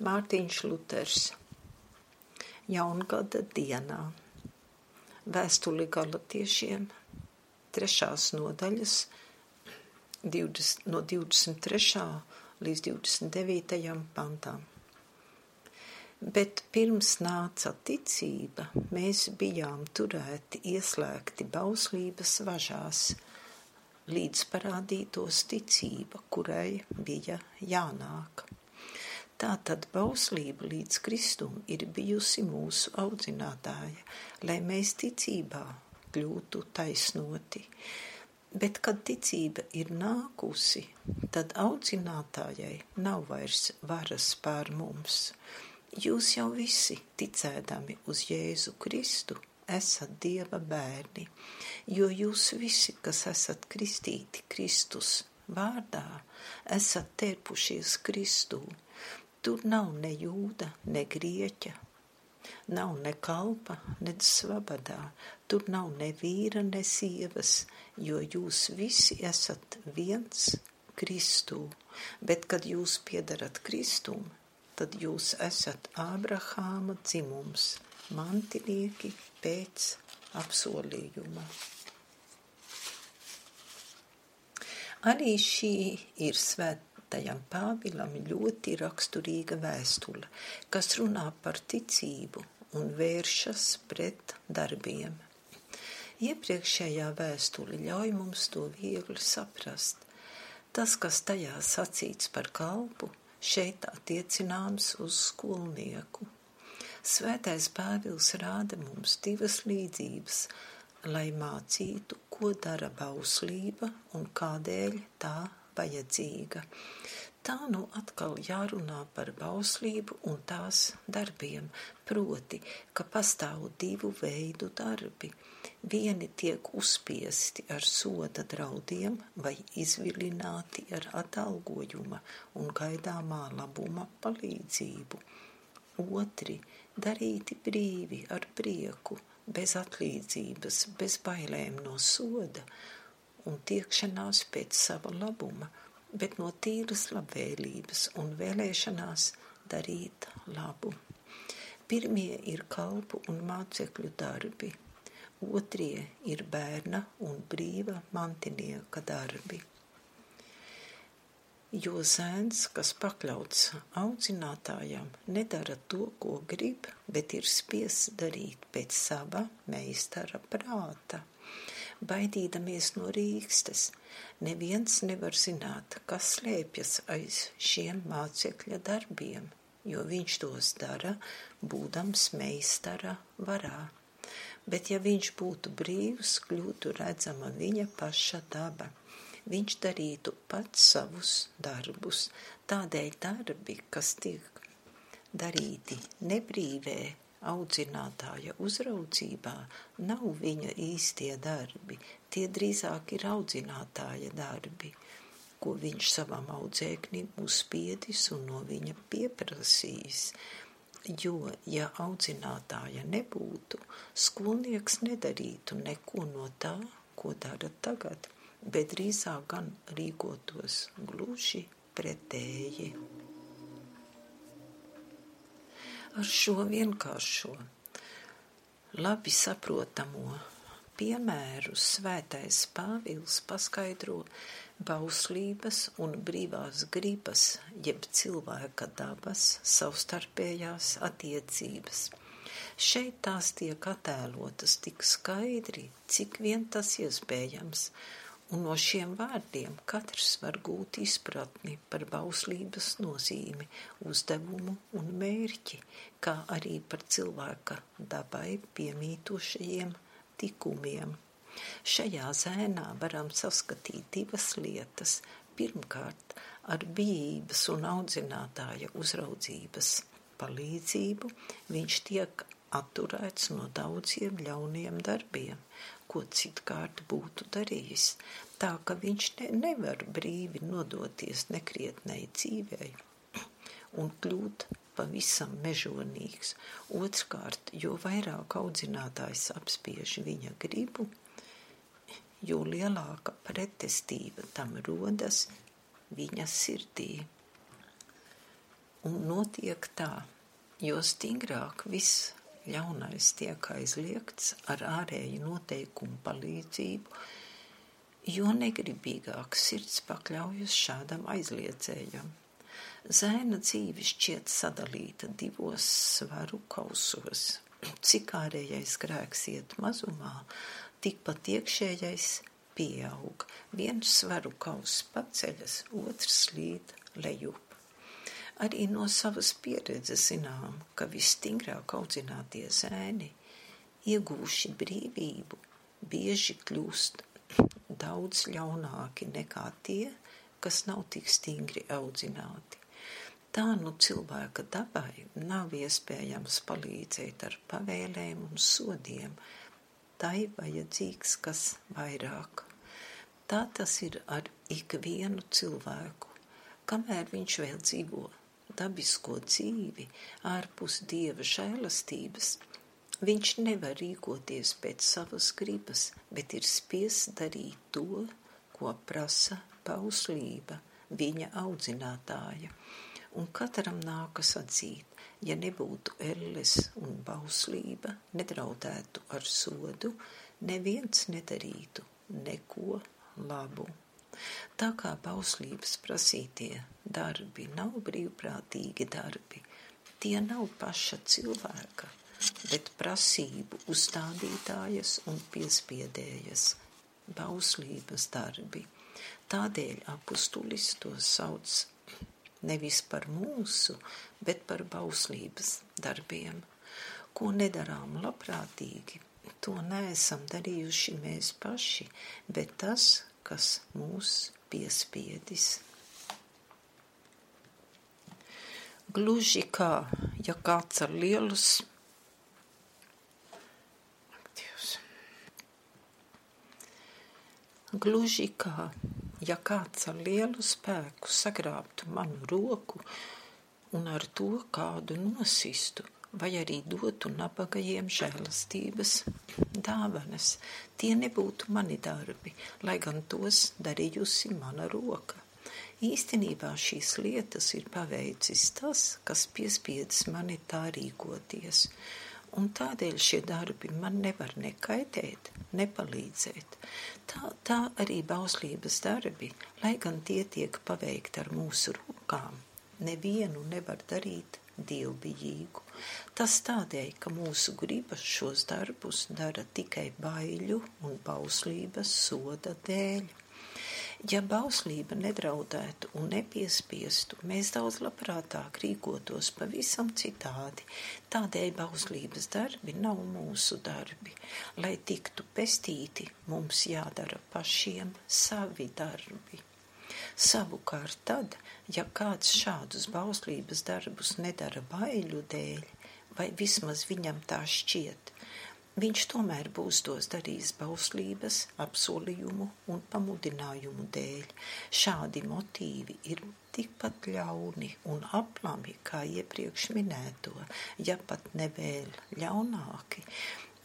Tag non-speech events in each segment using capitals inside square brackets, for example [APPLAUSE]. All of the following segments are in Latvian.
Mārtiņš Luters jaungada dienā. Vēstuli galatiešiem trešās nodaļas 20, no 23. līdz 29. pantām. Bet pirms nāca ticība, mēs bijām turēti ieslēgti bauslības važās, līdz parādītos ticība, kurai bija jānāk. Tātad bauslība līdz Kristum ir bijusi mūsu audzinātāja, lai mēs ticībā kļūtu taisnoti. Bet, kad ticība ir nākusi, tad audzinātājai nav vairs varas pār mums. Jūs jau visi, ticēdami uz Jēzu Kristu, esat Dieva bērni, jo jūs visi, kas esat kristīti Kristus vārdā, esat terpušies Kristū Tur nav ne jūda, ne grieķa, nav ne kalpa, ne svabadā, tur nav ne vīra, ne sievas, jo jūs visi esat viens Kristū, bet kad jūs piedarat Kristum, tad jūs esat Ābrahāma dzimums, mantinieki pēc apsolījuma. Arī šī ir svēt svētajam Pāvilam ļoti raksturīga vēstule, kas runā par ticību un vēršas pret darbiem. Iepriekšējā vēstule ļauj mums to viegli saprast. Tas, kas tajā sacīts par kalpu, šeit attiecināms uz skolnieku. Svētais Pāvils rāda mums divas līdzības, lai mācītu, ko dara bauslība un kādēļ tā vajadzīga. Tā nu atkal jārunā par bauslību un tās darbiem, proti, ka pastāv divu veidu darbi. Vieni tiek uzspiesti ar soda draudiem vai izvilināti ar atalgojuma un gaidāmā labuma palīdzību. Otri darīti brīvi ar prieku, bez atlīdzības, bez bailēm no soda un tiekšanās pēc sava labuma, bet no tīras labvēlības un vēlēšanās darīt labu. Pirmie ir kalpu un mācekļu darbi, otrie ir bērna un brīva mantinieka darbi. Jo zēns, kas pakļauts audzinātājam, nedara to, ko grib, bet ir spiests darīt pēc sava meistara prāta baidīdamies no rīkstes. Neviens nevar zināt, kas slēpjas aiz šiem mācekļa darbiem, jo viņš tos dara, būdams meistara varā. Bet ja viņš būtu brīvs, kļūtu redzama viņa paša daba. Viņš darītu pats savus darbus, tādēļ darbi, kas tiek darīti nebrīvē, audzinātāja uzraudzībā nav viņa īstie darbi, tie drīzāk ir audzinātāja darbi, ko viņš savam audzēknim uzspiedis un no viņa pieprasījis. Jo, ja audzinātāja nebūtu, skolnieks nedarītu neko no tā, ko dara tagad, bet drīzāk gan rīkotos gluži pretēji ar šo vienkāršo, labi saprotamo piemēru svētais Pāvils paskaidro bauslības un brīvās gribas, jeb cilvēka dabas savstarpējās attiecības. Šeit tās tiek attēlotas tik skaidri, cik vien tas iespējams, un no šiem vārdiem katrs var gūt izpratni par bauslības nozīmi, uzdevumu un mērķi, kā arī par cilvēka dabai piemītošajiem tikumiem. Šajā zēnā varam saskatīt divas lietas. Pirmkārt, ar bijības un audzinātāja uzraudzības palīdzību viņš tiek atturēts no daudziem ļauniem darbiem, ko citkārt būtu darījis, tā ka viņš ne, nevar brīvi nodoties nekrietnei dzīvei [CLEARS THROAT] un kļūt pavisam mežonīgs. Otrkārt, jo vairāk audzinātājs apspiež viņa gribu, jo lielāka pretestība tam rodas viņa sirdī. Un notiek tā, jo stingrāk viss ļaunais tiek aizliegts ar ārēju noteikumu palīdzību, jo negribīgāk sirds pakļaujas šādam aizliedzējam. Zēna dzīve šķiet sadalīta divos svaru kausos. Cik ārējais grēks iet mazumā, tikpat iekšējais pieaug. Viens svaru kauss paceļas, otrs slīd lejup. Arī no savas pieredzes zinām, ka visstingrāk audzinātie zēni, iegūši brīvību, bieži kļūst daudz ļaunāki nekā tie, kas nav tik stingri audzināti. Tā nu cilvēka dabai nav iespējams palīdzēt ar pavēlēm un sodiem, tai vajadzīgs kas vairāk. Tā tas ir ar ikvienu cilvēku, kamēr viņš vēl dzīvo dabisko dzīvi ārpus dieva žēlastības Viņš nevar rīkoties pēc savas gribas, bet ir spiests darīt to, ko prasa pauslība, viņa audzinātāja. Un katram nākas atzīt, ja nebūtu elles un bauslība, nedraudētu ar sodu, neviens nedarītu neko labu. Tā kā bauslības prasītie darbi nav brīvprātīgi darbi, tie nav paša cilvēka bet prasību uzstādītājas un piespiedējas, bauslības darbi. Tādēļ apustulis to sauc nevis par mūsu, bet par bauslības darbiem, ko nedarām labprātīgi. To neesam darījuši mēs paši, bet tas, kas mūs piespiedis. Gluži kā, ja kāds ar lielus Gluži kā, ja kāds ar lielu spēku sagrābtu manu roku un ar to kādu nosistu, vai arī dotu nabagajiem žēlastības dāvanas, tie nebūtu mani darbi, lai gan tos darījusi mana roka. Īstenībā šīs lietas ir paveicis tas, kas piespiedis mani tā rīkoties, un tādēļ šie darbi man nevar nekaitēt, nepalīdzēt. Tā, tā arī bauslības darbi, lai gan tie tiek paveikti ar mūsu rokām, nevienu nevar darīt dievbijīgu. Tas tādēļ, ka mūsu gribas šos darbus dara tikai baiļu un bauslības soda dēļ. Ja bauslība nedraudētu un nepiespiestu, mēs daudz labprātāk rīkotos pavisam citādi. Tādēļ bauslības darbi nav mūsu darbi. Lai tiktu pestīti, mums jādara pašiem savi darbi. Savukārt tad, ja kāds šādus bauslības darbus nedara baiļu dēļ, vai vismaz viņam tā šķiet, Viņš tomēr būs tos darījis bauslības, apsolījumu un pamudinājumu dēļ. Šādi motīvi ir tikpat ļauni un aplami kā iepriekš minēto, ja pat nevēl ļaunāki.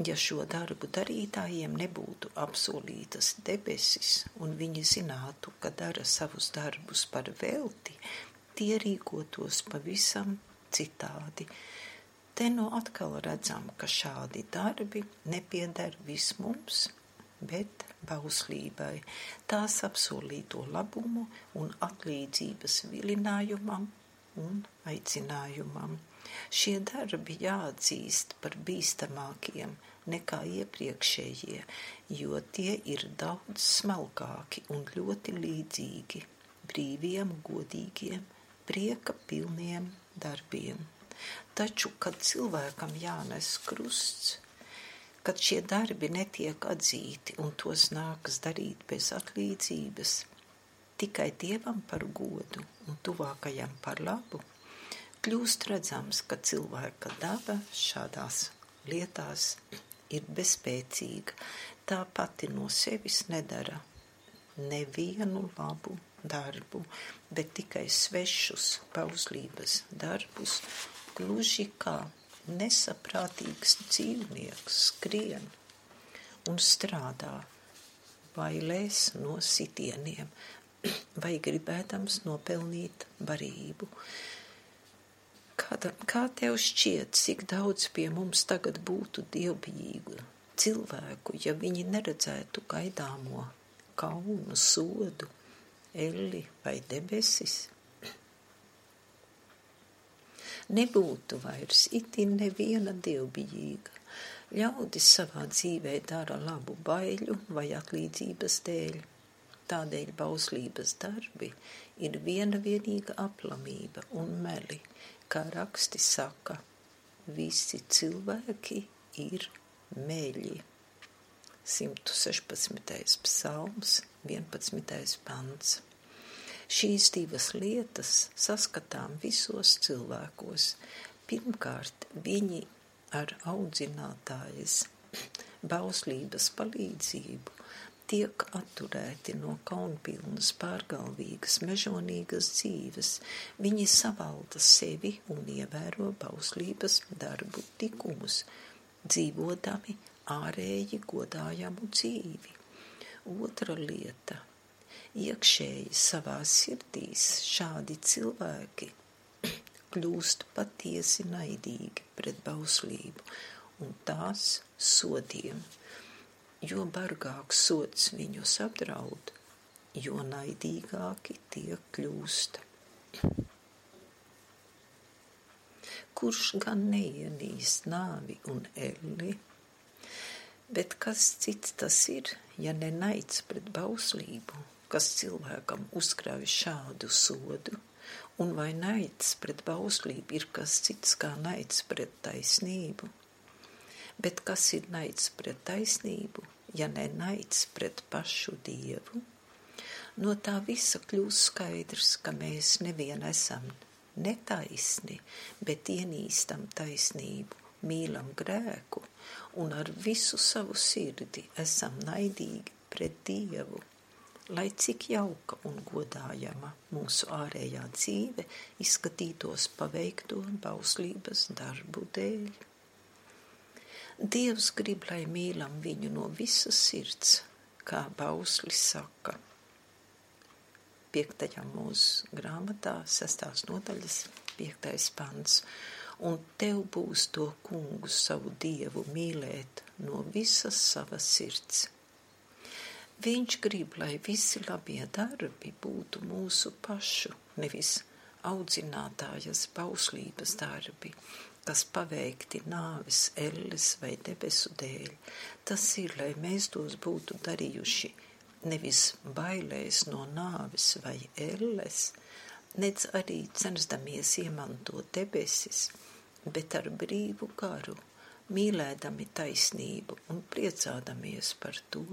Ja šo darbu darītājiem nebūtu apsolītas debesis un viņi zinātu, ka dara savus darbus par velti, tie rīkotos pavisam citādi. Te nu atkal redzam, ka šādi darbi nepieder vis mums, bet bauslībai, tās apsolīto labumu un atlīdzības vilinājumam un aicinājumam. Šie darbi jāatzīst par bīstamākiem nekā iepriekšējie, jo tie ir daudz smalkāki un ļoti līdzīgi brīviem, godīgiem, prieka pilniem darbiem. Taču, kad cilvēkam jānes krusts, kad šie darbi netiek atzīti un tos nākas darīt bez atlīdzības, tikai dievam par godu un tuvākajam par labu, kļūst redzams, ka cilvēka daba šādās lietās ir bezspēcīga. Tā pati no sevis nedara nevienu labu darbu, bet tikai svešus pauslības darbus gluži kā nesaprātīgs dzīvnieks skrien un strādā, bailēs no sitieniem [CLEARS THROAT] vai gribēdams nopelnīt barību. Beata, kā tev šķiet, cik daudz pie mums tagad būtu dievbijīgu cilvēku, ja viņi neredzētu gaidāmo kaunu, sodu, elli vai debesis? Nebūtu vairs itin neviena dievbijīga. Ļaudis savā dzīvē dara labu baiļu vai atlīdzības dēļ. Tādēļ bauslības darbi ir viena vienīga aplamība un meli, kā raksti saka, visi cilvēki ir meļi. 116. psalms, 11. pants. Šīs divas lietas saskatām visos cilvēkos. Pirmkārt, viņi ar audzinātājas [CLEARS THROAT] bauslības palīdzību tiek atturēti no kaunpilnas, pārgalvīgas, mežonīgas dzīves. Viņi savalda sevi un ievēro bauslības darbu likumus, dzīvodami ārēji godājamu dzīvi. Otra lieta - iekšēji savā sirdīs šādi cilvēki [CLEARS THROAT] kļūst patiesi naidīgi pret bauslību un tās sodiem jo bargāks sots viņus apdraud, jo naidīgāki tie kļūst. Kurš gan neienīst nāvi un elli, bet kas cits tas ir, ja ne naids pret bauslību, kas cilvēkam uzkrāj šādu sodu, un vai naids pret bauslību ir kas cits kā naids pret taisnību? Bet kas ir naids pret taisnību, ja ne naids pret pašu dievu, no tā visa kļūst skaidrs, ka mēs nevien esam netaisni, bet ienīstam taisnību, mīlam grēku un ar visu savu sirdi esam naidīgi pret dievu. Lai cik jauka un godājama mūsu ārējā dzīve izskatītos paveikto bauslības darbu dēļ. Dievs grib, lai mīlam viņu no visas sirds, kā bauslis saka. Piektajā mūsu grāmatā, sestās nodaļas, piektais pants. Un tev būs to kungu savu dievu mīlēt no visas savas sirds. Viņš grib, lai visi labie darbi būtu mūsu pašu, nevis audzinātājas bauslības darbi, kas paveikti nāves, elles vai debesu dēļ, tas ir, lai mēs tos būtu darījuši nevis bailēs no nāves vai elles, nedz arī censdamies iemantot debesis, bet ar brīvu garu, mīlēdami taisnību un priecādamies par to,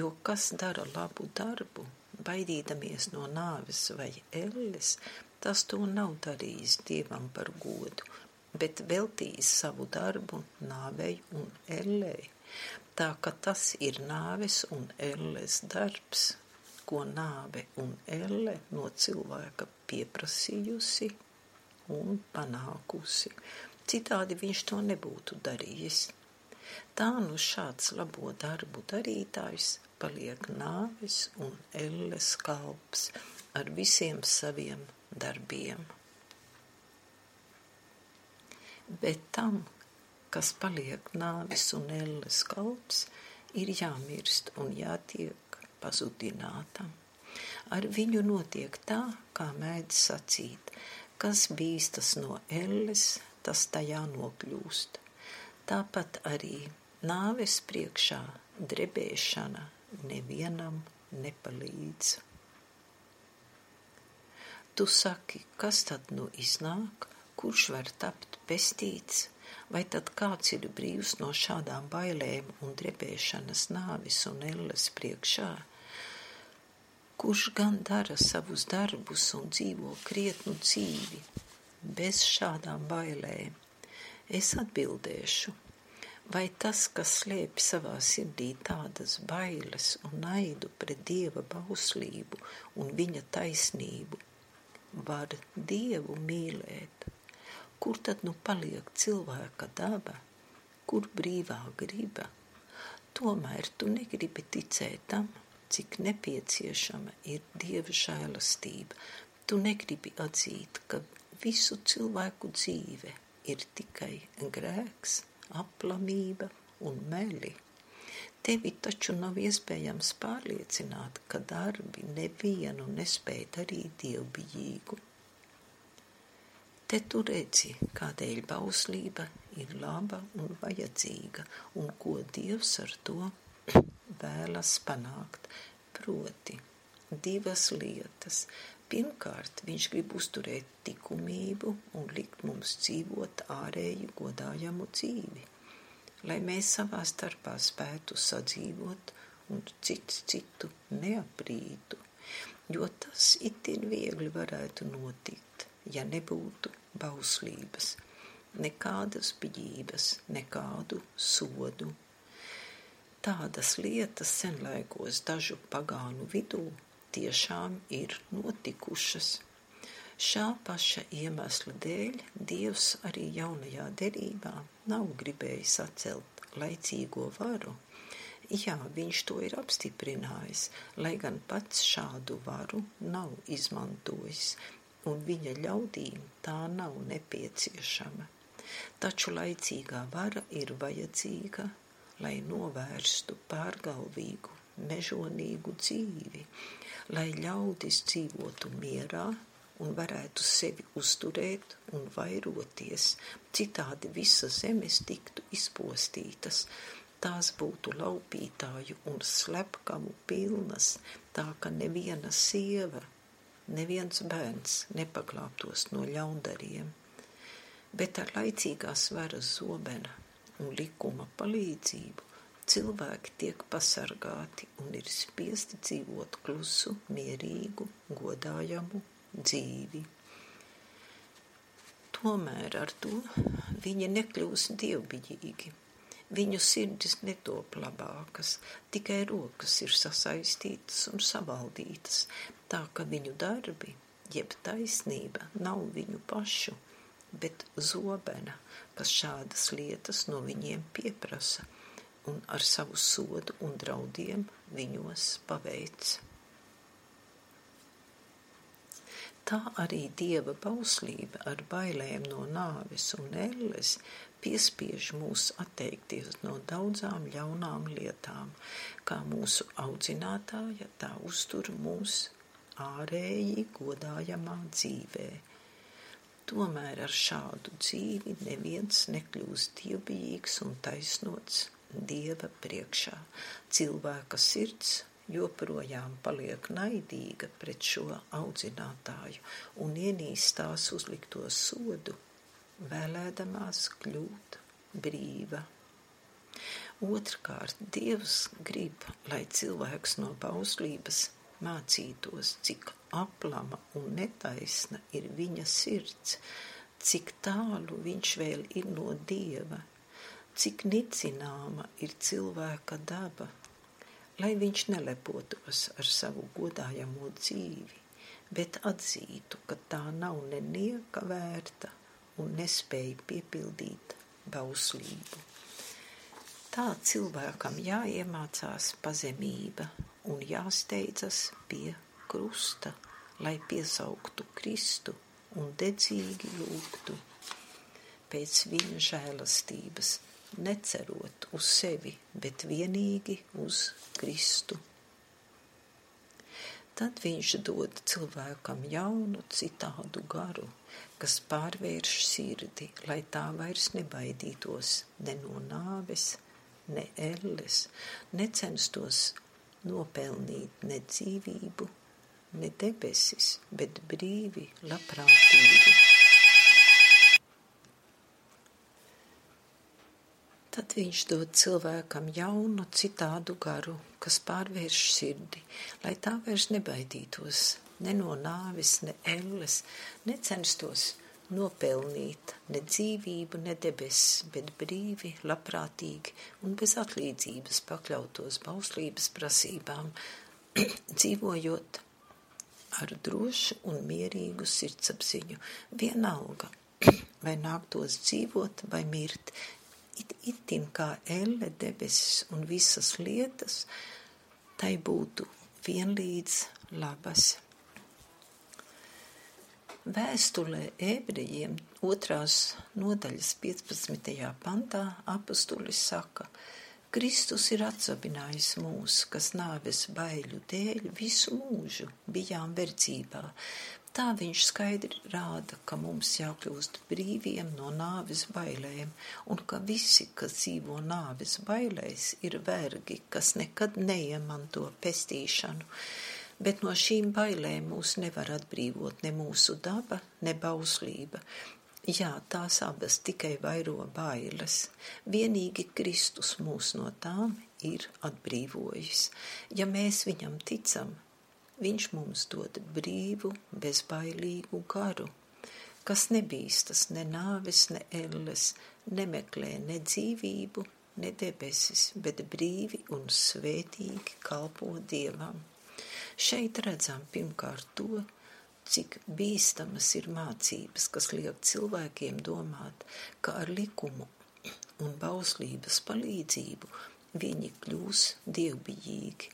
jo kas dara labu darbu, baidīdamies no nāves vai elles, tas to nav darījis Dievam par godu, bet veltījis savu darbu nāvei un ellei, tā ka tas ir nāves un elles darbs, ko nāve un elle no cilvēka pieprasījusi un panākusi. Citādi viņš to nebūtu darījis. Tā nu šāds labo darbu darītājs paliek nāves un elles kalps ar visiem saviem darbiem bet tam, kas paliek nāvis un elles kalps, ir jāmirst un jātiek pazudinātam. Ar viņu notiek tā, kā mēdz sacīt, kas bīstas no elles, tas tajā nokļūst. Tāpat arī nāves priekšā drebēšana nevienam nepalīdz. Tu saki, kas tad nu iznāk? kurš var tapt pestīts, vai tad kāds ir brīvs no šādām bailēm un drebēšanas nāvis un elles priekšā? Kurš gan dara savus darbus un dzīvo krietnu dzīvi, bez šādām bailēm? Es atbildēšu, vai tas, kas slēpj savā sirdī tādas bailes un naidu pret dieva bauslību un viņa taisnību, var dievu mīlēt Kur tad nu paliek cilvēka daba, kur brīvā griba? Tomēr tu negribi ticēt tam, cik nepieciešama ir dieva žēlastība. Tu negribi atzīt, ka visu cilvēku dzīve ir tikai grēks, aplamība un meli. Tevi taču nav iespējams pārliecināt, ka darbi nevienu nespēja darīt dievbijīgu. Te tu redzi, kādēļ bauslība ir laba un vajadzīga, un ko Dievs ar to vēlas panākt, proti divas lietas. Pirmkārt, viņš grib uzturēt likumību un likt mums dzīvot ārēju godājamu dzīvi, lai mēs savā starpā spētu sadzīvot un cits citu neaprītu, jo tas itin viegli varētu notikt, ja nebūtu bauslības, nekādas biģības, nekādu sodu Tādas lietas senlaikos dažu pagānu vidū tiešām ir notikušas. Šā paša iemesla dēļ Dievs arī jaunajā derībā nav gribējis atcelt laicīgo varu. Jā, viņš to ir apstiprinājis, lai gan pats šādu varu nav izmantojis, un viņa ļaudīm tā nav nepieciešama. Taču laicīgā vara ir vajadzīga lai novērstu pārgalvīgu, mežonīgu dzīvi, lai ļaudis dzīvotu mierā un varētu sevi uzturēt un vairoties, citādi visas zemes tiktu izpostītas, tās būtu laupītāju un slepkamu pilnas, tā ka neviena sieva, neviens bērns nepaglābtos no ļaundariem. Bet ar laicīgās varas zobena un likuma palīdzību cilvēki tiek pasargāti un ir spiesti dzīvot klusu, mierīgu, godājamu dzīvi. Tomēr ar to viņi nekļūst dievbiģīgi. Viņu sirdis netop labākas, tikai rokas ir sasaistītas un savaldītas, tā ka viņu darbi, jeb taisnība, nav viņu pašu bet zobena, kas šādas lietas no viņiem pieprasa un ar savu sodu un draudiem viņos paveic. Tā arī dieva bauslība ar bailēm no nāves un elles piespiež mūs atteikties no daudzām ļaunām lietām, kā mūsu audzinātāja tā uztur mūs ārēji godājamā dzīvē Tomēr ar šādu dzīvi neviens nekļūst dievbijīgs un taisnots Dieva priekšā. Cilvēka sirds joprojām paliek naidīga pret šo audzinātāju un ienīst tās uzlikto sodu, vēlēdamās kļūt brīva. Otrkārt, Dievs grib, lai cilvēks no bauslības mācītos, cik aplama un netaisna ir viņa sirds, cik tālu viņš vēl ir no dieva, cik nicināma ir cilvēka daba, lai viņš nelepotos ar savu godājamo dzīvi, bet atzītu, ka tā nav nenieka vērta un nespēja piepildīt bauslību. Tā cilvēkam jāiemācās pazemība, un jāsteidzas pie krusta, lai piesauktu Kristu un dedzīgi lūgtu pēc viņa žēlastības, necerot uz sevi, bet vienīgi uz Kristu. Tad viņš dod cilvēkam jaunu, citādu garu, kas pārvērš sirdi, lai tā vairs nebaidītos ne no nāves, ne elles, necenstos nopelnīt ne dzīvību, ne debesis, bet brīvi, labprātīgi. Tad viņš dod cilvēkam jaunu, citādu garu, kas pārvērš sirdi, lai tā vairs nebaidītos ne no nāvis, ne elles, necenstos nopelnīt ne dzīvību, ne debesis, bet brīvi, labprātīgi un bez atlīdzības pakļautos bauslības prasībām, [CLEARS THROAT] dzīvojot ar drošu un mierīgu sirdsapziņu, vienalga, [CLEARS THROAT] vai nāktos dzīvot vai mirt, it, itin kā elle debesis un visas lietas, tai būtu vienlīdz labas. Vēstulē ebrejiem otrās nodaļas 15. pantā apustulis saka, Kristus ir atsabinājis mūs, kas nāves baiļu dēļ visu mūžu bijām verdzībā, Tā viņš skaidri rāda, ka mums jākļūst brīviem no nāves bailēm, un ka visi, kas dzīvo nāves bailēs, ir vergi, kas nekad neiemanto pestīšanu. Bet no šīm bailēm mūs nevar atbrīvot ne mūsu daba, ne bauslība. Jā, tās abas tikai vairo bailes. Vienīgi Kristus mūs no tām ir atbrīvojis. Ja mēs viņam ticam, Viņš mums dod brīvu, bezbailīgu garu, kas nebīstas ne nāves, ne elles, nemeklē ne dzīvību, ne debesis, bet brīvi un svētīgi kalpo Dievam. Šeit redzam pirmkārt to, cik bīstamas ir mācības, kas liek cilvēkiem domāt, ka ar likumu un bauslības palīdzību viņi kļūs dievbijīgi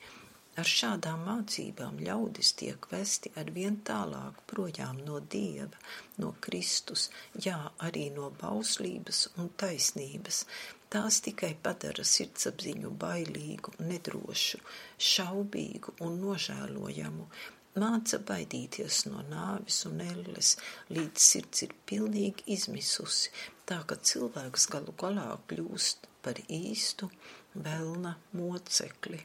Ar šādām mācībām ļaudis tiek vesti ar vien tālāk projām no Dieva, no Kristus, jā, arī no bauslības un taisnības. Tās tikai padara sirdsapziņu bailīgu, nedrošu, šaubīgu un nožēlojamu, māca baidīties no nāvis un elles, līdz sirds ir pilnīgi izmisusi, tā ka cilvēks galu galā kļūst par īstu velna mocekli.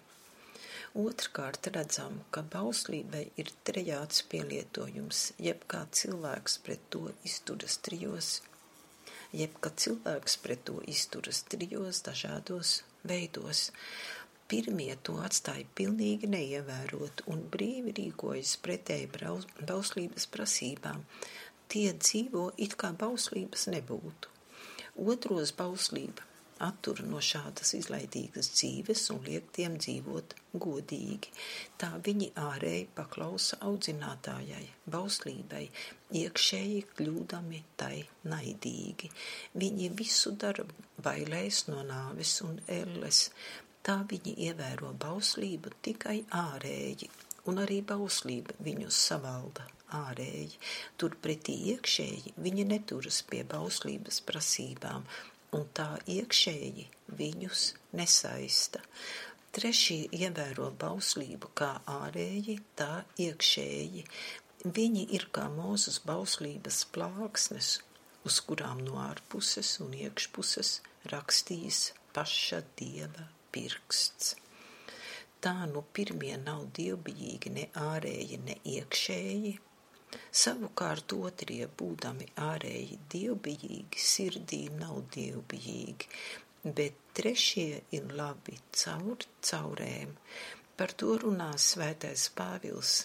Otrkārt redzam, ka bauslībai ir trejāts pielietojums, jeb kā cilvēks pret to izturas trijos, jeb kā cilvēks pret to izturas trijos dažādos veidos. Pirmie to atstāja pilnīgi neievērot un brīvi rīkojas pretēji bauslības prasībām. Tie dzīvo it kā bauslības nebūtu. Otros bauslība attur no šādas izlaidīgas dzīves un liek tiem dzīvot godīgi. Tā viņi ārēji paklausa audzinātājai, bauslībai, iekšēji kļūdami tai naidīgi. Viņi visu dara bailēs no nāves un elles. Tā viņi ievēro bauslību tikai ārēji, un arī bauslība viņus savalda ārēji. Turpretī iekšēji viņi neturas pie bauslības prasībām, un tā iekšēji viņus nesaista. Trešie ievēro bauslību kā ārēji, tā iekšēji. Viņi ir kā mūzes bauslības plāksnes, uz kurām no ārpuses un iekšpuses rakstījis paša dieva pirksts. Tā nu pirmie nav dievbijīgi ne ārēji, ne iekšēji, Savukārt otrie, būdami ārēji dievbijīgi, sirdī nav dievbijīgi, bet trešie ir labi caur caurēm. Par to runā svētais Pāvils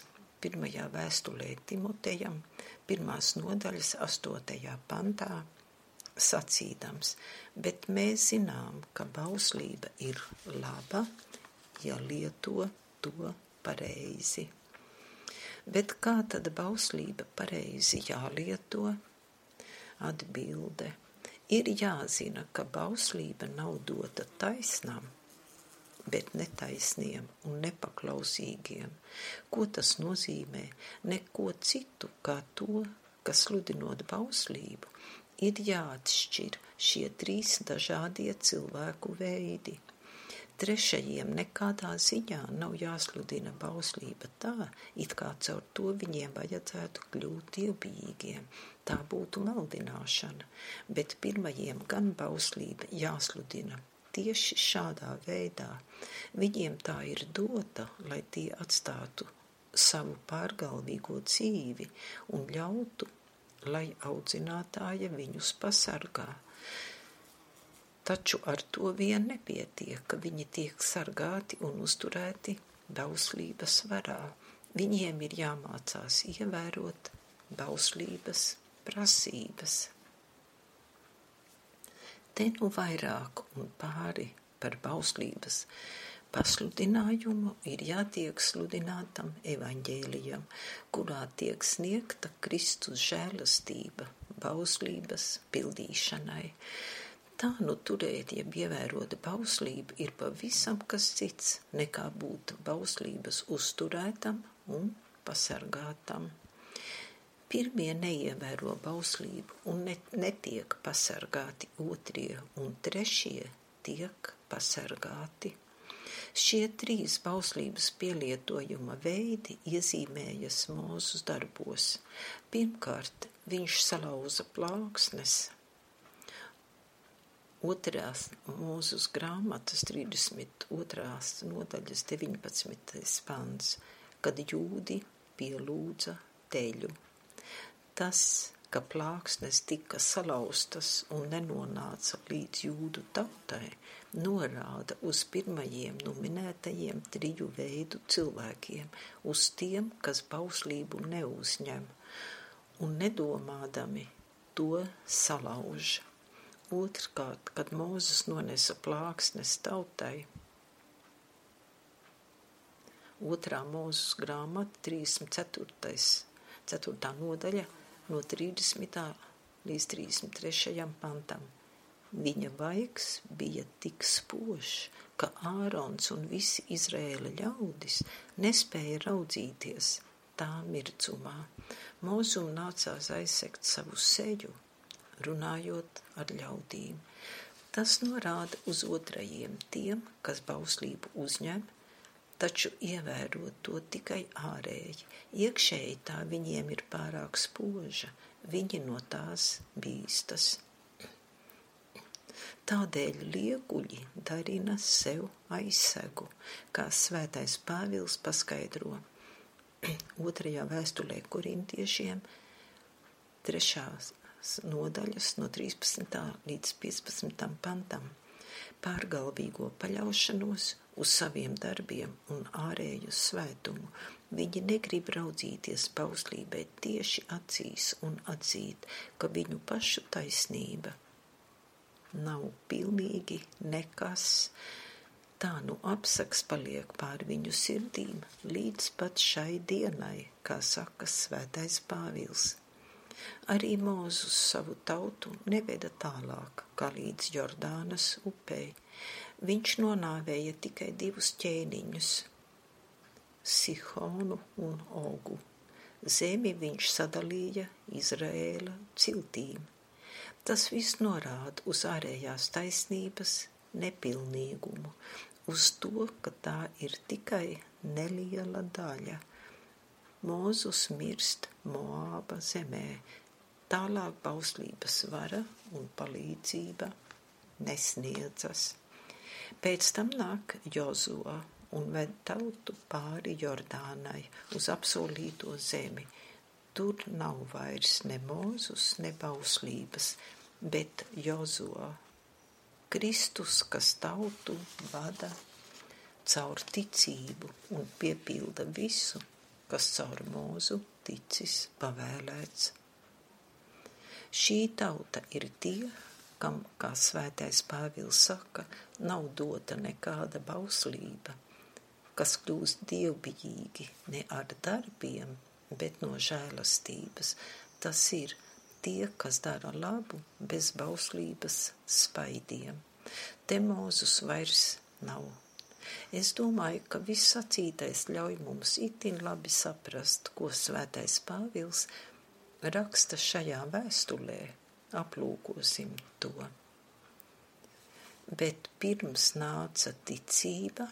pirmajā vēstulē Timotejam, pirmās nodaļas astotajā pantā, sacīdams, bet mēs zinām, ka bauslība ir laba, ja lieto to pareizi. Bet kā tad bauslība pareizi jālieto? Atbilde. Ir jāzina, ka bauslība nav dota taisnām, bet netaisniem un nepaklausīgiem. Ko tas nozīmē? Neko citu kā to, ka sludinot bauslību, ir jāatšķir šie trīs dažādie cilvēku veidi. Trešajiem nekādā ziņā nav jāsludina bauslība tā, it kā caur to viņiem vajadzētu kļūt dievbijīgiem. Tā būtu maldināšana, bet pirmajiem gan bauslība jāsludina tieši šādā veidā. Viņiem tā ir dota, lai tie atstātu savu pārgalvīgo dzīvi un ļautu, lai audzinātāja viņus pasargā. Taču ar to vien nepietiek, ka viņi tiek sargāti un uzturēti bauslības varā. Viņiem ir jāmācās ievērot bauslības prasības. Te nu vairāk un pāri par bauslības pasludinājumu ir jātiek sludinātam evaņģēlijam, kurā tiek sniegta Kristus žēlastība bauslības pildīšanai. Tā nu turēt, ja ievērot bauslību, ir pavisam kas cits nekā būt bauslības uzturētam un pasargātam. Pirmie neievēro bauslību un netiek pasargāti, otrie un trešie tiek pasargāti. Šie trīs bauslības pielietojuma veidi iezīmējas mūsu darbos. Pirmkārt, viņš salauza plāksnes. Otrās mūzes grāmatas 32. nodaļas 19. pants, kad jūdi pielūdza teļu Tas, ka plāksnes tika salauztas un nenonāca līdz jūdu tautai, norāda uz pirmajiem nominētajiem triju veidu cilvēkiem, uz tiem, kas bauslību neuzņem un nedomādami to salauž. Otrkārt, kad Mūzes nonesa plāksnes tautai, otrā mūzes grāmata, 34. 4. nodaļa, no 30. līdz 33. pantam. Viņa vaigs bija tik spožs, ka Ārons un visi Izrēla ļaudis nespēja raudzīties tā mirdzumā. Mūzum nācās aizsegt savu seju, runājot ar ļaudīm. Tas norāda uz otrajiem tiem, kas bauslību uzņem, taču ievērot to tikai ārēji. Iekšēji tā viņiem ir pārāk spoža, viņi no tās bīstas. Tādēļ lieguļi darina sev aizsegu, kā svētais Pāvils paskaidro [CLEARS THROAT] otrajā vēstulē korintiešiem, trešās nodaļas no 13. līdz 15. pantam pārgalvīgo paļaušanos uz saviem darbiem un ārēju svētumu. Viņi negrib raudzīties bauslībai tieši acīs un atzīt, ka viņu pašu taisnība nav pilnīgi nekas. Tā nu apsaks paliek pār viņu sirdīm līdz pat šai dienai, kā saka svētais Pāvils. Arī Mūzus savu tautu neveda tālāk kā līdz Jordānas upei. Viņš nonāvēja tikai divus ķēniņus - Sihonu un Ogu. Zemi viņš sadalīja Izraēla ciltīm. Tas viss norāda uz ārējās taisnības nepilnīgumu, uz to, ka tā ir tikai neliela daļa – Mūzus mirst Moāba zemē, tālāk bauslības vara un palīdzība nesniedzas. Pēc tam nāk Jozuā un ved tautu pāri Jordānai uz apsolīto zemi. Tur nav vairs ne mūzus, ne bauslības, bet Jozuā. Kristus, kas tautu vada caur ticību un piepilda visu, kas caur mūzu ticis pavēlēts. Šī tauta ir tie, kam, kā svētais Pāvils saka, nav dota nekāda bauslība, kas kļūst dievbijīgi ne ar darbiem, bet no žēlastības. Tas ir tie, kas dara labu bez bauslības spaidiem. Te mūzus vairs nav Es domāju, ka viss sacītais ļauj mums itin labi saprast, ko svētais Pāvils raksta šajā vēstulē. Aplūkosim to. Bet pirms nāca ticība,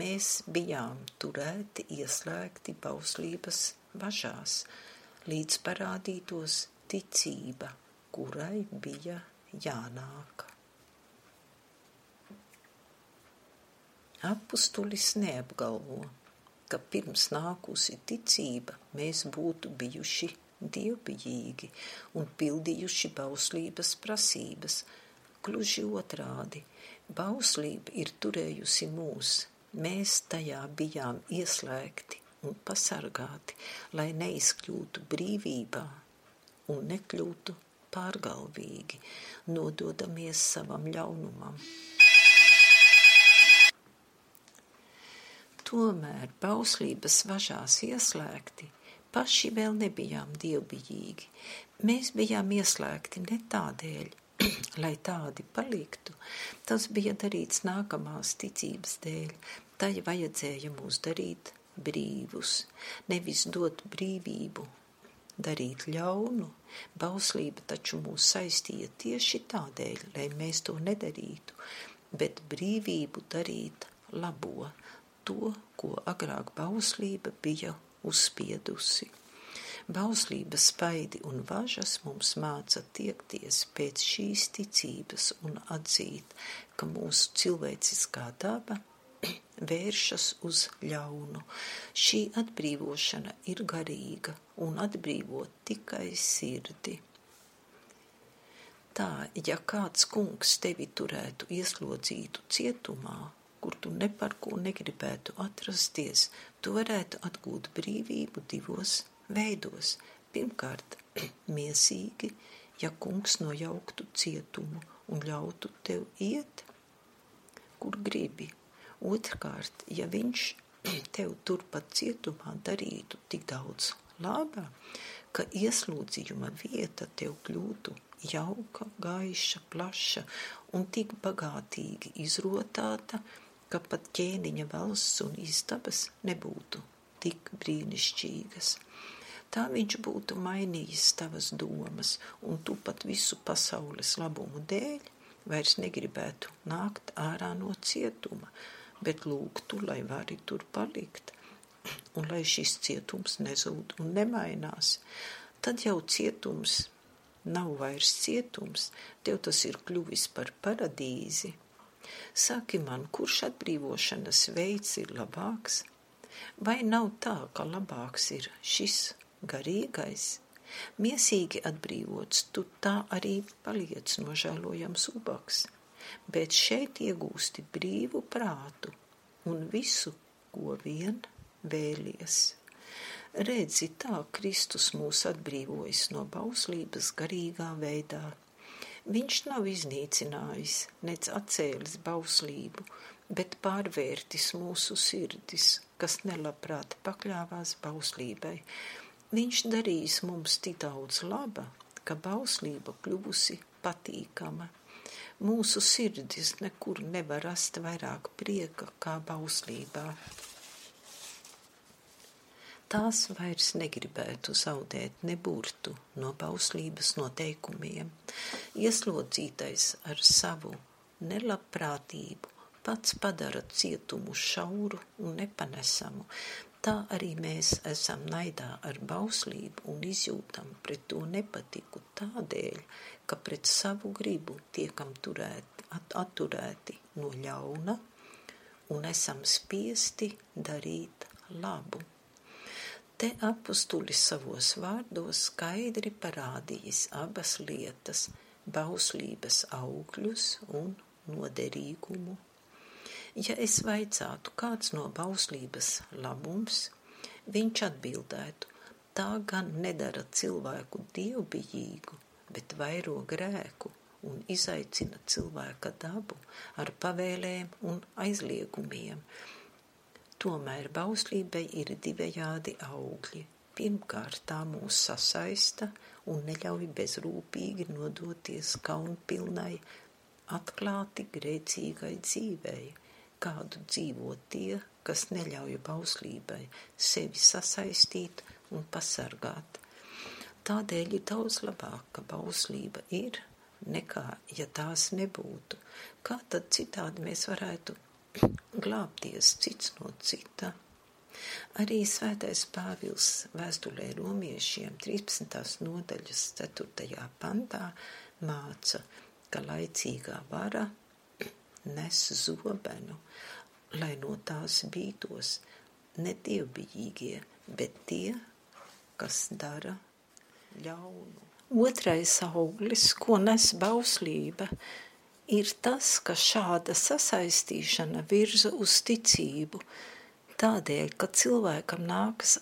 mēs bijām turēti ieslēgti bauslības važās, līdz parādītos ticība, kurai bija jānāk. Apustulis neapgalvo, ka pirms nākusi ticība mēs būtu bijuši dievbijīgi un pildījuši bauslības prasības. Gluži otrādi, bauslība ir turējusi mūs, mēs tajā bijām ieslēgti un pasargāti, lai neizkļūtu brīvībā un nekļūtu pārgalvīgi, nododamies savam ļaunumam. Tomēr bauslības važās ieslēgti, paši vēl nebijām dievbijīgi. Mēs bijām ieslēgti ne tādēļ, [CLEARS THROAT] lai tādi paliktu, tas bija darīts nākamās ticības dēļ, tai vajadzēja mūs darīt brīvus, nevis dot brīvību darīt ļaunu. Bauslība taču mūs saistīja tieši tādēļ, lai mēs to nedarītu, bet brīvību darīt labo, to, ko agrāk bauslība bija uzspiedusi. Bauslības spaidi un važas mums māca tiekties pēc šīs ticības un atzīt, ka mūsu cilvēciskā daba [CLEARS THROAT] vēršas uz ļaunu. Šī atbrīvošana ir garīga un atbrīvot tikai sirdi. Tā, ja kāds kungs tevi turētu ieslodzītu cietumā, kur tu ne par ko negribētu atrasties, tu varētu atgūt brīvību divos veidos. Pirmkārt, [CLEARS THROAT] miesīgi, ja kungs nojauktu cietumu un ļautu tev iet, kur gribi. Otrkārt, ja viņš [CLEARS THROAT] tev turpat cietumā darītu tik daudz labā, ka ieslodzījuma vieta tev kļūtu jauka, gaiša, plaša un tik bagātīgi izrotāta, ka pat ķēniņa valsts un istabas nebūtu tik brīnišķīgas. Tā viņš būtu mainījis tavas domas, un tu pat visu pasaules labumu dēļ vairs negribētu nākt ārā no cietuma, bet lūgtu, lai vari tur palikt, un lai šis cietums nezūd un nemainās. Tad jau cietums nav vairs cietums, tev tas ir kļuvis par paradīzi. Saki man, kurš atbrīvošanas veids ir labāks? Vai nav tā, ka labāks ir šis garīgais, miesīgi atbrīvots, tu tā arī paliec nožēlojams ubaks, bet šeit iegūsti brīvu prātu un visu, ko vien vēlies. Redzi, tā Kristus mūs atbrīvojas no bauslības garīgā veidā. Viņš nav iznīcinājis, nec atcēlis bauslību, bet pārvērtis mūsu sirdis, kas nelabprāt pakļāvās bauslībai, Viņš darīs mums tik daudz laba, ka bauslība kļuvusi patīkama. Mūsu sirdis nekur nevar rast vairāk prieka kā bauslībā. Tās vairs negribētu zaudēt ne burtu no bauslības noteikumiem. Ieslodzītais ar savu nelabprātību pats padara cietumu šauru un nepanesamu, Tā arī mēs esam naidā ar bauslību un izjūtam pret to nepatiku tādēļ, ka pret savu gribu tiekam turēti, at, atturēti no ļauna un esam spiesti darīt labu. Te apustulis savos vārdos skaidri parādījis abas lietas - bauslības augļus un noderīgumu Ja es vaicātu, kāds no bauslības labums, viņš atbildētu, tā gan nedara cilvēku dievbijīgu, bet vairo grēku un izaicina cilvēka dabu ar pavēlēm un aizliegumiem. Tomēr bauslībai ir divējādi augļi. Pirmkārt, tā mūs sasaista un neļauj bezrūpīgi nodoties kaunpilnai, atklāti grēcīgai dzīvei kādu dzīvo tie, kas neļauj bauslībai sevi sasaistīt un pasargāt. Tādēļ ir daudz labāk, ka bauslība ir, nekā ja tās nebūtu. Kā tad citādi mēs varētu glābties cits no cita? Arī svētais Pāvils vēstulē romiešiem 13. nodaļas 4. pantā māca, ka laicīgā vara nes zobenu, lai no tās bītos ne dievbijīgie, bet tie, kas dara ļaunu. Otrais auglis, ko nes bauslība, ir tas, ka šāda sasaistīšana virza uz ticību, tādēļ, ka cilvēkam nākas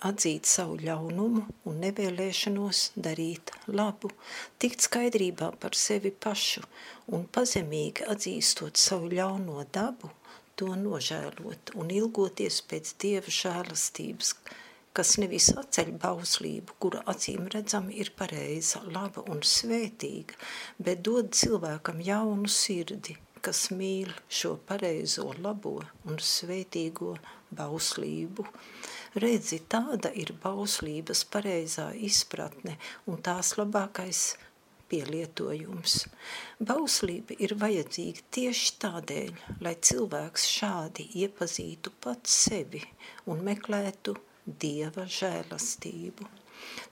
atzīt savu ļaunumu un nevēlēšanos darīt labu, tikt skaidrībā par sevi pašu un pazemīgi atzīstot savu ļauno dabu, to nožēlot un ilgoties pēc Dieva žēlastības, kas nevis atceļ bauslību, kura acīm redzami ir pareiza, laba un svētīga, bet dod cilvēkam jaunu sirdi, kas mīl šo pareizo, labo un svētīgo bauslību. Redzi, tāda ir bauslības pareizā izpratne un tās labākais pielietojums. Bauslība ir vajadzīga tieši tādēļ, lai cilvēks šādi iepazītu pats sevi un meklētu dieva žēlastību.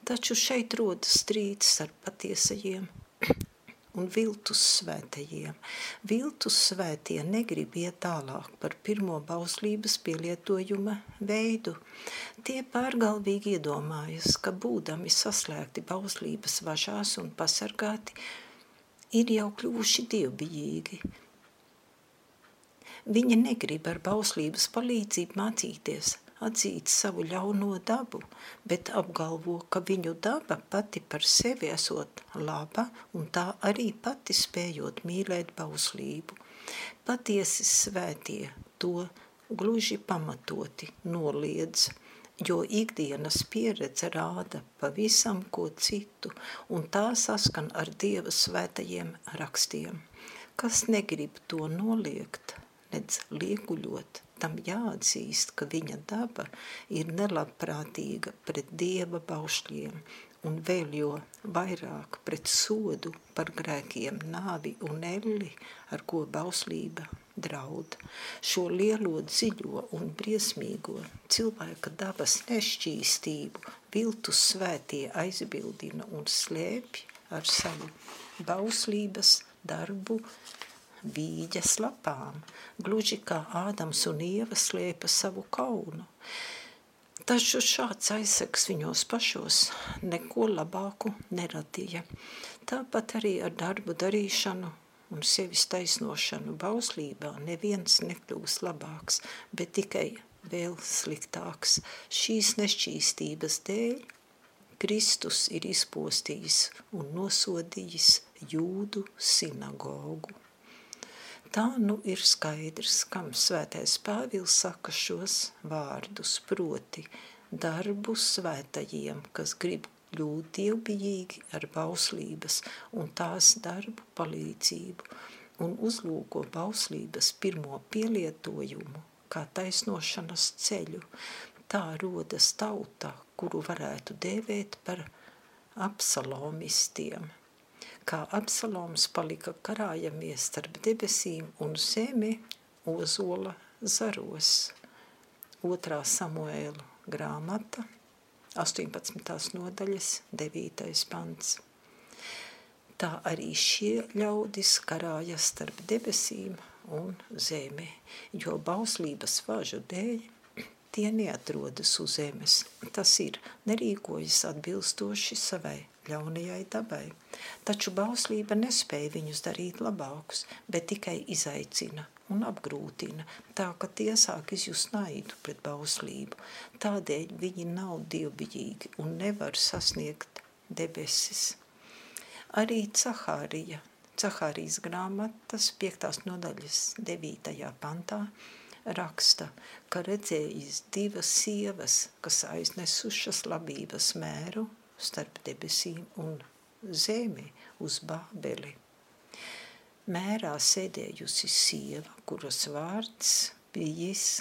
Taču šeit rodas strīds ar patiesajiem un viltus svētajiem. Viltus svētie negrib iet tālāk par pirmo bauslības pielietojuma veidu. Tie pārgalvīgi iedomājas, ka būdami saslēgti bauslības važās un pasargāti, ir jau kļuvuši dievbijīgi. Viņi negrib ar bauslības palīdzību mācīties – atzīt savu ļauno dabu, bet apgalvo, ka viņu daba pati par sevi esot laba un tā arī pati spējot mīlēt bauslību. Patiesi svētie to gluži pamatoti noliedz, jo ikdienas pieredze rāda pavisam ko citu, un tā saskan ar Dieva svētajiem rakstiem. Kas negrib to noliegt, nedz liekuļot, tam jāatzīst, ka viņa daba ir nelabprātīga pret dieva baušļiem un vēl jo vairāk pret sodu par grēkiem nāvi un elli, ar ko bauslība draud. Šo lielo dziļo un briesmīgo cilvēka dabas nešķīstību viltus svētie aizbildina un slēpj ar savu bauslības darbu vīģes lapām, gluži kā Ādams un Ieva slēpa savu kaunu. Taču šāds aizseks viņos pašos neko labāku neradīja. Tāpat arī ar darbu darīšanu un sevis taisnošanu bauslībā neviens nekļūs labāks, bet tikai vēl sliktāks. Šīs nešķīstības dēļ Kristus ir izpostījis un nosodījis jūdu sinagogu. Tā nu ir skaidrs, kam svētais Pāvils saka šos vārdus, proti darbu svētajiem, kas grib kļūt dievbijīgi ar bauslības un tās darbu palīdzību un uzlūko bauslības pirmo pielietojumu kā taisnošanas ceļu. Tā rodas tauta, kuru varētu dēvēt par apsalomistiem – kā Absaloms palika karājamies starp debesīm un zemi ozola zaros. Otrā Samuēlu grāmata, 18. nodaļas, 9. pants. Tā arī šie ļaudis karājas starp debesīm un zemi, jo bauslības važu dēļ tie neatrodas uz zemes. Tas ir nerīkojas atbilstoši savai ļaunajai dabai. Taču bauslība nespēja viņus darīt labākus, bet tikai izaicina un apgrūtina, tā ka tie sāk izjust naidu pret bauslību. Tādēļ viņi nav dievbijīgi un nevar sasniegt debesis. Arī Cahārija, Cahārijas grāmatas 5. nodaļas 9. pantā raksta, ka redzējis divas sievas, kas aiznesušas labības mēru starp debesīm un zemi uz Bābeli. Mērā sēdējusi sieva, kuras vārds bijis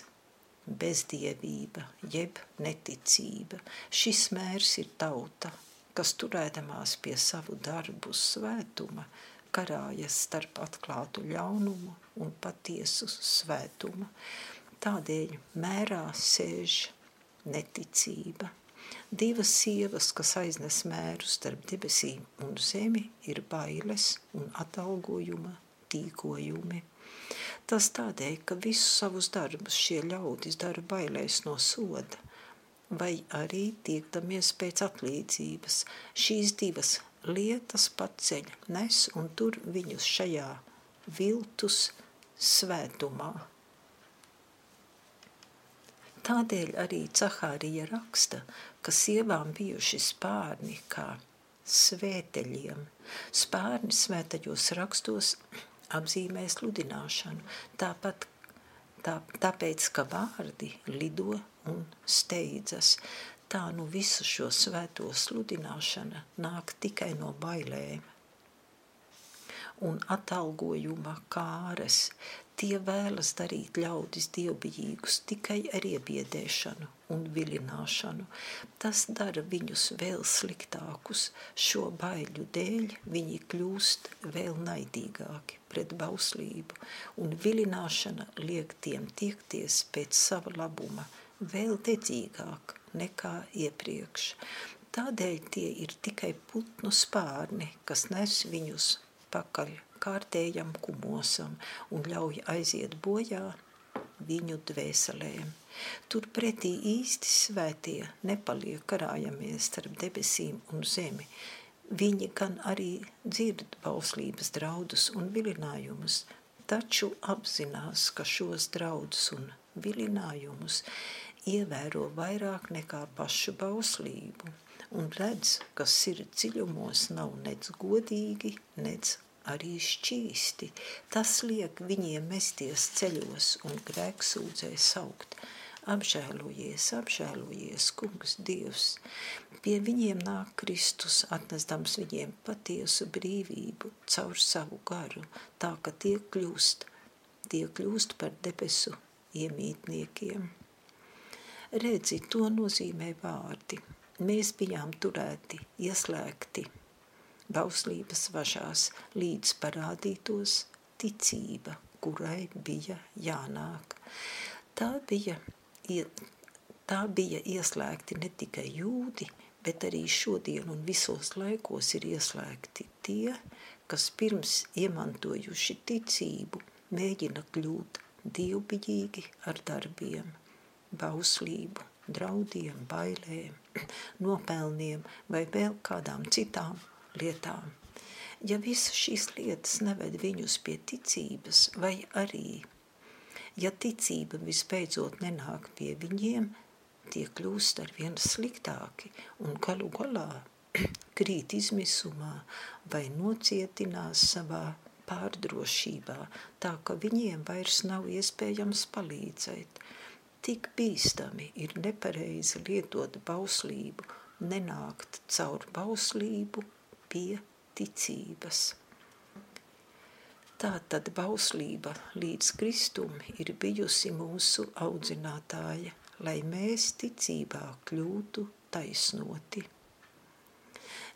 bezdievība, jeb neticība. Šis mērs ir tauta, kas turēdamās pie savu darbu svētuma, karājas starp atklātu ļaunumu un patiesu svētumu. Tādēļ mērā sēž neticība. Divas sievas, kas aiznes mēru starp debesīm un zemi, ir bailes un atalgojuma tīkojumi. Tas tādēļ, ka visus savus darbus šie ļaudis dara bailēs no soda, vai arī tiekdamies pēc atlīdzības. Šīs divas lietas paceļ, nes un tur viņus šajā viltus svētumā Tādēļ arī Cahārija raksta, ka sievām bijuši spārni kā svēteļiem. Spārni svētaļos rakstos apzīmē sludināšanu, tāpat tā, tāpēc, ka vārdi lido un steidzas. Tā nu visu šo svēto sludināšana nāk tikai no bailēm. un atalgojuma kāres. Tie vēlas darīt ļaudis dievbijīgus tikai ar iebiedēšanu un vilināšanu. Tas dara viņus vēl sliktākus. Šo baiļu dēļ viņi kļūst vēl naidīgāki pret bauslību, un vilināšana liek tiem tiekties pēc sava labuma vēl dedzīgāk nekā iepriekš. Tādēļ tie ir tikai putnu spārni, kas nes viņus pakaļ kārtējam kumosam un ļauj aiziet bojā viņu dvēselēm. Turpretī īsti svētie nepaliek karājamies starp debesīm un zemi. Viņi gan arī dzird bauslības draudus un vilinājumus, taču apzinās, ka šos draudus un vilinājumus ievēro vairāk nekā pašu bauslību un redz, ka sirds dziļumos nav nec godīgi, nec arī šķīsti. Tas liek viņiem mesties ceļos un grēksūdzē saukt. Apžēlojies, apžēlojies, kungs, Dievs. Pie viņiem nāk Kristus, atnesdams viņiem patiesu brīvību caur savu garu, tā ka tie kļūst, tie kļūst par debesu iemītniekiem. Redzi, to nozīmē vārdi. Mēs bijām turēti, ieslēgti bauslības važās, līdz parādītos ticība, kurai bija jānāk. Tā bija, tā bija ieslēgti ne tikai jūdi, bet arī šodien un visos laikos ir ieslēgti tie, kas pirms iemantojuši ticību, mēģina kļūt dievbijīgi ar darbiem, bauslību, draudiem, bailēm, [CLEARS THROAT] nopelniem vai vēl kādām citām lietām. Ja visas šīs lietas neved viņus pie ticības, vai arī, ja ticība visbeidzot nenāk pie viņiem, tie kļūst ar vien sliktāki un galu galā [CLEARS THROAT] krīt izmisumā vai nocietinās savā pārdrošībā, tā ka viņiem vairs nav iespējams palīdzēt. Tik bīstami ir nepareizi lietot bauslību, nenākt caur bauslību pie ticības. Tā tad bauslība līdz Kristum ir bijusi mūsu audzinātāja, lai mēs ticībā kļūtu taisnoti.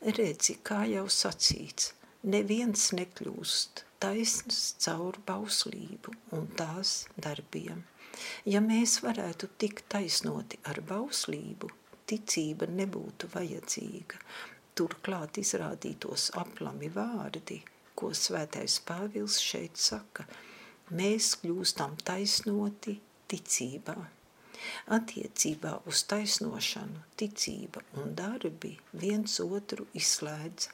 Redzi, kā jau sacīts, neviens nekļūst taisns caur bauslību un tās darbiem. Ja mēs varētu tikt taisnoti ar bauslību, ticība nebūtu vajadzīga, turklāt izrādītos aplami vārdi, ko svētais Pāvils šeit saka, mēs kļūstam taisnoti ticībā. Attiecībā uz taisnošanu, ticība un darbi viens otru izslēdz.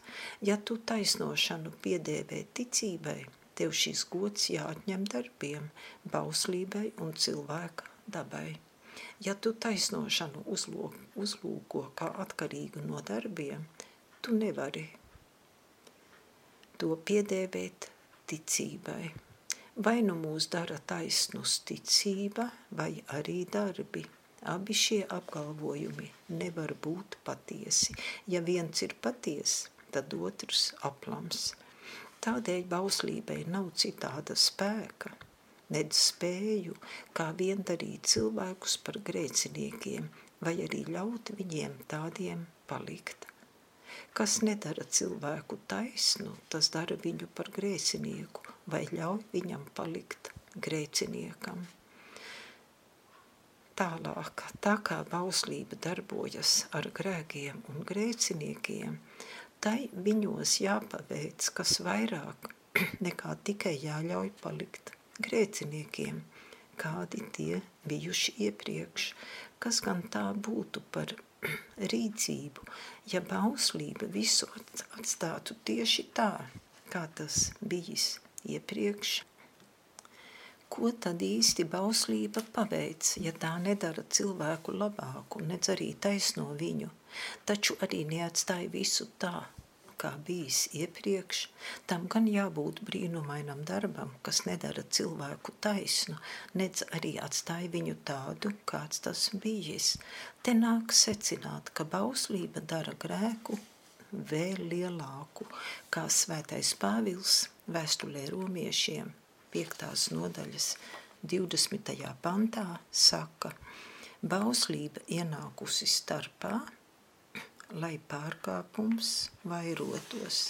Ja tu taisnošanu piedēvē ticībai, tev šis gods jāatņem darbiem, bauslībai un cilvēka dabai. Ja tu taisnošanu uzlūko kā atkarīgu no darbiem, tu nevari to piedēvēt ticībai. Vai nu mūs dara taisnus ticība, vai arī darbi. Abi šie apgalvojumi nevar būt patiesi. Ja viens ir patiesa, tad otrs aplams. Tādēļ bauslībai nav citāda spēka, nedz spēju, kā vien darīt cilvēkus par grēciniekiem, vai arī ļaut viņiem tādiem palikt. Kas nedara cilvēku taisnu, tas dara viņu par grēcinieku vai ļauj viņam palikt grēciniekam. Tālāk, tā kā bauslība darbojas ar grēkiem un grēciniekiem, tai viņos jāpaveic kas vairāk [CLEARS THROAT] nekā tikai jāļauj palikt grēciniekiem, kādi tie bijuši iepriekš, kas gan tā būtu par [CLEARS THROAT] rīcību, ja bauslība visu atstātu tieši tā, kā tas bijis iepriekš. Ko tad īsti bauslība paveic, ja tā nedara cilvēku labāku, nedz arī taisno viņu, taču arī neatstāja visu tā, kā bijis iepriekš, tam gan jābūt brīnumainam darbam, kas nedara cilvēku taisnu, nedz arī atstāja viņu tādu, kāds tas bijis. Te nāk secināt, ka bauslība dara grēku vēl lielāku, kā svētais Pāvils vēstulē romiešiem 5. nodaļas 20. pantā saka, bauslība ienākusi starpā, lai pārkāpums vairotos.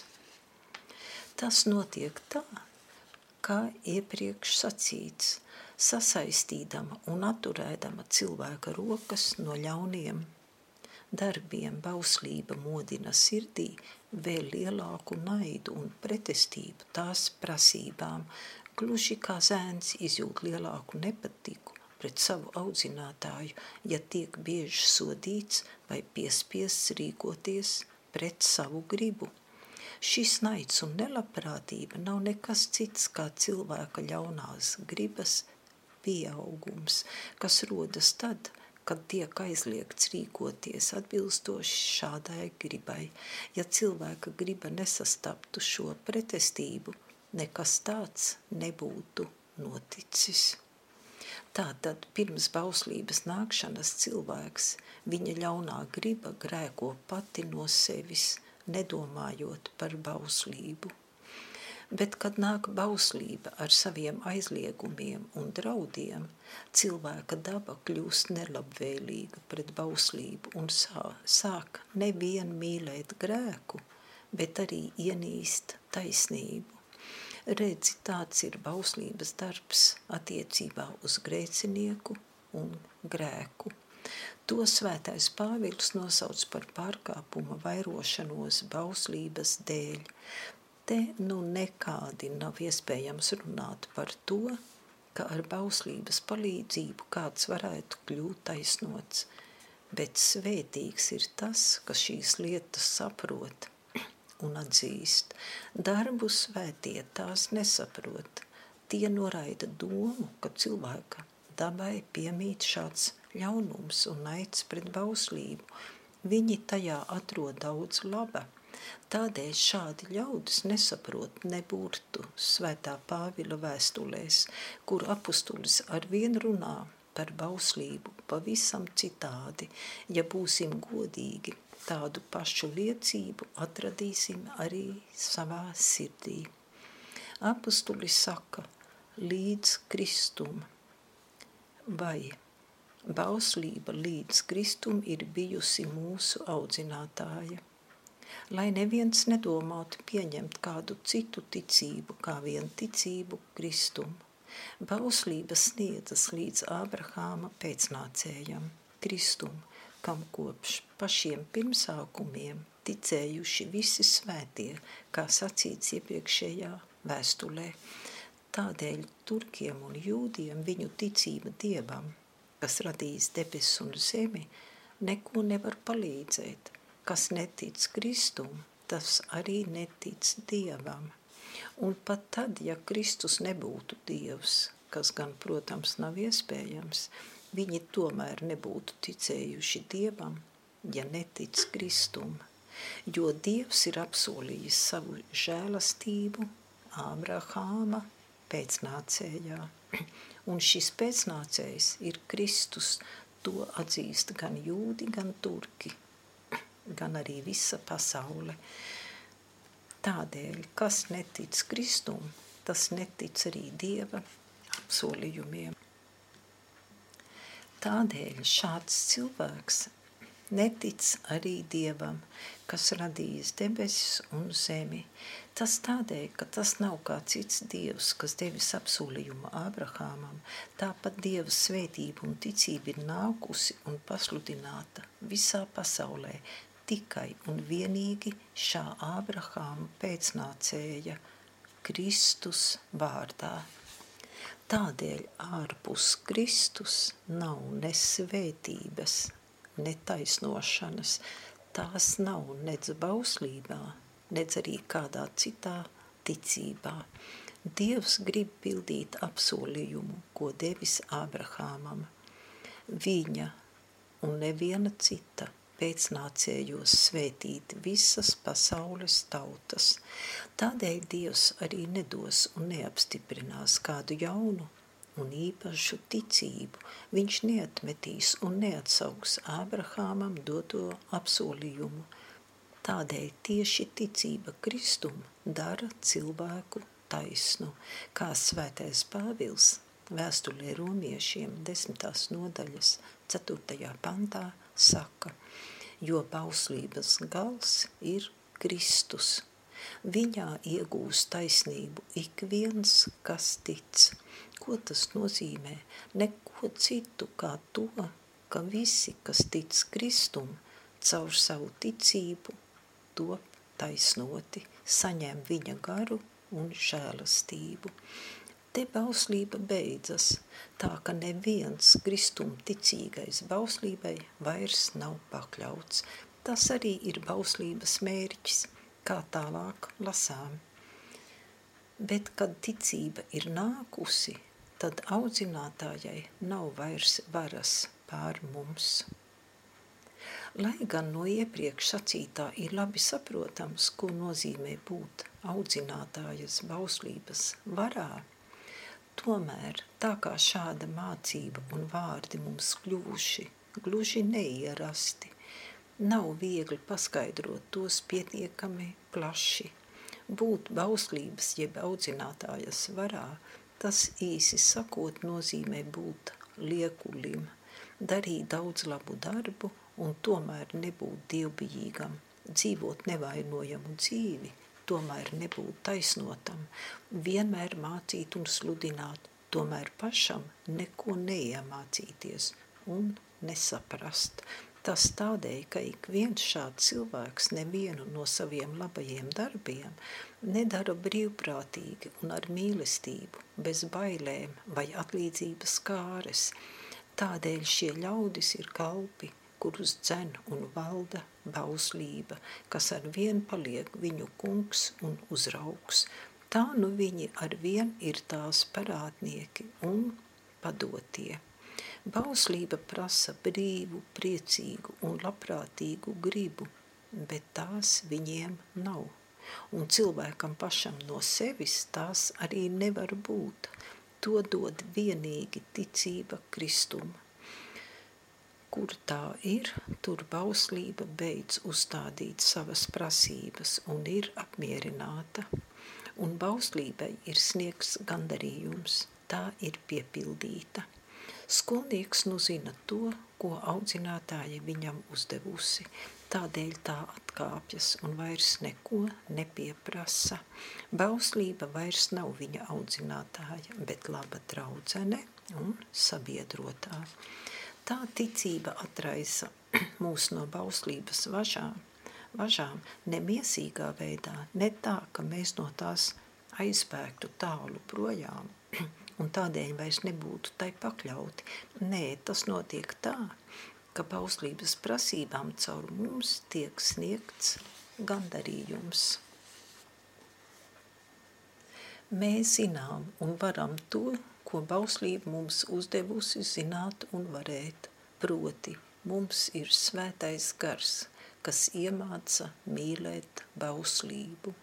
Tas notiek tā, kā iepriekš sacīts, sasaistīdama un atturēdama cilvēka rokas no ļauniem darbiem, bauslība modina sirdī vēl lielāku naidu un pretestību tās prasībām, gluži kā zēns izjūt lielāku nepatiku pret savu audzinātāju, ja tiek bieži sodīts vai piespiests rīkoties pret savu gribu. Šis naids un nelabprātība nav nekas cits kā cilvēka ļaunās gribas pieaugums, kas rodas tad, kad tiek aizliegts rīkoties atbilstoši šādai gribai. Ja cilvēka griba nesastaptu šo pretestību, nekas tāds nebūtu noticis. Tātad pirms bauslības nākšanas cilvēks, viņa ļaunā griba grēko pati no sevis, nedomājot par bauslību. Bet, kad nāk bauslība ar saviem aizliegumiem un draudiem, cilvēka daba kļūst nelabvēlīga pret bauslību un sā, sāk nevien mīlēt grēku, bet arī ienīst taisnību. Redzi, tāds ir bauslības darbs attiecībā uz grēcinieku un grēku. To svētais Pāvils nosauc par pārkāpuma vairošanos bauslības dēļ, te nu nekādi nav iespējams runāt par to, ka ar bauslības palīdzību kāds varētu kļūt taisnots, bet svētīgs ir tas, kas šīs lietas saprot un atzīst. Darbu svētie tās nesaprot. Tie noraida domu, ka cilvēka dabai piemīt šāds ļaunums un naids pret bauslību. Viņi tajā atrod daudz laba – Tādēļ šādi ļaudis nesaprot nebūtu svētā Pāvila vēstulēs, kur apustulis ar vienu runā par bauslību pavisam citādi. Ja būsim godīgi, tādu pašu liecību atradīsim arī savā sirdī. Apustulis saka, līdz kristum vai bauslība līdz kristum ir bijusi mūsu audzinātāja lai neviens nedomātu pieņemt kādu citu ticību, kā vien ticību Kristumu. Bauslība sniedzas līdz Ābrahāma pēcnācējam, Kristum, kam kopš pašiem pirmsākumiem ticējuši visi svētie, kā sacīts iepriekšējā vēstulē. Tādēļ turkiem un jūdiem viņu ticība dievam, kas radījis debesis un zemi, neko nevar palīdzēt – kas netic Kristum, tas arī netic Dievam. Un pat tad, ja Kristus nebūtu Dievs, kas gan, protams, nav iespējams, viņi tomēr nebūtu ticējuši Dievam, ja netic Kristum. Jo Dievs ir apsolījis savu žēlastību Ābrahāma pēcnācējā. [CLEARS THROAT] Un šis pēcnācējs ir Kristus, to atzīst gan jūdi, gan turki [CLEARS THROAT] gan arī visa pasaule. Tādēļ, kas netic Kristum, tas netic arī Dieva apsolījumiem. Tādēļ šāds cilvēks netic arī Dievam, kas radījis debesis un zemi. Tas tādēļ, ka tas nav kā cits Dievs, kas devis apsolījumu Ābrahāmam, tāpat Dieva svētība un ticība ir nākusi un pasludināta visā pasaulē, tikai un vienīgi šā Ābrahāma pēcnācēja Kristus vārdā. Tādēļ ārpus Kristus nav ne svētības, ne taisnošanas, tās nav nedz bauslībā, nedz arī kādā citā ticībā. Dievs grib pildīt apsolījumu, ko devis Ābrahāmam. Viņa un neviena cita pēcnācējos svētīt visas pasaules tautas. Tādēļ Dievs arī nedos un neapstiprinās kādu jaunu un īpašu ticību. Viņš neatmetīs un neatsauks Ābrahāmam doto apsolījumu Tādēļ tieši ticība Kristum dara cilvēku taisnu, kā svētais Pāvils vēstulē romiešiem desmitās nodaļas 4. pantā saka, jo bauslības gals ir Kristus. Viņā iegūst taisnību ik viens, kas tic. Ko tas nozīmē? Neko citu kā to, ka visi, kas tic Kristum, caur savu ticību top taisnoti, saņem viņa garu un žēlastību. Te bauslība beidzas, tā ka neviens kristum ticīgais bauslībai vairs nav pakļauts. Tas arī ir bauslības mērķis, kā tālāk lasām. Bet, kad ticība ir nākusi, tad audzinātājai nav vairs varas pār mums. Lai gan no iepriekš sacītā ir labi saprotams, ko nozīmē būt audzinātājas bauslības varā, Tomēr tā kā šāda mācība un vārdi mums kļuvuši gluži neierasti, nav viegli paskaidrot tos pietiekami plaši. Būt bauslības jeb audzinātājas varā, tas īsi sakot nozīmē būt liekulim, darīt daudz labu darbu un tomēr nebūt dievbijīgam, dzīvot nevainojamu dzīvi, tomēr nebūt taisnotam, vienmēr mācīt un sludināt, tomēr pašam neko neiemācīties un nesaprast. Tas tādēļ, ka ik viens šāds cilvēks nevienu no saviem labajiem darbiem nedara brīvprātīgi un ar mīlestību, bez bailēm vai atlīdzības kāres. Tādēļ šie ļaudis ir kalpi, kurus dzen un valda bauslība, kas ar vien paliek viņu kungs un uzraugs. Tā nu viņi ar vien ir tās parādnieki un padotie. Bauslība prasa brīvu, priecīgu un labprātīgu gribu, bet tās viņiem nav. Un cilvēkam pašam no sevis tās arī nevar būt. To dod vienīgi ticība Kristuma kur tā ir, tur bauslība beidz uzstādīt savas prasības un ir apmierināta. Un bauslībai ir sniegs gandarījums, tā ir piepildīta. Skolnieks nu zina to, ko audzinātāja viņam uzdevusi, tādēļ tā atkāpjas un vairs neko nepieprasa. Bauslība vairs nav viņa audzinātāja, bet laba draudzene un sabiedrotā. Tā ticība atraisa [CLEARS THROAT] mūs no bauslības važām, važām nemiesīgā veidā, ne tā, ka mēs no tās aizbēgtu tālu projām [CLEARS THROAT] un tādēļ vairs nebūtu tai pakļauti. Nē, tas notiek tā, ka bauslības prasībām caur mums tiek sniegts gandarījums. Mēs zinām un varam to, ko bauslība mums uzdevusi zināt un varēt. Proti, mums ir svētais gars, kas iemāca mīlēt bauslību.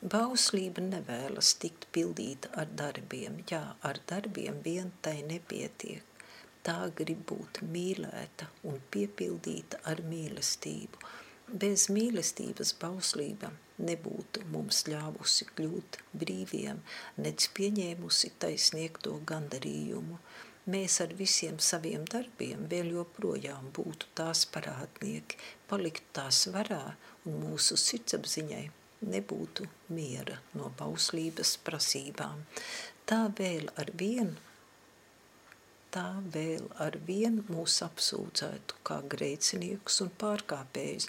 Bauslība nevēlas tikt pildīta ar darbiem, jā, ar darbiem vien tai nepietiek. Tā grib būt mīlēta un piepildīta ar mīlestību. Bez mīlestības bauslība nebūtu mums ļāvusi kļūt brīviem, nec pieņēmusi taisniegto gandarījumu. Mēs ar visiem saviem darbiem vēl joprojām būtu tās parādnieki, palikt tās varā un mūsu sirdsapziņai nebūtu miera no bauslības prasībām. Tā vēl ar vienu tā vēl ar vienu mūs apsūdzētu kā grēciniekus un pārkāpējus,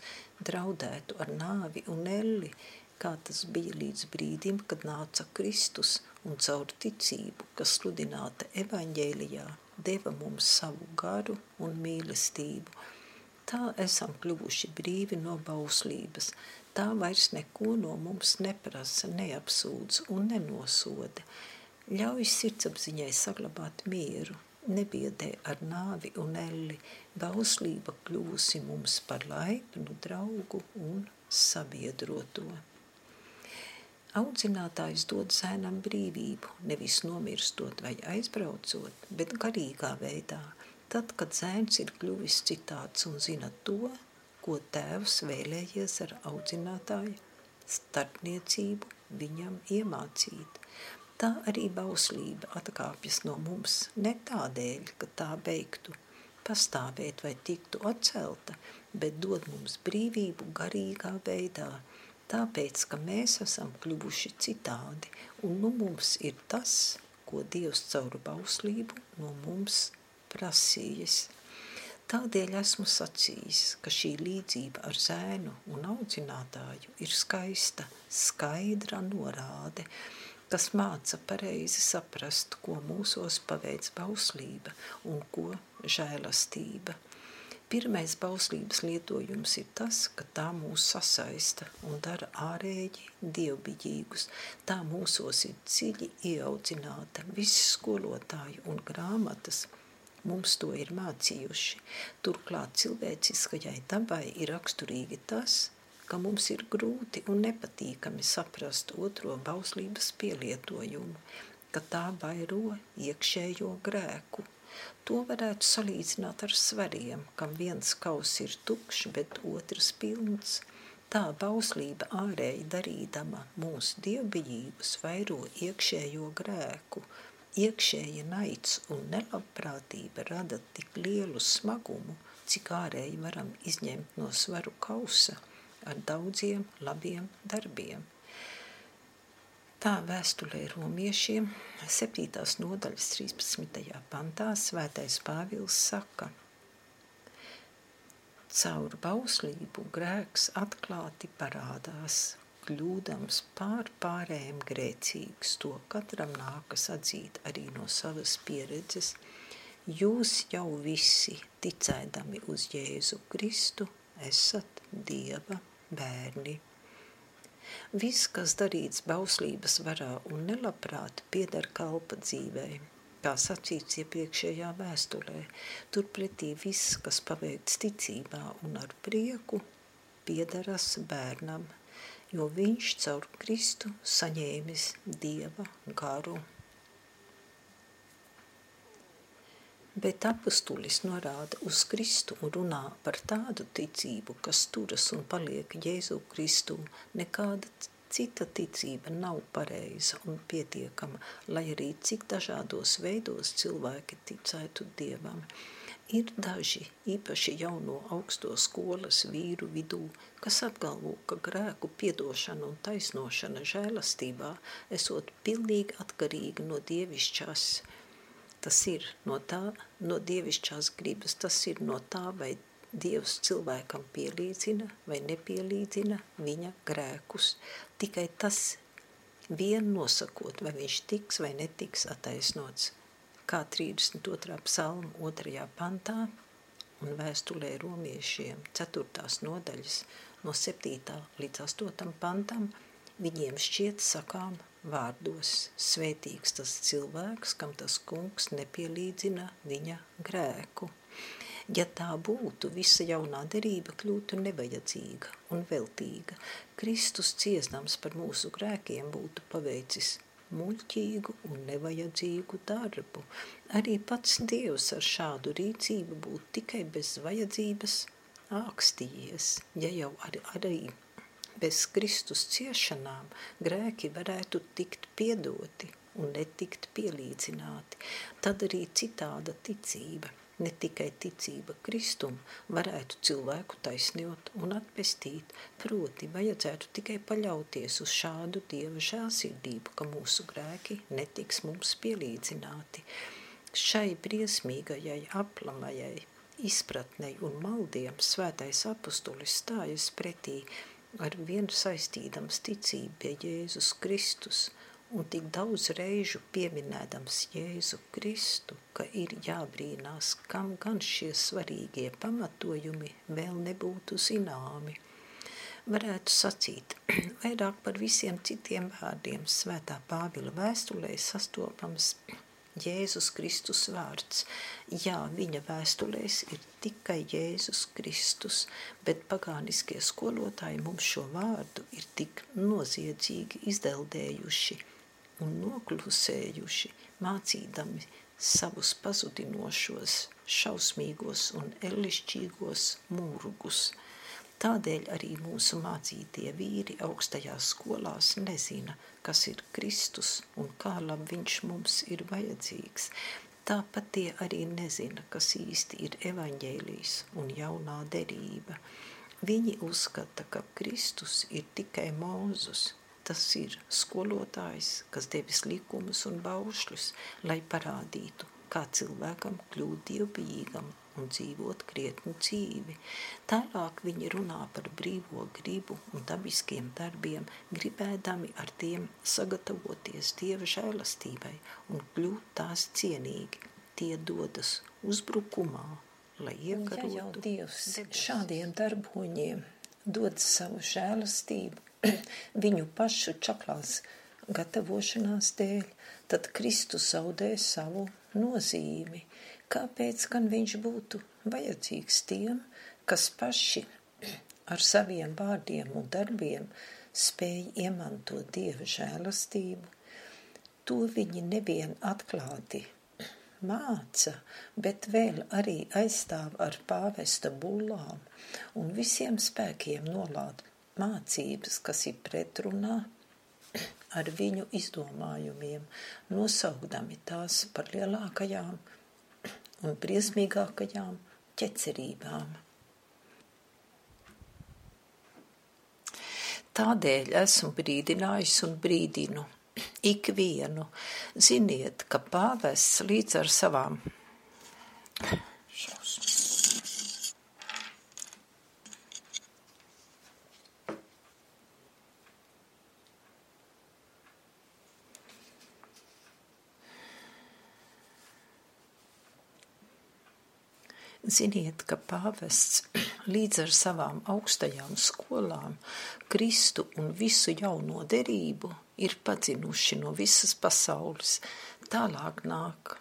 draudētu ar nāvi un elli, kā tas bija līdz brīdim, kad nāca Kristus un caur ticību, kas sludināta evaņģēlijā, deva mums savu garu un mīlestību. Tā esam kļuvuši brīvi no bauslības, tā vairs neko no mums neprasa, neapsūdz un nenosoda. Ļauj sirdsapziņai saglabāt mieru, nebiedē ar nāvi un elli, bauslība kļūsi mums par laipnu draugu un sabiedroto. Audzinātājs dod zēnam brīvību, nevis nomirstot vai aizbraucot, bet garīgā veidā, tad, kad zēns ir kļuvis citāds un zina to, ko tēvs vēlējies ar audzinātāju starpniecību viņam iemācīt. Tā arī bauslība atkāpjas no mums ne tādēļ, ka tā beigtu pastāvēt vai tiktu atcelta, bet dod mums brīvību garīgā veidā, tāpēc, ka mēs esam kļuvuši citādi, un nu mums ir tas, ko Dievs caur bauslību no mums prasījis. Tādēļ esmu sacījis, ka šī līdzība ar zēnu un audzinātāju ir skaista, skaidra norāde, kas māca pareizi saprast, ko mūsos paveic bauslība un ko žēlastība. Pirmais bauslības lietojums ir tas, ka tā mūs sasaista un dara ārēji dievbiģīgus. Tā mūsos ir dziļi ieaudzināta visi skolotāju un grāmatas – Mums to ir mācījuši. Turklāt cilvēciskajai dabai ir raksturīgi tas, ka mums ir grūti un nepatīkami saprast otro bauslības pielietojumu, ka tā vairo iekšējo grēku. To varētu salīdzināt ar svariem, kam viens kaus ir tukšs, bet otrs pilns. Tā bauslība ārēji darīdama mūsu dievbijības vairo iekšējo grēku, Iekšēja naids un nelabprātība rada tik lielu smagumu, cik ārēji varam izņemt no svaru kausa ar daudziem labiem darbiem. Tā vēstulē romiešiem 7. nodaļas 13. pantā svētais Pāvils saka Caur bauslību grēks atklāti parādās, kļūdams pār pārējiem grēcīgs, to katram nākas atzīt arī no savas pieredzes, jūs jau visi ticēdami uz Jēzu Kristu esat Dieva bērni. Viss, kas darīts bauslības varā un nelabprāt, pieder kalpa dzīvei, kā sacīts iepriekšējā vēstulē. Turpretī viss, kas paveikts ticībā un ar prieku, piederas bērnam – jo viņš caur Kristu saņēmis Dieva garu. Bet apustulis norāda uz Kristu un runā par tādu ticību, kas turas un paliek Jēzu Kristu. Nekāda cita ticība nav pareiza un pietiekama, lai arī cik dažādos veidos cilvēki ticētu Dievam. Ir daži, īpaši jauno augsto skolas vīru vidū, kas apgalvo, ka grēku piedošana un taisnošana žēlastībā esot pilnīgi atkarīga no dievišķās. Tas ir no tā, no dievišķās gribas, tas ir no tā, vai Dievs cilvēkam pielīdzina vai nepielīdzina viņa grēkus. Tikai tas vien nosakot, vai viņš tiks vai netiks attaisnots kā 32. psalma 2. pantā un vēstulē romiešiem 4. nodaļas no 7. līdz 8. pantam, viņiem šķiet sakām vārdos svētīgs tas cilvēks, kam tas kungs nepielīdzina viņa grēku. Ja tā būtu, visa jaunā derība kļūtu nevajadzīga un veltīga. Kristus ciesdams par mūsu grēkiem būtu paveicis muļķīgu un nevajadzīgu darbu. Arī pats Dievs ar šādu rīcību būtu tikai bez vajadzības ākstījies, ja jau ar, arī bez Kristus ciešanām grēki varētu tikt piedoti un netikt pielīdzināti. Tad arī citāda ticība ne tikai ticība Kristum varētu cilvēku taisnot un atpestīt, proti vajadzētu tikai paļauties uz šādu Dieva žēlsirdību, ka mūsu grēki netiks mums pielīdzināti. Šai briesmīgajai, aplamajai izpratnei un maldiem svētais apustulis stājas pretī ar vienu saistīdams ticību pie Jēzus Kristus – un tik daudz reižu pieminēdams Jēzu Kristu, ka ir jābrīnās, kam gan šie svarīgie pamatojumi vēl nebūtu zināmi. Varētu sacīt, [CLEARS THROAT] vairāk par visiem citiem vārdiem svētā Pāvila vēstulē sastopams Jēzus Kristus vārds. Jā, viņa vēstulēs ir tikai Jēzus Kristus, bet pagāniskie skolotāji mums šo vārdu ir tik noziedzīgi izdeldējuši – un noklusējuši, mācīdami savus pazudinošos, šausmīgos un elišķīgos mūrgus. Tādēļ arī mūsu mācītie vīri augstajās skolās nezina, kas ir Kristus un kā labi viņš mums ir vajadzīgs. Tāpat tie arī nezina, kas īsti ir evaņģēlijs un jaunā derība. Viņi uzskata, ka Kristus ir tikai Mūzus, Tas ir skolotājs, kas devis likumus un baušļus, lai parādītu, kā cilvēkam kļūt dievbijīgam un dzīvot krietnu dzīvi. Tālāk viņi runā par brīvo gribu un dabiskiem darbiem, gribēdami ar tiem sagatavoties Dieva žēlastībai un kļūt tās cienīgi. Tie dodas uzbrukumā, lai iekarotu. Ja jau Dievs šādiem darboņiem dod savu žēlastību, [CLEARS THROAT] viņu pašu čaklās gatavošanās dēļ, tad Kristus zaudē savu nozīmi. Kāpēc gan viņš būtu vajadzīgs tiem, kas paši ar saviem vārdiem un darbiem spēj iemantot Dieva žēlastību? To viņi nevien atklāti māca, bet vēl arī aizstāv ar pāvesta bullām un visiem spēkiem nolāda mācības, kas ir pretrunā ar viņu izdomājumiem, nosaukdami tās par lielākajām un briesmīgākajām ķecerībām. Tādēļ esmu brīdinājis un brīdinu ikvienu. Ziniet, ka pāvests līdz ar savām Ziniet, ka pāvests [CLEARS THROAT] līdz ar savām augstajām skolām Kristu un visu jauno derību ir padzinuši no visas pasaules. Tālāk nāk.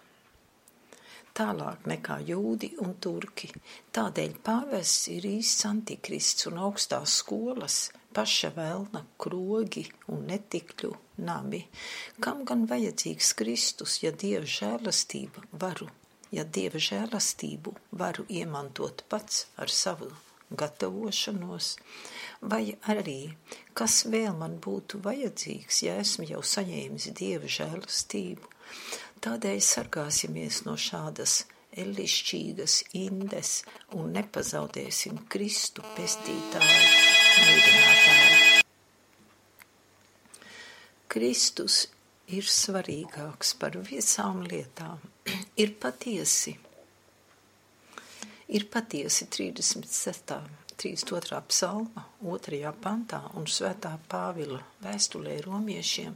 Tālāk nekā jūdi un turki. Tādēļ pāvests ir īsts antikrists un augstās skolas paša vēlna krogi un netikļu nami. Kam gan vajadzīgs Kristus, ja Dieva žēlastība varu ja dieva žēlastību varu iemantot pats ar savu gatavošanos, vai arī kas vēl man būtu vajadzīgs, ja esmu jau saņēmis dieva žēlastību. Tādēļ sargāsimies no šādas elišķīgas indes un nepazaudēsim Kristu pestītāju, mīdinātāju. Kristus ir svarīgāks par visām lietām ir patiesi. Ir patiesi 36. 32. psalma, 2. pantā un svētā Pāvila vēstulē romiešiem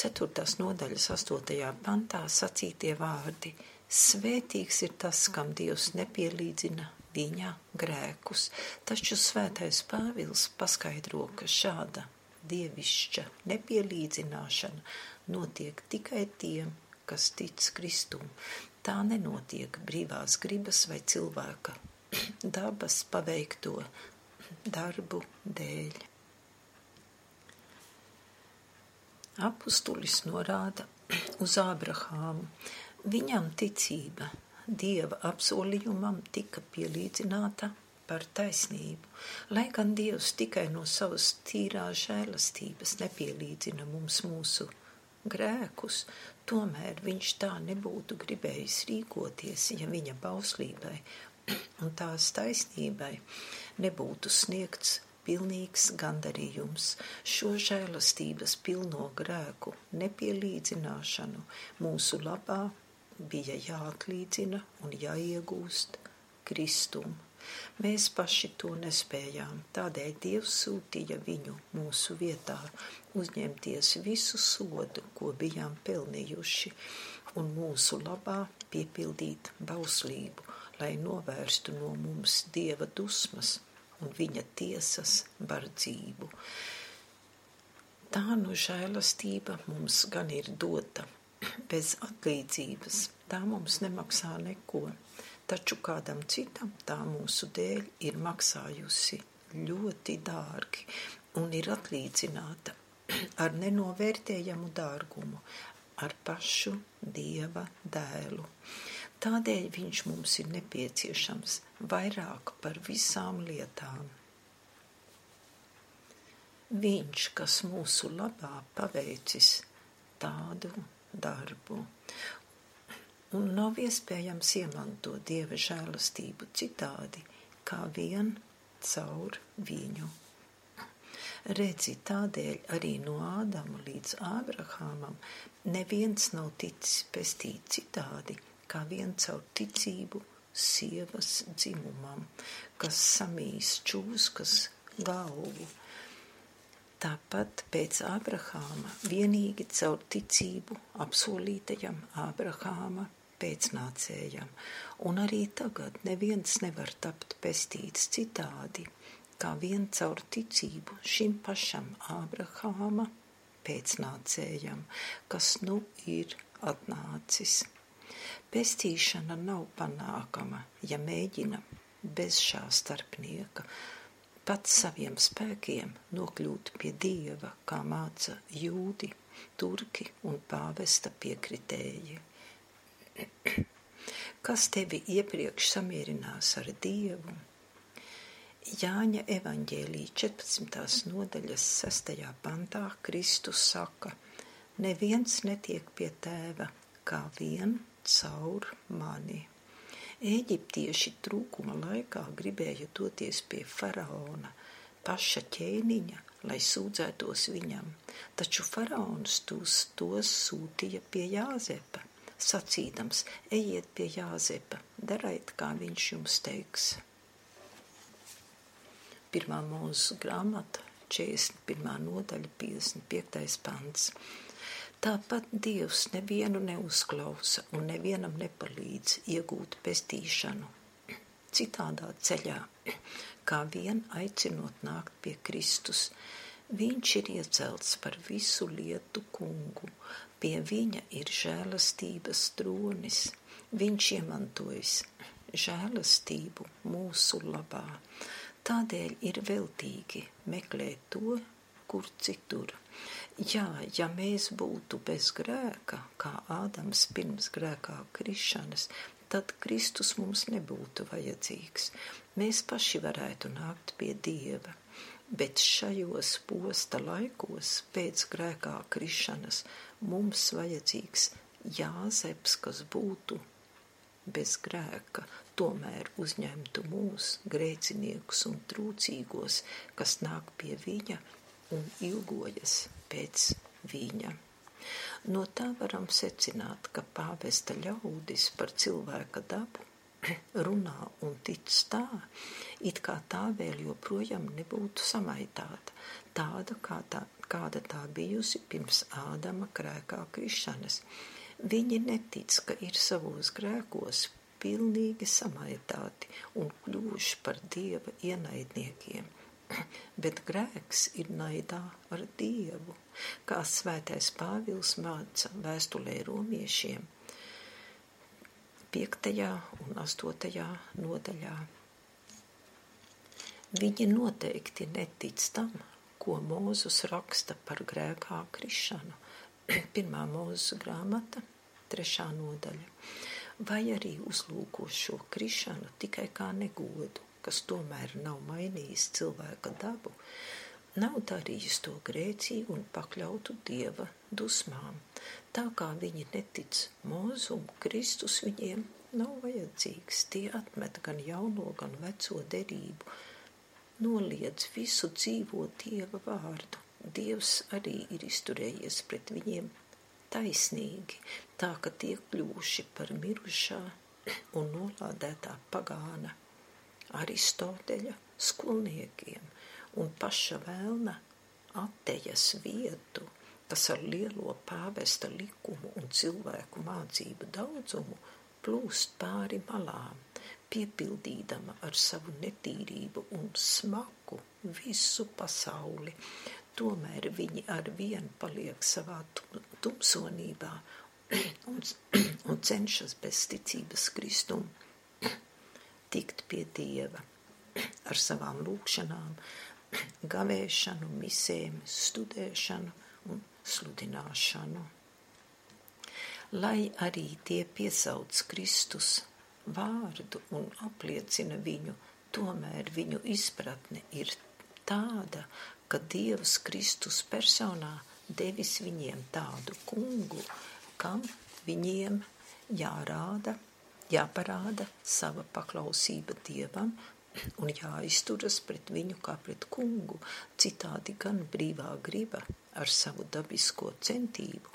4. nodaļas 8. pantā sacītie vārdi Svētīgs ir tas, kam Dievs nepielīdzina viņa grēkus, taču svētais Pāvils paskaidro, ka šāda dievišķa nepielīdzināšana notiek tikai tiem, kas tic Kristum. Tā nenotiek brīvās gribas vai cilvēka [CLEARS THROAT] dabas paveikto darbu dēļ. Apustulis norāda [CLEARS THROAT] uz Ābrahāmu. Viņam ticība Dieva apsolījumam tika pielīdzināta par taisnību, lai gan Dievs tikai no savas tīrās žēlastības nepielīdzina mums mūsu grēkus, tomēr viņš tā nebūtu gribējis rīkoties, ja viņa bauslībai un tās taisnībai nebūtu sniegts pilnīgs gandarījums šo žēlastības pilno grēku nepielīdzināšanu mūsu labā bija jāatlīdzina un jāiegūst Kristumu. Mēs paši to nespējām, tādēļ Dievs sūtīja viņu mūsu vietā uzņemties visu sodu, ko bijām pelnījuši, un mūsu labā piepildīt bauslību, lai novērstu no mums Dieva dusmas un viņa tiesas bardzību. Tā nu žēlastība mums gan ir dota, [CLEARS THROAT] bez atlīdzības, tā mums nemaksā neko taču kādam citam tā mūsu dēļ ir maksājusi ļoti dārgi un ir atlīdzināta [CLEARS THROAT] ar nenovērtējamu dārgumu, ar pašu dieva dēlu. Tādēļ viņš mums ir nepieciešams vairāk par visām lietām. Viņš, kas mūsu labā paveicis tādu darbu, un nav iespējams iemantot Dieva žēlastību citādi, kā vien caur viņu. Redzi, tādēļ arī no Ādama līdz Ābrahamam neviens nav ticis pestīts citādi, kā vien caur ticību sievas dzimumam, kas samīs čūskas galvu Tāpat pēc Ābrahāma vienīgi caur ticību apsolītajam Ābrahāma pēcnācējam, un arī tagad neviens nevar tapt pestīts citādi, kā vien caur ticību šim pašam Ābrahāma pēcnācējam, kas nu ir atnācis. Pestīšana nav panākama, ja mēģina bez šā starpnieka pats saviem spēkiem nokļūt pie dieva, kā māca jūdi, turki un pāvesta piekritēji. Kas tevi iepriekš samierinās ar dievu? Jāņa evaņģēlī 14. nodaļas 6. pantā Kristus saka, neviens netiek pie tēva kā vien caur mani. Ēģiptieši trūkuma laikā gribēja doties pie faraona, paša ķēniņa, lai sūdzētos viņam, taču faraons tos, tos sūtīja pie Jāzepa, sacīdams, ejiet pie Jāzepa, dariet, kā viņš jums teiks. Pirmā mūsu grāmata, 41. nodaļa, 55. pants. Tāpat Dievs nevienu neuzklausa un nevienam nepalīdz iegūt pestīšanu citādā ceļā, kā vien aicinot nākt pie Kristus. Viņš ir iecelts par visu lietu kungu, pie viņa ir žēlastības tronis, viņš iemantojas žēlastību mūsu labā. Tādēļ ir veltīgi meklēt to, kur citur. Jā, ja mēs būtu bez grēka, kā Ādams pirms grēkā krišanas, tad Kristus mums nebūtu vajadzīgs. Mēs paši varētu nākt pie Dieva, bet šajos posta laikos pēc grēkā krišanas mums vajadzīgs Jāzeps, kas būtu bez grēka, tomēr uzņemtu mūs, grēciniekus un trūcīgos, kas nāk pie viņa un ilgojas pēc viņa. No tā varam secināt, ka pāvesta ļaudis par cilvēka dabu [CLEARS THROAT] runā un tic tā, it kā tā vēl joprojām nebūtu samaitāta, tāda, kā tā, kāda tā bijusi pirms Ādama grēkā krišanas. Viņi netic, ka ir savos grēkos pilnīgi samaitāti un kļuvuši par dieva ienaidniekiem [CLEARS THROAT] – bet grēks ir naidā ar Dievu, kā svētais Pāvils māca vēstulē romiešiem 5. un 8. nodaļā. Viņi noteikti netic tam, ko Mūzus raksta par grēkā krišanu. [CLEARS THROAT] Pirmā mūsu grāmata, trešā nodaļa, vai arī uzlūko šo krišanu tikai kā negodu kas tomēr nav mainījis cilvēka dabu, nav darījis to grēcīgi un pakļautu dieva dusmām. Tā kā viņi netic mūzumu, Kristus viņiem nav vajadzīgs. Tie atmet gan jauno, gan veco derību, noliedz visu dzīvo dieva vārdu. Dievs arī ir izturējies pret viņiem taisnīgi, tā ka tie kļūši par mirušā un nolādētā pagāna Aristoteļa skolniekiem un paša vēlna attejas vietu, kas ar lielo pāvesta likumu un cilvēku mācību daudzumu plūst pāri malām, piepildīdama ar savu netīrību un smaku visu pasauli. Tomēr viņi ar vienu paliek savā tumsonībā [CLEARS THROAT] un, [CLEARS THROAT] un cenšas bez ticības Kristumu [CLEARS THROAT] tikt pie Dieva ar savām lūkšanām, gavēšanu, misēm, studēšanu un sludināšanu. Lai arī tie piesauc Kristus vārdu un apliecina viņu, tomēr viņu izpratne ir tāda, ka Dievs Kristus personā devis viņiem tādu kungu, kam viņiem jārāda, jāparāda sava paklausība Dievam un jāizturas pret viņu kā pret kungu, citādi gan brīvā griba ar savu dabisko centību,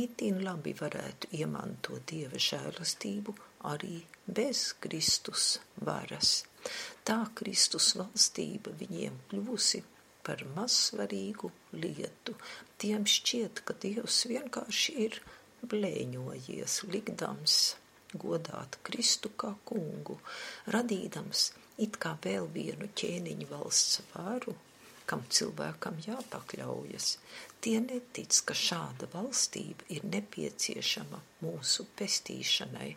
itin labi varētu iemantot Dieva žēlastību arī bez Kristus varas. Tā Kristus valstība viņiem kļūsi par mazsvarīgu lietu. Tiem šķiet, ka Dievs vienkārši ir blēņojies, likdams godāt Kristu kā kungu, radīdams it kā vēl vienu ķēniņu valsts varu, kam cilvēkam jāpakļaujas. Tie netic, ka šāda valstība ir nepieciešama mūsu pestīšanai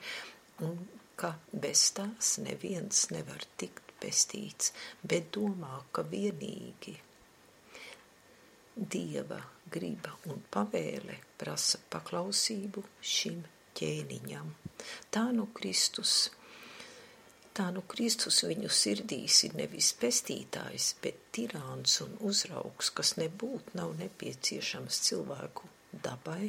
un ka bez tās neviens nevar tikt pestīts, bet domā, ka vienīgi Dieva griba un pavēle prasa paklausību šim ķēniņam. Tā nu Kristus Tā nu Kristus viņu sirdīs ir nevis pestītājs, bet tirāns un uzraugs, kas nebūtu nav nepieciešams cilvēku dabai,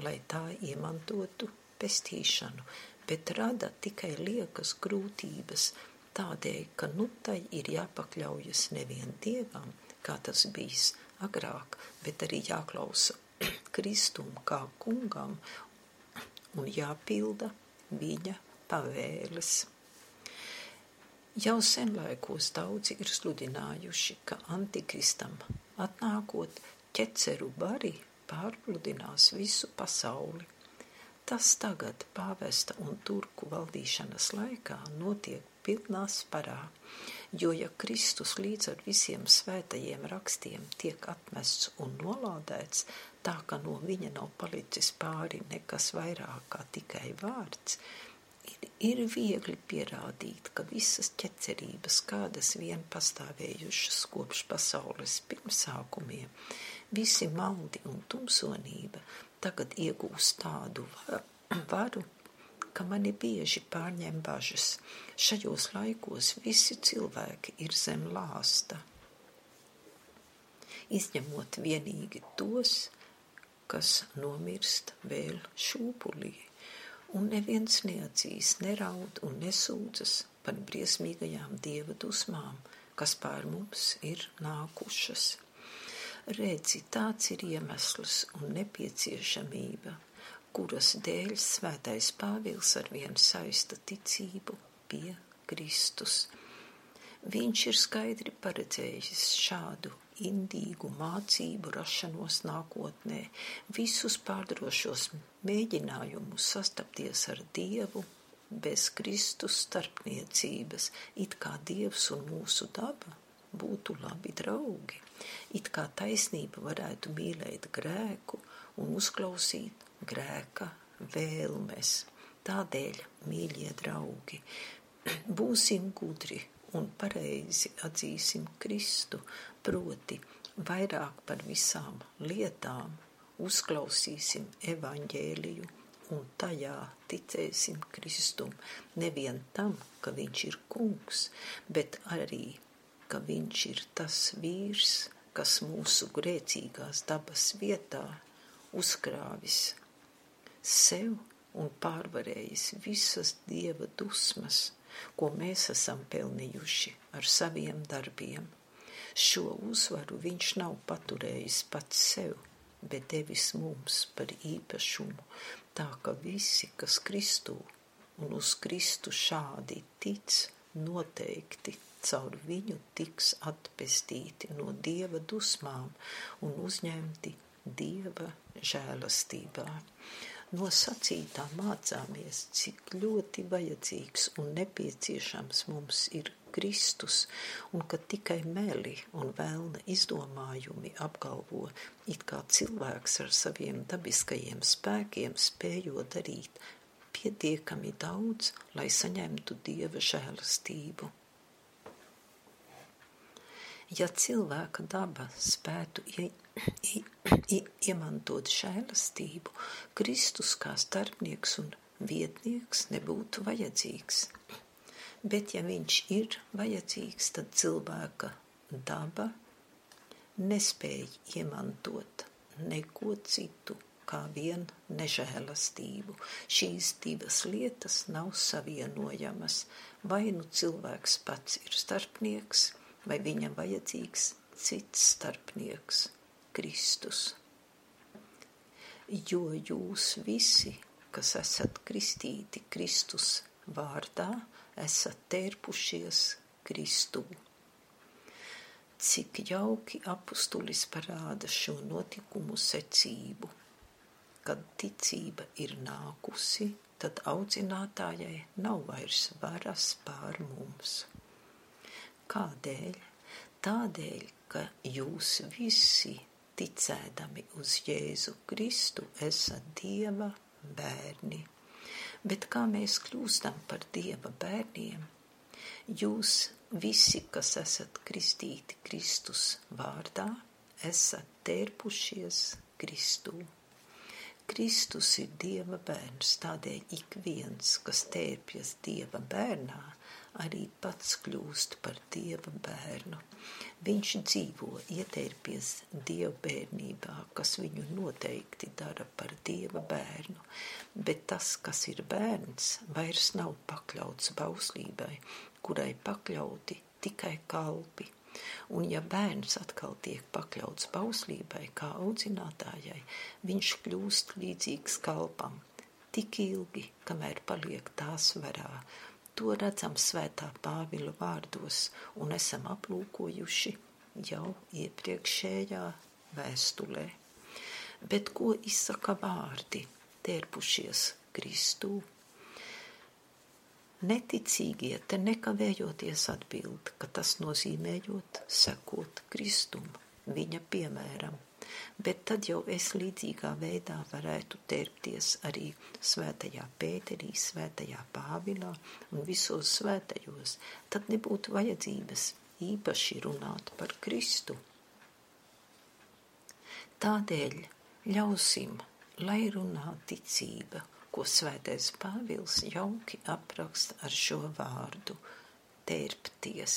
lai tā iemantotu pestīšanu, bet rada tikai liekas grūtības tādēļ, ka nu tai ir jāpakļaujas nevien Dievam, kā tas bijis agrāk, bet arī jāklausa [CLEARS THROAT] Kristum kā kungam un jāpilda viņa pavēles. Jau senlaikos daudzi ir sludinājuši, ka antikristam atnākot ķeceru bari pārpludinās visu pasauli. Tas tagad pāvesta un turku valdīšanas laikā notiek pilnā sparā, jo ja Kristus līdz ar visiem svētajiem rakstiem tiek atmests un nolādēts, tā ka no viņa nav palicis pāri nekas vairāk kā tikai vārds, ir viegli pierādīt, ka visas ķecerības, kādas vien pastāvējušas kopš pasaules pirmsākumiem, visi maldi un tumsonība tagad iegūst tādu varu, ka mani bieži pārņem bažas. Šajos laikos visi cilvēki ir zem lāsta, izņemot vienīgi tos, kas nomirst vēl šūpulī un neviens neatzīs, neraud un nesūdzas par briesmīgajām dieva dusmām, kas pār mums ir nākušas. Redzi, tāds ir iemesls un nepieciešamība, kuras dēļ svētais Pāvils ar vienu saista ticību pie Kristus. Viņš ir skaidri paredzējis šādu indīgu mācību rašanos nākotnē, visus pārdrošos mēģinājumus sastapties ar Dievu bez Kristus starpniecības, it kā Dievs un mūsu daba būtu labi draugi, it kā taisnība varētu mīlēt grēku un uzklausīt grēka vēlmes. Tādēļ, mīļie draugi, [CLEARS THROAT] būsim gudri un pareizi atzīsim Kristu, proti vairāk par visām lietām uzklausīsim evaņģēliju un tajā ticēsim Kristum nevien tam, ka viņš ir kungs, bet arī, ka viņš ir tas vīrs, kas mūsu grēcīgās dabas vietā uzkrāvis sev un pārvarējis visas dieva dusmas ko mēs esam pelnījuši ar saviem darbiem. Šo uzvaru viņš nav paturējis pats sev, bet devis mums par īpašumu, tā ka visi, kas Kristū un uz Kristu šādi tic, noteikti caur viņu tiks atpestīti no Dieva dusmām un uzņemti Dieva žēlastībā. No sacītā mācāmies, cik ļoti vajadzīgs un nepieciešams mums ir Kristus, un ka tikai meli un vēlna izdomājumi apgalvo, it kā cilvēks ar saviem dabiskajiem spēkiem spējo darīt pietiekami daudz, lai saņemtu dieva žēlastību. Ja cilvēka daba spētu iemantot žēlastību, Kristus kā starpnieks un vietnieks nebūtu vajadzīgs. Bet, ja viņš ir vajadzīgs, tad cilvēka daba nespēja iemantot neko citu kā vien nežēlastību. Šīs divas lietas nav savienojamas. Vai nu cilvēks pats ir starpnieks, vai viņam vajadzīgs cits starpnieks - Kristus. Jo jūs visi, kas esat kristīti Kristus vārdā, esat tērpušies Kristu. Cik jauki apustulis parāda šo notikumu secību. Kad ticība ir nākusi, tad audzinātājai nav vairs varas pār mums. Kādēļ? Tādēļ, ka jūs visi, ticēdami uz Jēzu Kristu, esat Dieva bērni. Bet kā mēs kļūstam par Dieva bērniem? Jūs visi, kas esat kristīti Kristus vārdā, esat tērpušies Kristū. Kristus ir Dieva bērns, tādēļ ik viens, kas tērpjas Dieva bērnā, arī pats kļūst par Dieva bērnu. Viņš dzīvo, ietērpies Dieva bērnībā, kas viņu noteikti dara par Dieva bērnu, bet tas, kas ir bērns, vairs nav pakļauts bauslībai, kurai pakļauti tikai kalpi. Un ja bērns atkal tiek pakļauts bauslībai kā audzinātājai, viņš kļūst līdzīgs kalpam, tik ilgi, kamēr paliek tās varā. To redzam svētā Pāvila vārdos un esam aplūkojuši jau iepriekšējā vēstulē. Bet ko izsaka vārdi, tērpušies Kristū? Neticīgie te nekavējoties atbild, ka tas nozīmējot sekot Kristum, viņa piemēram, bet tad jau es līdzīgā veidā varētu tērpties arī svētajā Pēterī, svētajā Pāvilā un visos svētajos, tad nebūtu vajadzības īpaši runāt par Kristu. Tādēļ ļausim, lai runā ticība – ko svētais Pāvils jauki apraksta ar šo vārdu - tērpties.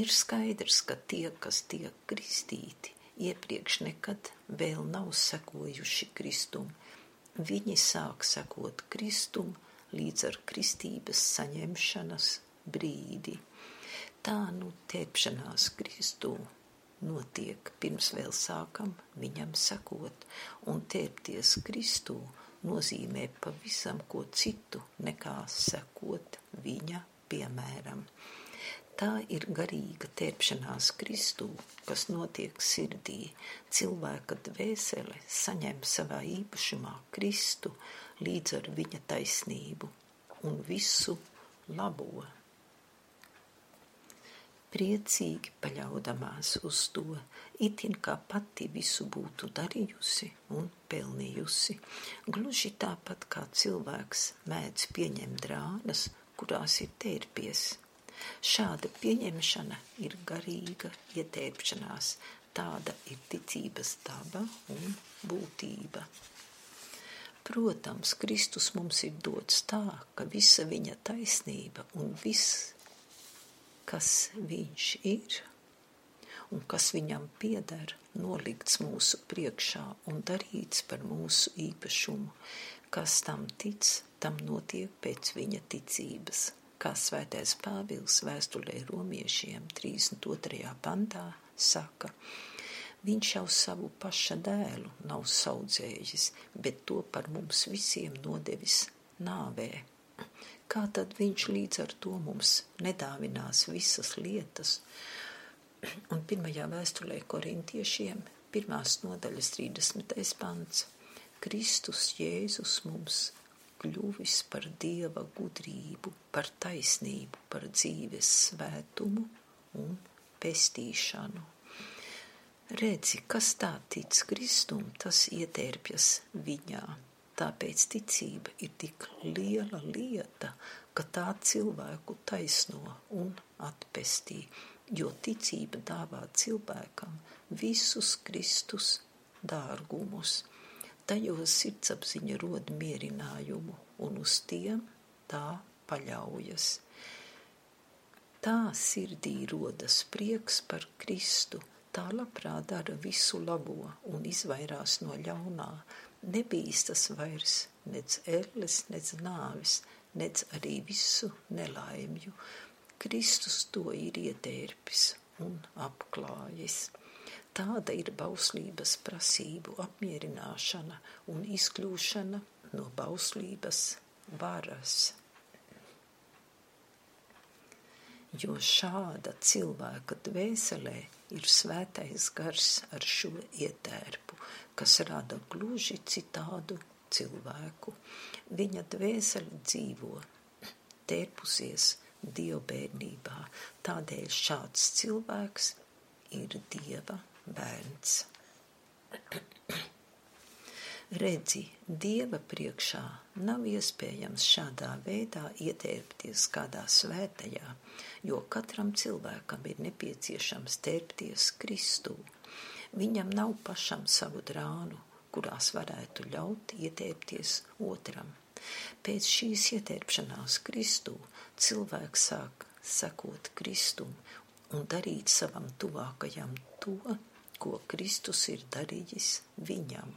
Ir skaidrs, ka tie, kas tiek kristīti, iepriekš nekad vēl nav sekojuši Kristum. Viņi sāk sekot Kristum līdz ar kristības saņemšanas brīdi. Tā nu tērpšanās Kristū notiek pirms vēl sākam viņam sekot, un tērpties Kristū nozīmē pavisam ko citu nekā sekot viņa piemēram. Tā ir garīga tērpšanās Kristū, kas notiek sirdī. Cilvēka dvēsele saņem savā īpašumā Kristu līdz ar viņa taisnību un visu labo priecīgi paļaudamās uz to, itin kā pati visu būtu darījusi un pelnījusi. Gluži tāpat kā cilvēks mēdz pieņemt drānas, kurās ir tērpies. Šāda pieņemšana ir garīga ietērpšanās, tāda ir ticības daba un būtība. Protams, Kristus mums ir dots tā, ka visa viņa taisnība un viss kas viņš ir un kas viņam pieder, nolikts mūsu priekšā un darīts par mūsu īpašumu. Kas tam tic, tam notiek pēc viņa ticības. Kā svētais Pāvils vēstulē romiešiem 32. pantā saka, viņš jau savu paša dēlu nav saudzējis, bet to par mums visiem nodevis nāvē kā tad viņš līdz ar to mums nedāvinās visas lietas? [CLEARS THROAT] Un pirmajā vēstulē korintiešiem, pirmās nodaļas 30. pants, Kristus Jēzus mums kļuvis par Dieva gudrību, par taisnību, par dzīves svētumu un pestīšanu. Redzi, kas tā tic Kristum, tas ietērpjas viņā Tāpēc ticība ir tik liela lieta, ka tā cilvēku taisno un atpestī, jo ticība dāvā cilvēkam visus Kristus dārgumus. Tajos sirdsapziņa rod mierinājumu, un uz tiem tā paļaujas. Tā sirdī rodas prieks par Kristu, Tā labprāt dara visu labo un izvairās no ļaunā, nebīstas vairs nec elles, nec nāvis, nec arī visu nelaimju. Kristus to ir ietērpis un apklājis. Tāda ir bauslības prasību apmierināšana un izkļūšana no bauslības varas. Jo šāda cilvēka dvēselē ir svētais gars ar šo ietērpu, kas rada gluži citādu cilvēku. Viņa dvēsele dzīvo, tērpusies dievbērnībā, tādēļ šāds cilvēks ir dieva bērns. Redzi, Dieva priekšā nav iespējams šādā veidā ietērpties kādā svētajā, jo katram cilvēkam ir nepieciešams tērpties Kristū. Viņam nav pašam savu drānu, kurās varētu ļaut ietērpties otram. Pēc šīs ietērpšanās Kristū cilvēks sāk sekot Kristum un darīt savam tuvākajam to, ko Kristus ir darījis viņam,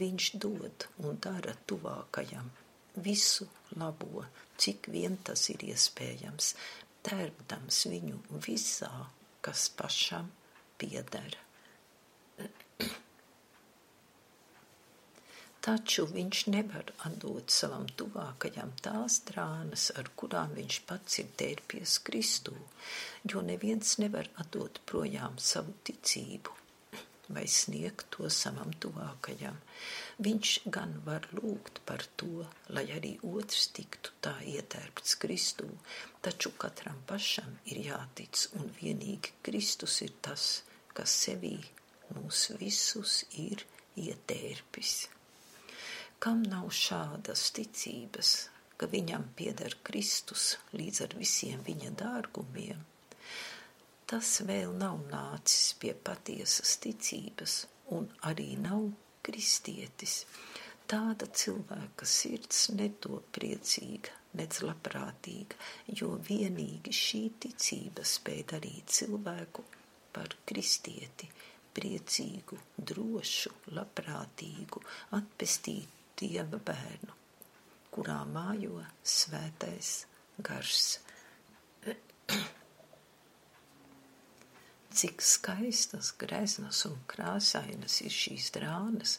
viņš dod un dara tuvākajam visu labo, cik vien tas ir iespējams, tērpdams viņu visā, kas pašam piedara. Taču viņš nevar atdot savam tuvākajam tās drānas, ar kurām viņš pats ir tērpies Kristū, jo neviens nevar atdot projām savu ticību vai sniegt to savam tuvākajam. Viņš gan var lūgt par to, lai arī otrs tiktu tā ietērpts Kristū, taču katram pašam ir jātic, un vienīgi Kristus ir tas, kas sevī mūs visus ir ietērpis. Kam nav šādas ticības, ka viņam pieder Kristus līdz ar visiem viņa dārgumiem, tas vēl nav nācis pie patiesas ticības un arī nav kristietis. Tāda cilvēka sirds neto priecīga, nec labprātīga, jo vienīgi šī ticība spēj darīt cilvēku par kristieti, priecīgu, drošu, labprātīgu, atpestīt dieva bērnu, kurā mājo svētais gars. [CLEARS THROAT] Cik skaistas, greznas un krāsainas ir šīs drānas,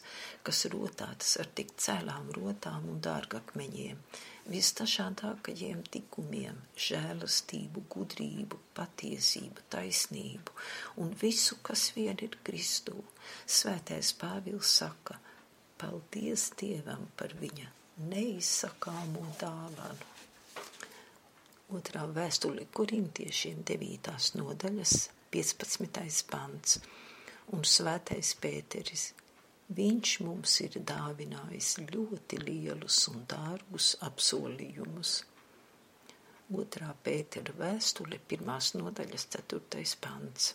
kas rotātas ar tik cēlām rotām un dārgakmeņiem, visdažādākajiem tikumiem, žēlastību, gudrību, patiesību, taisnību un visu, kas vien ir Kristū. Svētais Pāvils saka, paldies Dievam par viņa neizsakāmo dāvanu. Otrā vēstule korintiešiem devītās nodaļas 15. pants, un Svētais Pēteris. Viņš mums ir dāvinājis ļoti lielus un dārgus apsolījumus. Otrā Pētera vēstule, pirmās nodaļas, ceturtais pants.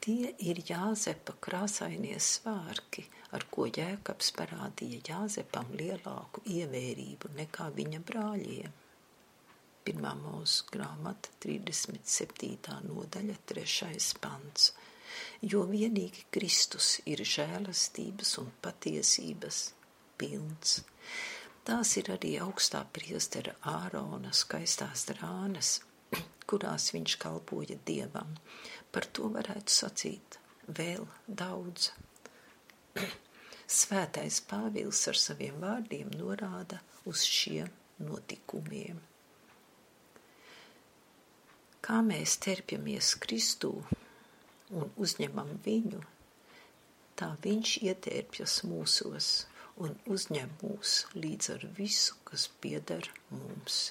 Tie ir Jāzepa krāsainie svārki, ar ko Jēkabs parādīja Jāzepam lielāku ievērību nekā viņa brāļiem. Pirmā mūsu grāmata, 37. nodaļa, 3. pants. Jo vienīgi Kristus ir žēlastības un patiesības pilns. Tās ir arī augstā priestera Ārona skaistās rānas, [CLEARS THROAT] kurās viņš kalpoja dievam. Par to varētu sacīt vēl daudz. [CLEARS THROAT] Svētais Pāvils ar saviem vārdiem norāda uz šiem notikumiem. Kā mēs terpjamies Kristū un uzņemam viņu, tā viņš ietērpjas mūsos un uzņem mūs līdz ar visu, kas pieder mums.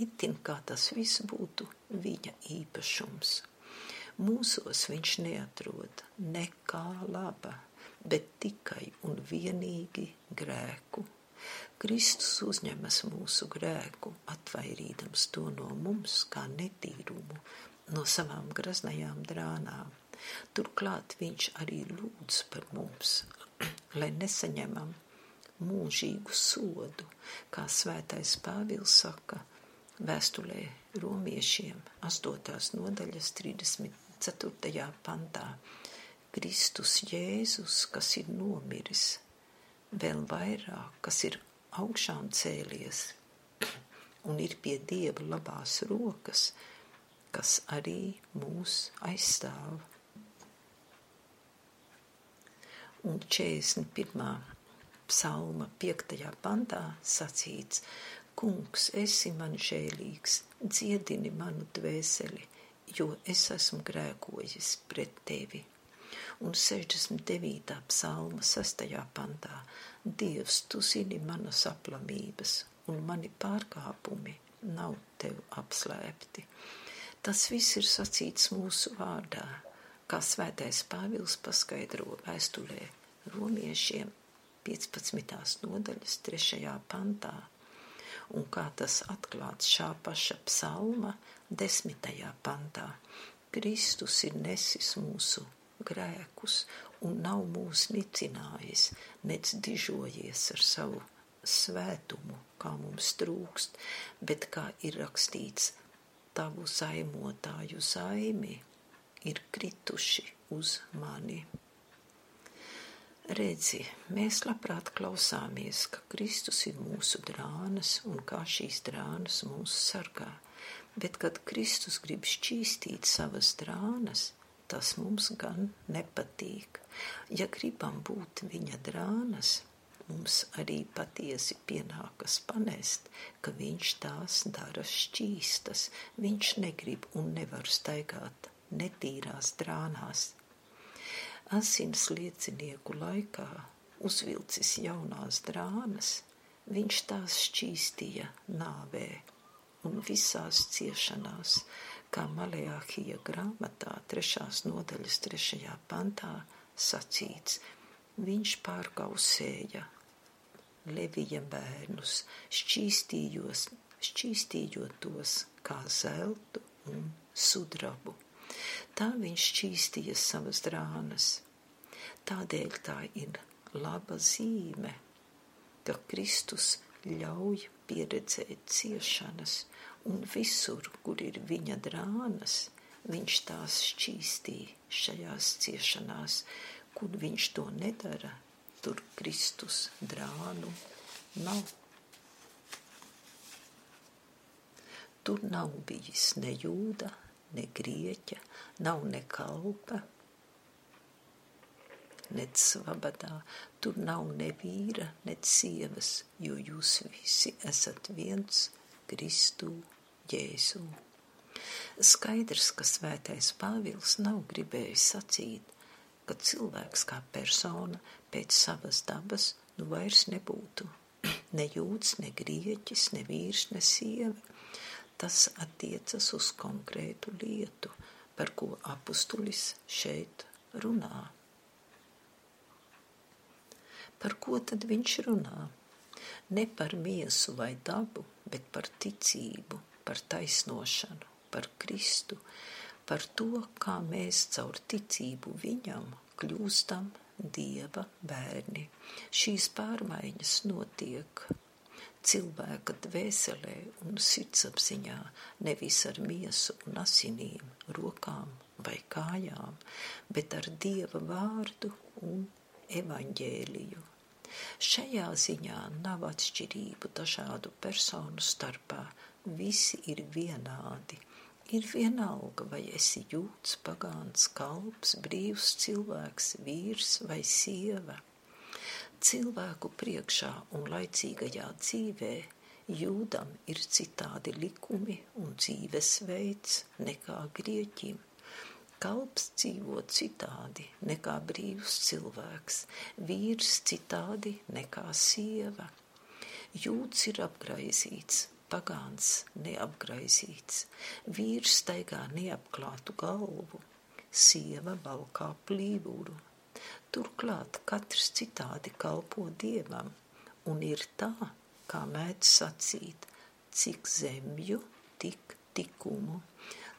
Itin kā tas viss būtu viņa īpašums. Mūsos viņš neatrod nekā laba, bet tikai un vienīgi grēku Kristus uzņemas mūsu grēku, atvairīdams to no mums kā netīrumu, no savām graznajām drānām. Turklāt viņš arī lūdz par mums, [CLEARS THROAT] lai nesaņemam mūžīgu sodu, kā svētais Pāvils saka vēstulē romiešiem 8. nodaļas 30. 4. pantā. Kristus Jēzus, kas ir nomiris, vēl vairāk, kas ir augšām cēlies un ir pie Dieva labās rokas, kas arī mūs aizstāv. Un 41. psalma 5. pantā sacīts: Kungs, esi man žēlīgs, dziedini manu dvēseli, jo es esmu grēkojis pret tevi. Un 69. psalma 6. pantā Dievs, tu zini manas aplamības, un mani pārkāpumi nav tev apslēpti. Tas viss ir sacīts mūsu vārdā, kā svētais Pāvils paskaidro vēstulē romiešiem 15. nodaļas 3. pantā, un kā tas atklāts šā paša psalma 10. pantā. Kristus ir nesis mūsu grēkus un nav mūs nicinājis, nec dižojies ar savu svētumu, kā mums trūkst, bet kā ir rakstīts, tavu zaimotāju zaimi ir krituši uz mani. Redzi, mēs labprāt klausāmies, ka Kristus ir mūsu drānas un kā šīs drānas mūs sargā, bet kad Kristus grib šķīstīt savas drānas, tas mums gan nepatīk. Ja gribam būt viņa drānas, mums arī patiesi pienākas panest, ka viņš tās dara šķīstas, viņš negrib un nevar staigāt netīrās drānās. Asins liecinieku laikā uzvilcis jaunās drānas, viņš tās šķīstīja nāvē un visās ciešanās, kā Malejāhija grāmatā trešās nodaļas trešajā pantā sacīts, viņš pārkausēja Levija bērnus, šķīstījos, šķīstījot tos kā zeltu un sudrabu. Tā viņš šķīstīja savas drānas. Tādēļ tā ir laba zīme, ka Kristus ļauj pieredzēt ciešanas, un visur, kur ir viņa drānas, viņš tās šķīstīja šajās ciešanās, kur viņš to nedara, tur Kristus drānu nav. Tur nav bijis ne jūda, ne grieķa, nav ne kalpa, ne svabadā, tur nav ne vīra, ne sievas, jo jūs visi esat viens Kristū Jēzū. Skaidrs, ka svētais Pāvils nav gribējis sacīt, ka cilvēks kā persona pēc savas dabas nu vairs nebūtu ne jūds, ne grieķis, ne vīrs, ne sieva. Tas attiecas uz konkrētu lietu, par ko apustulis šeit runā. Par ko tad viņš runā? Ne par miesu vai dabu, bet par ticību, par taisnošanu, par Kristu, par to, kā mēs caur ticību viņam kļūstam dieva bērni. Šīs pārmaiņas notiek cilvēka dvēselē un sirdsapziņā, nevis ar miesu un asinīm, rokām vai kājām, bet ar dieva vārdu un evaņģēliju. Šajā ziņā nav atšķirību dažādu personu starpā, visi ir vienādi, Ir vienalga, vai esi jūts, pagāns, kalps, brīvs cilvēks, vīrs vai sieva. Cilvēku priekšā un laicīgajā dzīvē jūdam ir citādi likumi un dzīvesveids nekā grieķim. Kalps dzīvo citādi nekā brīvs cilvēks, vīrs citādi nekā sieva. Jūts ir apgraizīts, pagāns neapgraizīts, vīrs staigā neapklātu galvu, sieva valkā plīvuru. Turklāt katrs citādi kalpo dievam, un ir tā, kā mēdz sacīt, cik zemju, tik tikumu,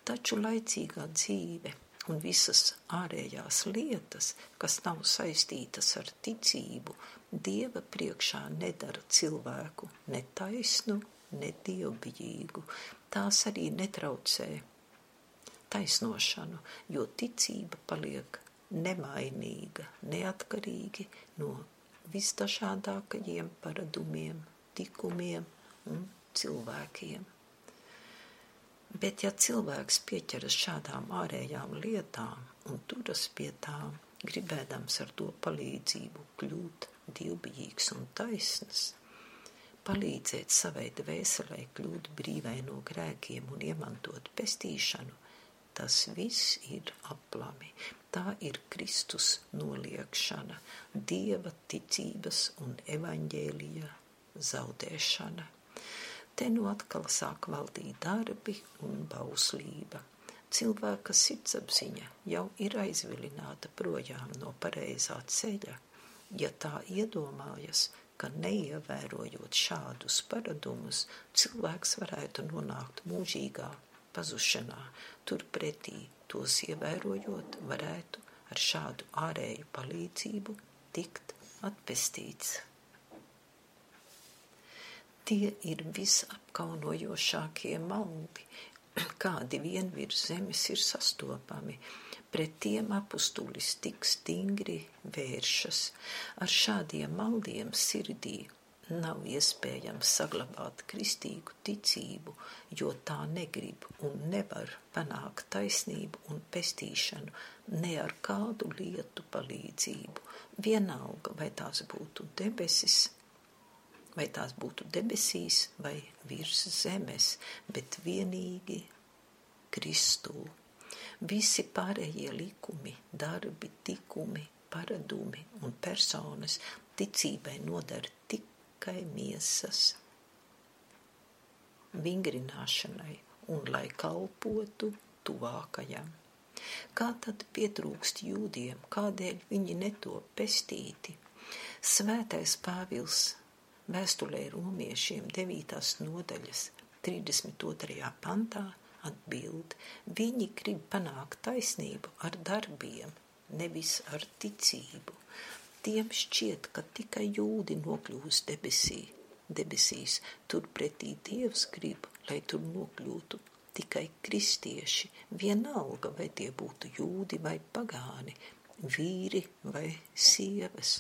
taču laicīgā dzīve un visas ārējās lietas, kas nav saistītas ar ticību, Dieva priekšā nedara cilvēku netaisnu nedievbijīgu, tās arī netraucē taisnošanu, jo ticība paliek nemainīga, neatkarīgi no visdažādākajiem paradumiem, tikumiem un cilvēkiem. Bet ja cilvēks pieķeras šādām ārējām lietām un turas pie tām, gribēdams ar to palīdzību kļūt dievbijīgs un taisns, palīdzēt savai dvēselē kļūt brīvai no grēkiem un iemantot pestīšanu, tas viss ir aplami. Tā ir Kristus noliekšana, Dieva ticības un evaņģēlija zaudēšana. Te nu atkal sāk valdīt darbi un bauslība. Cilvēka sirdsapziņa jau ir aizvilināta projām no pareizā ceļa, ja tā iedomājas, ka neievērojot šādus paradumus, cilvēks varētu nonākt mūžīgā pazušanā, turpretī tos ievērojot, varētu ar šādu ārēju palīdzību tikt atpestīts. Tie ir visapkaunojošākie maldi, [CLEARS THROAT] kādi vien virs zemes ir sastopami. Pret tiem apustulis tik stingri vēršas. Ar šādiem maldiem sirdī nav iespējams saglabāt kristīgu ticību, jo tā negrib un nevar panākt taisnību un pestīšanu ne ar kādu lietu palīdzību. Vienalga, vai tās būtu debesis vai tās būtu debesīs vai virs zemes, bet vienīgi Kristū. Visi pārējie likumi, darbi, tikumi, paradumi un personas ticībai nodara tikai miesas vingrināšanai un lai kalpotu tuvākajam. Kā tad pietrūkst jūdiem, kādēļ viņi neto pestīti? Svētais Pāvils Vēstulē romiešiem 9. nodaļas 32. pantā atbild, viņi grib panākt taisnību ar darbiem, nevis ar ticību. Tiem šķiet, ka tikai jūdi nokļūs debesī, debesīs, turpretī Dievs grib, lai tur nokļūtu tikai kristieši, vienalga, vai tie būtu jūdi vai pagāni, vīri vai sievas.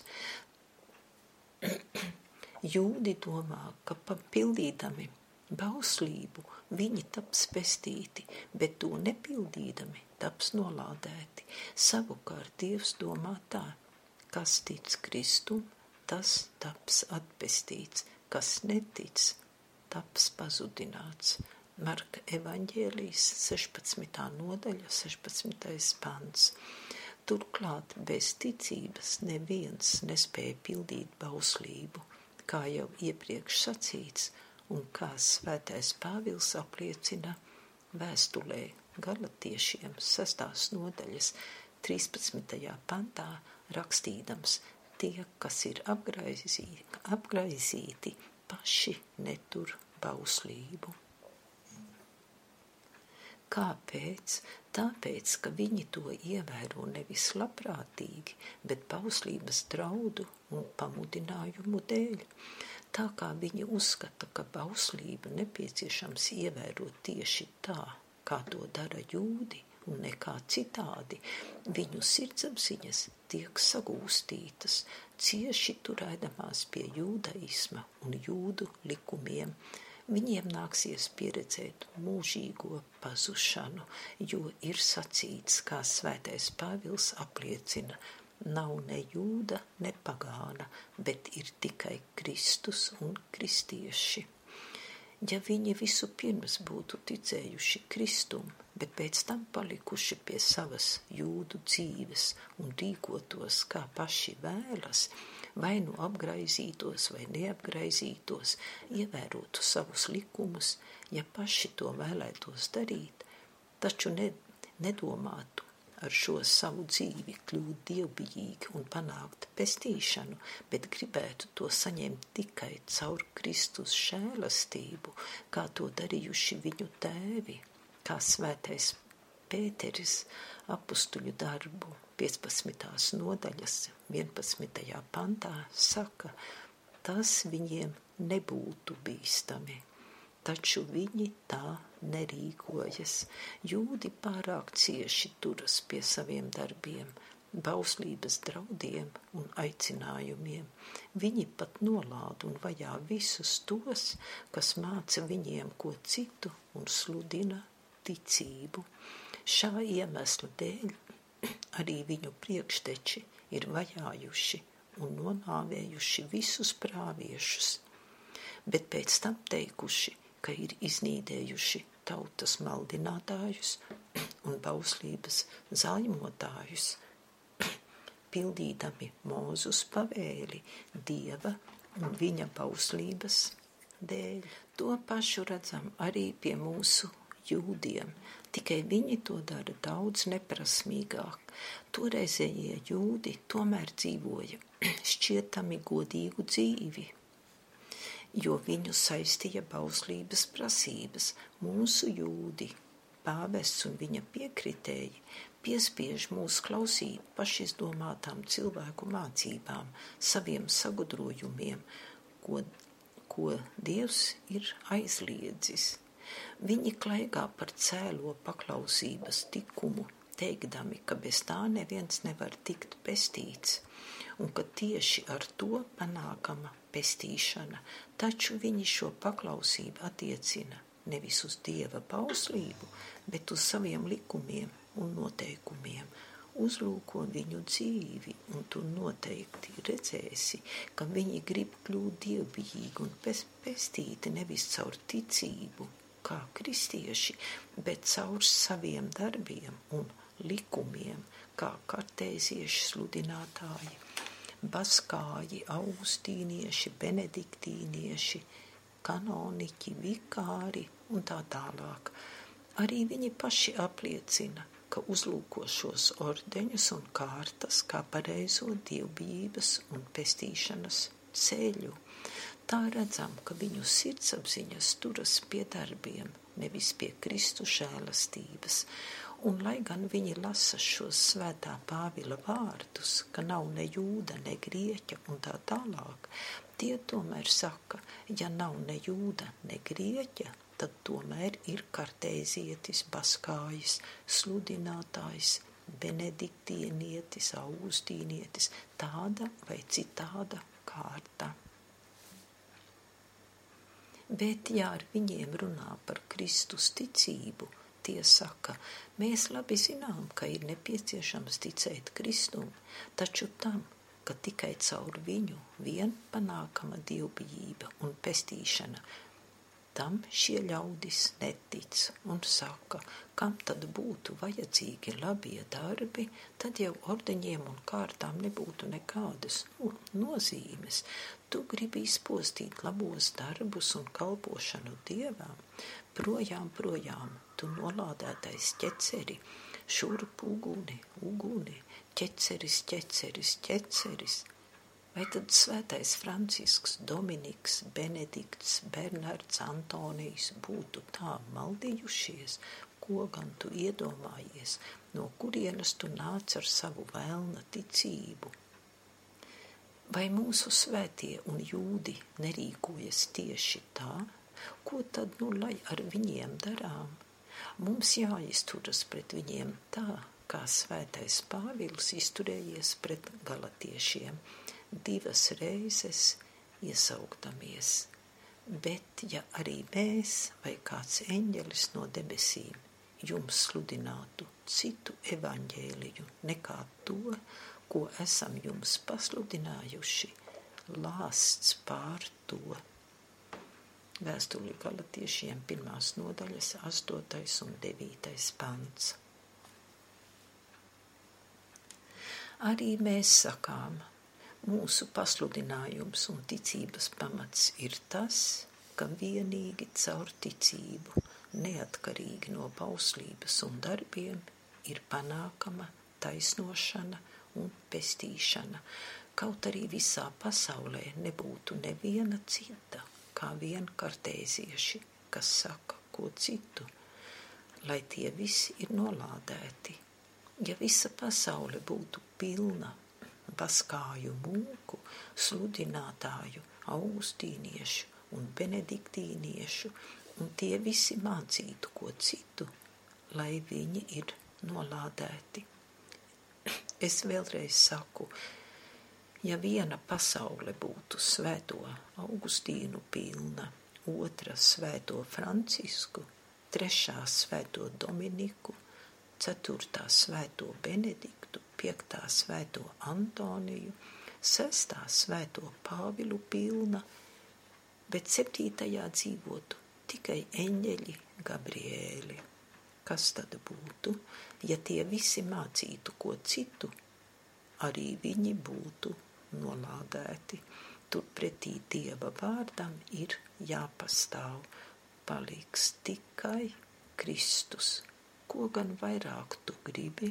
[CLEARS THROAT] Jūdi domā, ka papildīdami bauslību viņi taps pestīti, bet to nepildīdami taps nolādēti. Savukārt Dievs domā tā, kas tic Kristum, tas taps atpestīts, kas netic, taps pazudināts. Marka evaņģēlijas 16. nodaļa, 16. pants. Turklāt bez ticības neviens nespēja pildīt bauslību kā jau iepriekš sacīts, un kā svētais Pāvils apliecina vēstulē galatiešiem sastās nodaļas 13. pantā rakstīdams, tie, kas ir apgraizīti, apgraizīti paši netur bauslību. Kāpēc? Tāpēc, ka viņi to ievēro nevis labprātīgi, bet bauslības draudu un pamudinājumu dēļ. Tā kā viņi uzskata, ka bauslību nepieciešams ievērot tieši tā, kā to dara jūdi un nekā citādi, viņu sirdsapziņas tiek sagūstītas, cieši turēdamās pie jūdaisma un jūdu likumiem viņiem nāksies pieredzēt mūžīgo pazušanu, jo ir sacīts, kā svētais Pāvils apliecina, nav ne jūda, ne pagāna, bet ir tikai Kristus un kristieši. Ja viņi visu pirms būtu ticējuši Kristum, bet pēc tam palikuši pie savas jūdu dzīves un rīkotos, kā paši vēlas, vai nu apgraizītos vai neapgraizītos, ievērotu savus likumus, ja paši to vēlētos darīt, taču ne, nedomātu ar šo savu dzīvi kļūt dievbijīgi un panākt pestīšanu, bet gribētu to saņemt tikai caur Kristus šēlastību, kā to darījuši viņu tēvi, kā svētais Pēteris apustuļu darbu 15. nodaļas 11. pantā saka, tas viņiem nebūtu bīstami. taču viņi tā nerīkojas. Jūdi pārāk cieši turas pie saviem darbiem, bauslības draudiem un aicinājumiem. Viņi pat nolāda un vajā visus tos, kas māca viņiem ko citu un sludina ticību. Šā iemesla dēļ [CLEARS THROAT] arī viņu priekšteči ir vajājuši un nonāvējuši visus prāviešus, bet pēc tam teikuši, ka ir iznīdējuši tautas maldinātājus un bauslības zaļmotājus, pildīdami mūzus pavēli dieva un viņa bauslības dēļ. To pašu redzam arī pie mūsu jūdiem, tikai viņi to dara daudz neprasmīgāk. Toreizējie jūdi tomēr dzīvoja [CLEARS THROAT] šķietami godīgu dzīvi, jo viņu saistīja bauslības prasības. Mūsu jūdi, pāvests un viņa piekritēji piespiež mūs klausīt pašizdomātām cilvēku mācībām, saviem sagudrojumiem, ko, ko Dievs ir aizliedzis. Viņi klaigā par cēlo paklausības tikumu, teikdami, ka bez tā neviens nevar tikt pestīts, un ka tieši ar to panākama pestīšana, taču viņi šo paklausību attiecina nevis uz dieva bauslību, bet uz saviem likumiem un noteikumiem. Uzlūko viņu dzīvi, un tu noteikti redzēsi, ka viņi grib kļūt dievbijīgi un pestīti nevis caur ticību, kā kristieši, bet caur saviem darbiem un likumiem, kā kartēzieši sludinātāji baskāji, augustīnieši, benediktīnieši, kanoniķi, vikāri un tā tālāk. Arī viņi paši apliecina, ka uzlūko šos ordeņus un kārtas kā pareizo dievbijības un pestīšanas ceļu. Tā redzam, ka viņu sirdsapziņas turas pie darbiem, nevis pie Kristu žēlastības, Un lai gan viņi lasa šos svētā Pāvila vārdus, ka nav ne jūda, ne grieķa un tā tālāk, tie tomēr saka, ja nav ne jūda, ne grieķa, tad tomēr ir kartēzietis, baskājs, sludinātājs, benediktienietis, augustīnietis, tāda vai citāda kārta. Bet, ja ar viņiem runā par Kristus ticību, tie saka, mēs labi zinām, ka ir nepieciešams ticēt Kristum, taču tam, ka tikai caur viņu vien panākama dievbijība un pestīšana, tam šie ļaudis netic un saka, kam tad būtu vajadzīgi labie darbi, tad jau ordeņiem un kārtām nebūtu nekādas nozīmes. Tu gribi izpostīt labos darbus un kalpošanu dievam, projām, projām, tu nolādētais ķeceri, šurp uguni, uguni, ķeceris, ķeceris, ķeceris. Vai tad svētais Francisks, Dominiks, Benedikts, Bernards, Antonijs būtu tā maldījušies, ko gan tu iedomājies, no kurienes tu nāc ar savu vēlna ticību? Vai mūsu svētie un jūdi nerīkojas tieši tā? Ko tad nu lai ar viņiem darām? Mums jāizturas pret viņiem tā, kā svētais Pāvils izturējies pret galatiešiem, divas reizes iesauktamies. Bet, ja arī mēs vai kāds eņģelis no debesīm jums sludinātu citu evaņģēliju nekā to, ko esam jums pasludinājuši, lāsts pār to Vēstuli galatiešiem pirmās nodaļas 8. un 9. pants. Arī mēs sakām, mūsu pasludinājums un ticības pamats ir tas, ka vienīgi caur ticību, neatkarīgi no bauslības un darbiem, ir panākama taisnošana un pestīšana, kaut arī visā pasaulē nebūtu neviena cita kā vien kartēzieši, kas saka ko citu, lai tie visi ir nolādēti. Ja visa pasaule būtu pilna baskāju mūku, sludinātāju, augustīniešu un benediktīniešu, un tie visi mācītu ko citu, lai viņi ir nolādēti. [CLEARS THROAT] Es vēlreiz saku, ja viena pasaule būtu svēto Augustīnu pilna, otra svēto Francisku, trešā svēto Dominiku, ceturtā svēto Benediktu, piektā svēto Antoniju, sestā svēto Pāvilu pilna, bet septītajā dzīvotu tikai eņģeļi Gabriēli. Kas tad būtu, ja tie visi mācītu ko citu, arī viņi būtu nolādēti. Turpretī Dieva vārdam ir jāpastāv, paliks tikai Kristus. Ko gan vairāk tu gribi?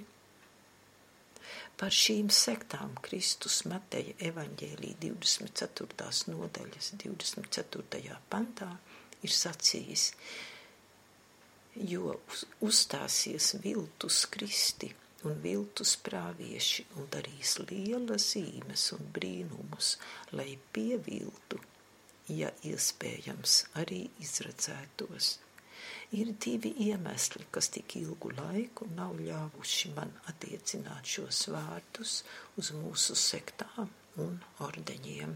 Par šīm sektām Kristus Mateja evaņģēlī 24. nodaļas 24. pantā ir sacījis, jo uzstāsies viltus kristi un viltus prāvieši un darīs lielas zīmes un brīnumus, lai pieviltu, ja iespējams, arī izredzētos. Ir divi iemesli, kas tik ilgu laiku nav ļāvuši man attiecināt šos vārdus uz mūsu sektām un ordeņiem.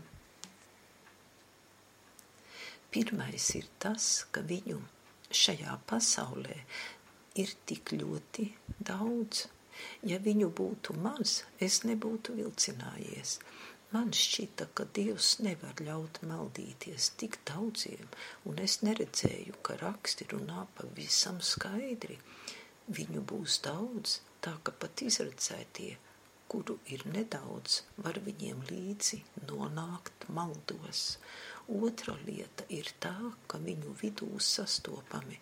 Pirmais ir tas, ka viņu šajā pasaulē ir tik ļoti daudz. Ja viņu būtu maz, es nebūtu vilcinājies. Man šķita, ka Dievs nevar ļaut maldīties tik daudziem, un es neredzēju, ka raksti runā pavisam skaidri. Viņu būs daudz, tā ka pat izredzētie, kuru ir nedaudz, var viņiem līdzi nonākt maldos. Otra lieta ir tā, ka viņu vidū sastopami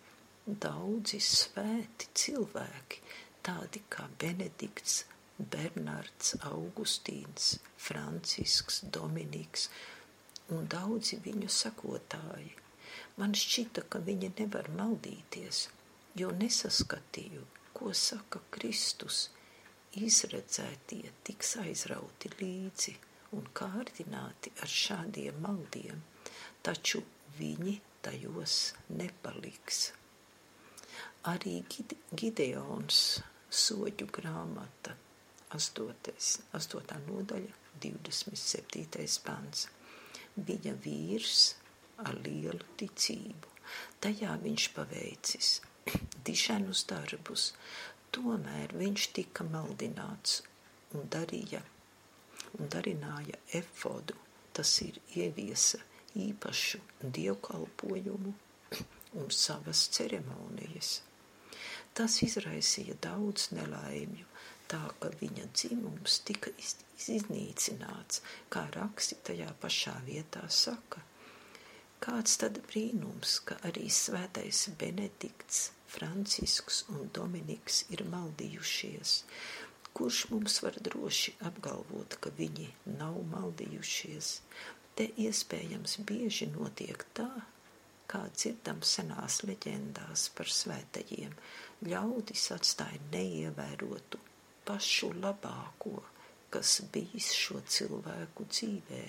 daudzi svēti cilvēki, tādi kā Benedikts, Bernards, Augustīns, Francisks, Dominiks un daudzi viņu sakotāji. Man šķita, ka viņi nevar maldīties, jo nesaskatīju, ko saka Kristus. Izredzētie tiks aizrauti līdzi un kārdināti ar šādiem maldiem taču viņi tajos nepaliks. Arī Gideons soģu grāmata 8. 8. nodaļa 27. pants. Viņa vīrs ar lielu ticību. Tajā viņš paveicis [CLEARS THROAT] dišanus darbus, tomēr viņš tika maldināts un darīja un darināja efodu, tas ir ieviesa īpašu dievkalpojumu [CLEARS THROAT] un savas ceremonijas. Tas izraisīja daudz nelaimju, tā ka viņa dzimums tika iznīcināts, kā raksti tajā pašā vietā saka. Kāds tad brīnums, ka arī svētais Benedikts, Francisks un Dominiks ir maldījušies. Kurš mums var droši apgalvot, ka viņi nav maldījušies? Te iespējams bieži notiek tā, kā dzirdam senās leģendās par svētajiem, ļaudis atstāja neievērotu pašu labāko, kas bijis šo cilvēku dzīvē,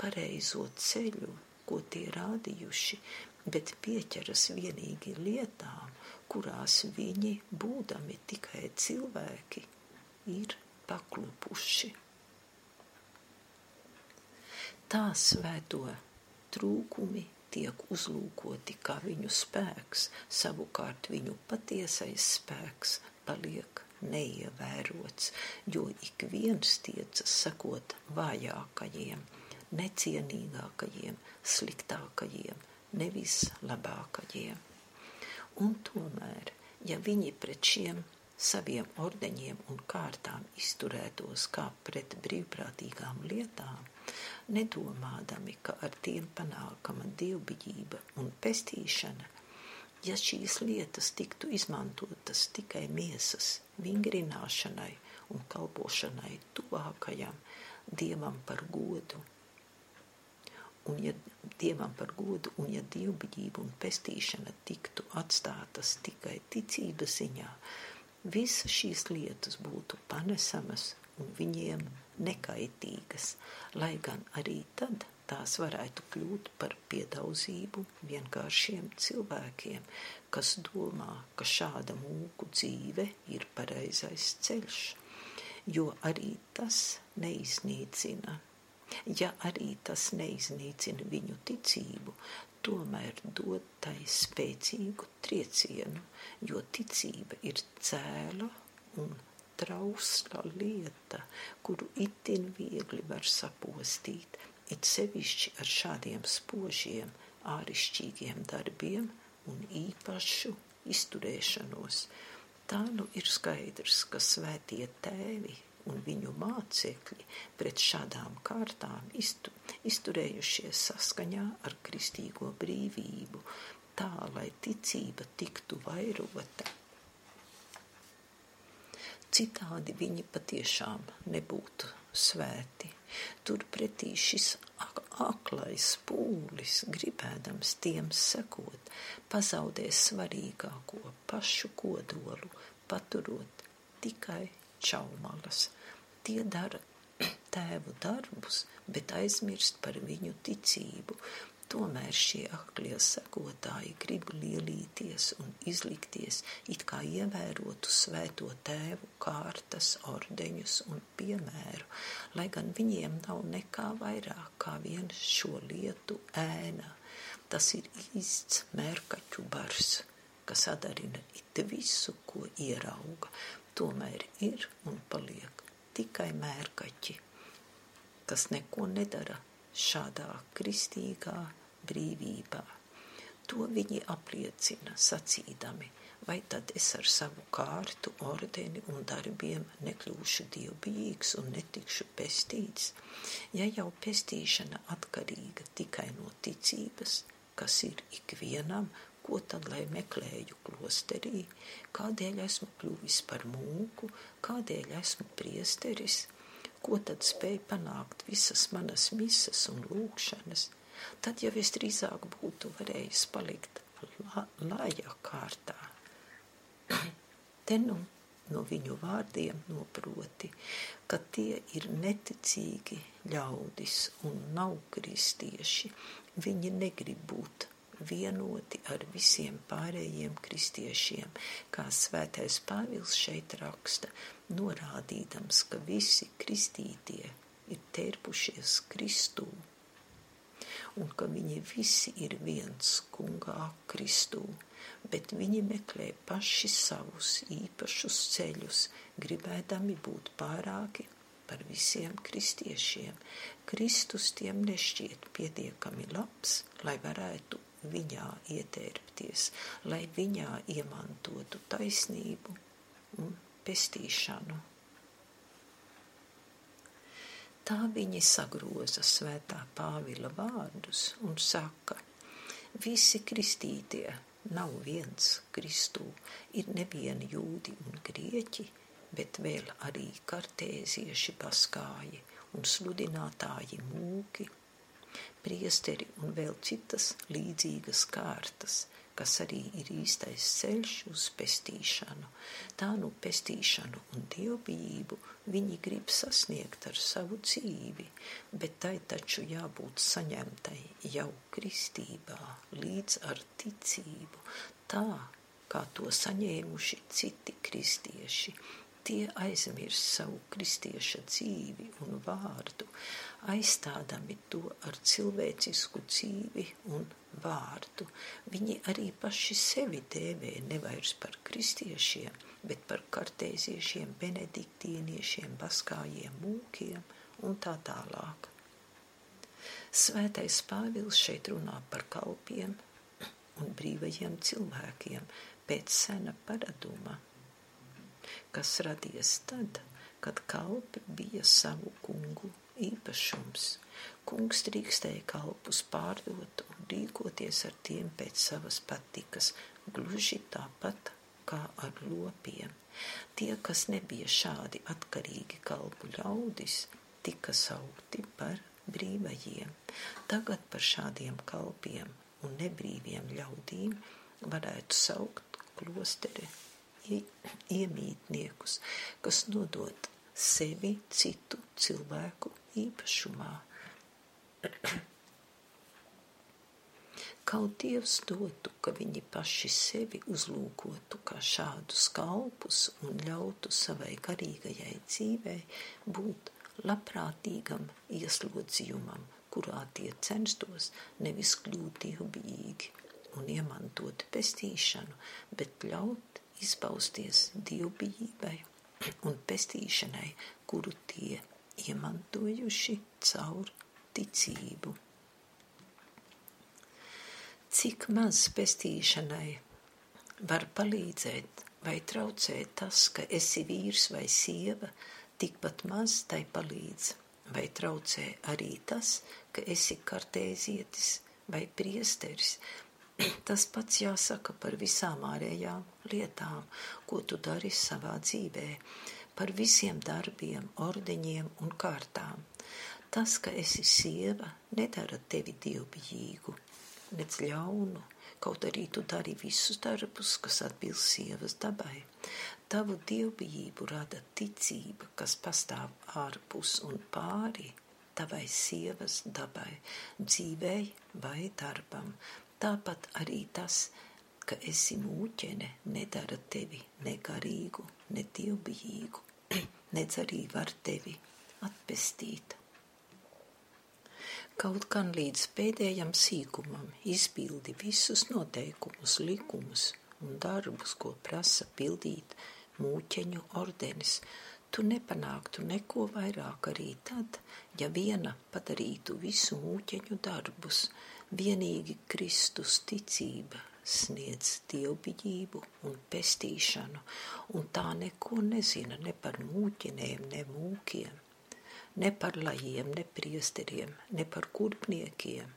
pareizo ceļu, ko tie rādījuši, bet pieķeras vienīgi lietām, kurās viņi, būdami tikai cilvēki, ir paklupuši. Tā svēto trūkumi tiek uzlūkoti kā viņu spēks, savukārt viņu patiesais spēks paliek neievērots, jo ik viens tiecas sakot vājākajiem, necienīgākajiem, sliktākajiem, nevis labākajiem. Un tomēr, ja viņi pret šiem saviem ordeņiem un kārtām izturētos kā pret brīvprātīgām lietām, nedomādami, ka ar tiem panākama dievbijība un pestīšana, ja šīs lietas tiktu izmantotas tikai miesas vingrināšanai un kalpošanai tuvākajam dievam par godu. Un ja dievam par godu, un ja dievbijība un pestīšana tiktu atstātas tikai ticības ziņā, Visas šīs lietas būtu panesamas un viņiem nekaitīgas, lai gan arī tad tās varētu kļūt par piedauzību vienkāršiem cilvēkiem, kas domā, ka šāda mūku dzīve ir pareizais ceļš, jo arī tas neiznīcina. Ja arī tas neiznīcina viņu ticību, tomēr dod tai spēcīgu triecienu, jo ticība ir cēla un trausla lieta, kuru itin viegli var sapostīt, it sevišķi ar šādiem spožiem, ārišķīgiem darbiem un īpašu izturēšanos. Tā nu ir skaidrs, ka svētie tēvi un viņu mācekļi pret šādām kārtām iztu, izturējušies saskaņā ar kristīgo brīvību, tā lai ticība tiktu vairota. Citādi viņi patiešām nebūtu svēti. Turpretī šis aklais pūlis, gribēdams tiem sekot, pazaudē svarīgāko pašu kodolu, paturot tikai čaumalas. Tie dara [CLEARS THROAT] tēvu darbus, bet aizmirst par viņu ticību, Tomēr šie aklie sekotāji grib lielīties un izlikties, it kā ievērotu svēto tēvu kārtas, ordeņus un piemēru, lai gan viņiem nav nekā vairāk kā vien šo lietu ēna. Tas ir īsts mērkaķu bars, kas adarina it visu, ko ierauga, tomēr ir un paliek tikai mērkaķi, kas neko nedara šādā kristīgā brīvībā. To viņi apliecina sacīdami, vai tad es ar savu kārtu, ordeni un darbiem nekļūšu dievbijīgs un netikšu pestīts, ja jau pestīšana atkarīga tikai no ticības, kas ir ikvienam, ko tad lai meklēju klosterī, kādēļ esmu kļuvis par mūku, kādēļ esmu priesteris, ko tad spēj panākt visas manas misas un lūkšanas, tad jau es drīzāk būtu varējis palikt la, lājā kārtā. [CLEARS THROAT] Te nu no viņu vārdiem noproti, ka tie ir neticīgi ļaudis un nav kristieši. Viņi negrib būt vienoti ar visiem pārējiem kristiešiem, kā svētais Pāvils šeit raksta, norādīdams, ka visi kristītie ir tērpušies Kristū un ka viņi visi ir viens kungā Kristū, bet viņi meklē paši savus īpašus ceļus, gribēdami būt pārāki par visiem kristiešiem. Kristus tiem nešķiet pietiekami labs, lai varētu viņā ietērpties, lai viņā iemantotu taisnību un pestīšanu. Tā viņi sagroza svētā Pāvila vārdus un saka, visi kristītie nav viens Kristū, ir nevieni jūdi un grieķi, bet vēl arī kartēzieši paskāji un sludinātāji mūki, priesteri un vēl citas līdzīgas kārtas, kas arī ir īstais ceļš uz pestīšanu. Tā nu pestīšanu un dievbijību viņi grib sasniegt ar savu dzīvi, bet tai taču jābūt saņemtai jau kristībā, līdz ar ticību, tā kā to saņēmuši citi kristieši. Tie aizmirst savu kristieša dzīvi un vārdu, aizstādami to ar cilvēcisku dzīvi un vārdu. Viņi arī paši sevi dēvē nevairs par kristiešiem, bet par kartēziešiem, benediktīniešiem, baskājiem, mūkiem un tā tālāk. Svētais Pāvils šeit runā par kalpiem un brīvajiem cilvēkiem pēc sena paraduma, kas radies tad, kad kalpi bija savu kungu īpašums. Kungs drīkstēja kalpus pārdot un rīkoties ar tiem pēc savas patikas, gluži tāpat kā ar lopiem. Tie, kas nebija šādi atkarīgi kalpu ļaudis, tika saukti par brīvajiem. Tagad par šādiem kalpiem un nebrīviem ļaudīm varētu saukt klosteri iemītniekus, kas nodot sevi citu cilvēku īpašumā. Kaut Dievs dotu, ka viņi paši sevi uzlūkotu kā šādus kalpus un ļautu savai garīgajai dzīvei būt labprātīgam ieslodzījumam, kurā tie censtos nevis kļūt dievbijīgi un iemantot pestīšanu, bet ļaut izpausties dievbijībai un pestīšanai, kuru tie iemantojuši caur ticību. Cik maz pestīšanai var palīdzēt vai traucēt tas, ka esi vīrs vai sieva, tikpat maz tai palīdz vai traucē arī tas, ka esi kartēzietis vai priesteris. [CLEARS THROAT] Tas pats jāsaka par visām ārējām lietām, ko tu dari savā dzīvē, par visiem darbiem, ordeņiem un kārtām. Tas, ka esi sieva, nedara tevi dievbijīgu, nec ļaunu, kaut arī tu dari visus darbus, kas atbilst sievas dabai. Tavu dievbijību rada ticība, kas pastāv ārpus un pāri tavai sievas dabai, dzīvei vai darbam. Tāpat arī tas, ka esi mūķene, nedara tevi negarīgu, ne dievbijīgu, [CLEARS THROAT] nedz arī var tevi atpestīt. Kaut gan līdz pēdējam sīkumam izpildi visus noteikumus, likumus un darbus, ko prasa pildīt mūķeņu ordenis, tu nepanāktu neko vairāk arī tad, ja viena padarītu visu mūķeņu darbus, vienīgi Kristus ticība sniedz dievbijību un pestīšanu, un tā neko nezina ne par mūķinēm, ne mūkiem ne par lajiem, ne priesteriem, ne par kurpniekiem,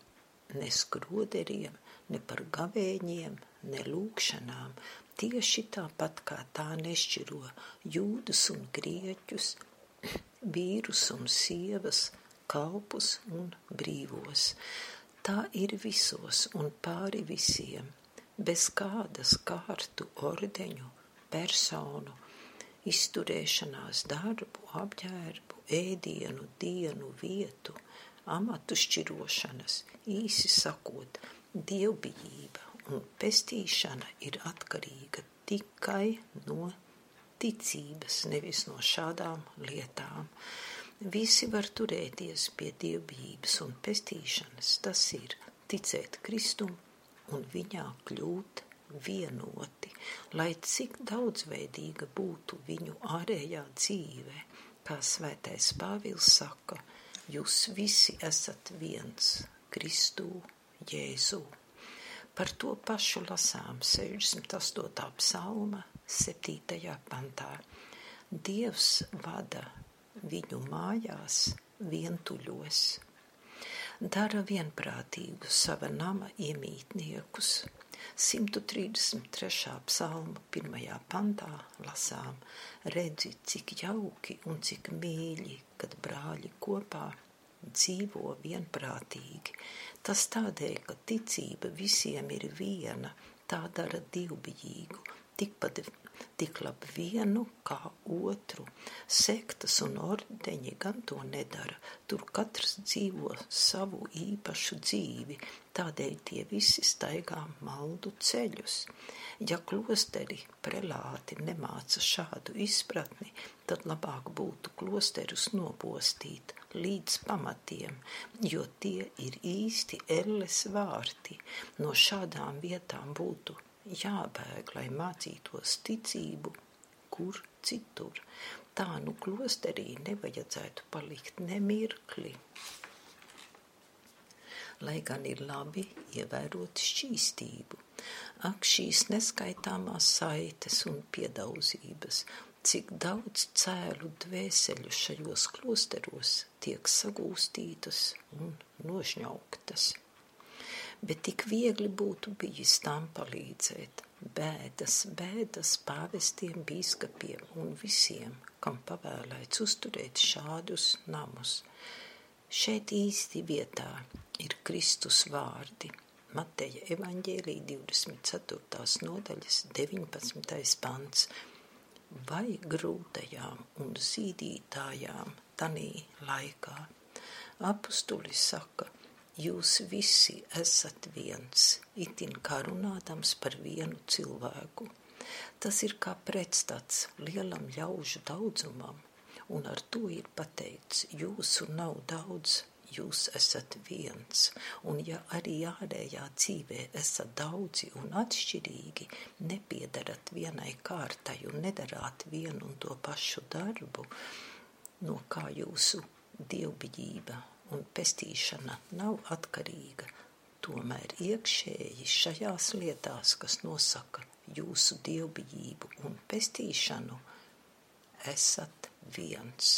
ne skroderiem, ne par gavēņiem, ne lūkšanām, tieši tāpat kā tā nešķiro jūdus un grieķus, vīrus un sievas, kalpus un brīvos. Tā ir visos un pāri visiem, bez kādas kārtu, ordeņu, personu, izturēšanās darbu, apģērbu, ēdienu, dienu, vietu, amatu šķirošanas, īsi sakot, dievbijība un pestīšana ir atkarīga tikai no ticības, nevis no šādām lietām. Visi var turēties pie dievbijības un pestīšanas, tas ir ticēt Kristum un viņā kļūt vienoti, lai cik daudzveidīga būtu viņu ārējā dzīve, kā svētais Pāvils saka, jūs visi esat viens Kristū Jēzū. Par to pašu lasām 68. psalma 7. pantā. Dievs vada viņu mājās vientuļos, dara vienprātīgu sava nama iemītniekus, 133. psalma pirmajā pantā lasām: Redzi, cik jauki un cik mīļi, kad brāļi kopā dzīvo vienprātīgi. Tas tādēļ, ka ticība visiem ir viena, tā dara divbijīgu, tikpat tik labi vienu kā otru. Sektas un ordeņi gan to nedara, tur katrs dzīvo savu īpašu dzīvi, tādēļ tie visi staigā maldu ceļus. Ja klosteri prelāti nemāca šādu izpratni, tad labāk būtu klosterus nopostīt līdz pamatiem, jo tie ir īsti elles vārti. No šādām vietām būtu jābēg, lai mācītos ticību, kur citur. Tā nu klosterī nevajadzētu palikt nemirkli. Lai gan ir labi ievērot šķīstību, ak šīs neskaitāmās saites un piedauzības, cik daudz cēlu dvēseļu šajos klosteros tiek sagūstītas un nošņauktas bet tik viegli būtu bijis tam palīdzēt. Bēdas, bēdas pāvestiem, bīskapiem un visiem, kam pavēlēts uzturēt šādus namus. Šeit īsti vietā ir Kristus vārdi. Mateja evaņģēlī 24. nodaļas 19. pants. Vai grūtajām un zīdītājām tanī laikā? Apustulis saka – jūs visi esat viens, itin kā runādams par vienu cilvēku. Tas ir kā pretstats lielam ļaužu daudzumam, un ar to ir pateikts, jūsu nav daudz, jūs esat viens, un ja arī ārējā dzīvē esat daudzi un atšķirīgi, nepiedarat vienai kārtai un nedarāt vienu un to pašu darbu, no kā jūsu dievbijība un pestīšana nav atkarīga, tomēr iekšēji šajās lietās, kas nosaka jūsu dievbijību un pestīšanu, esat viens.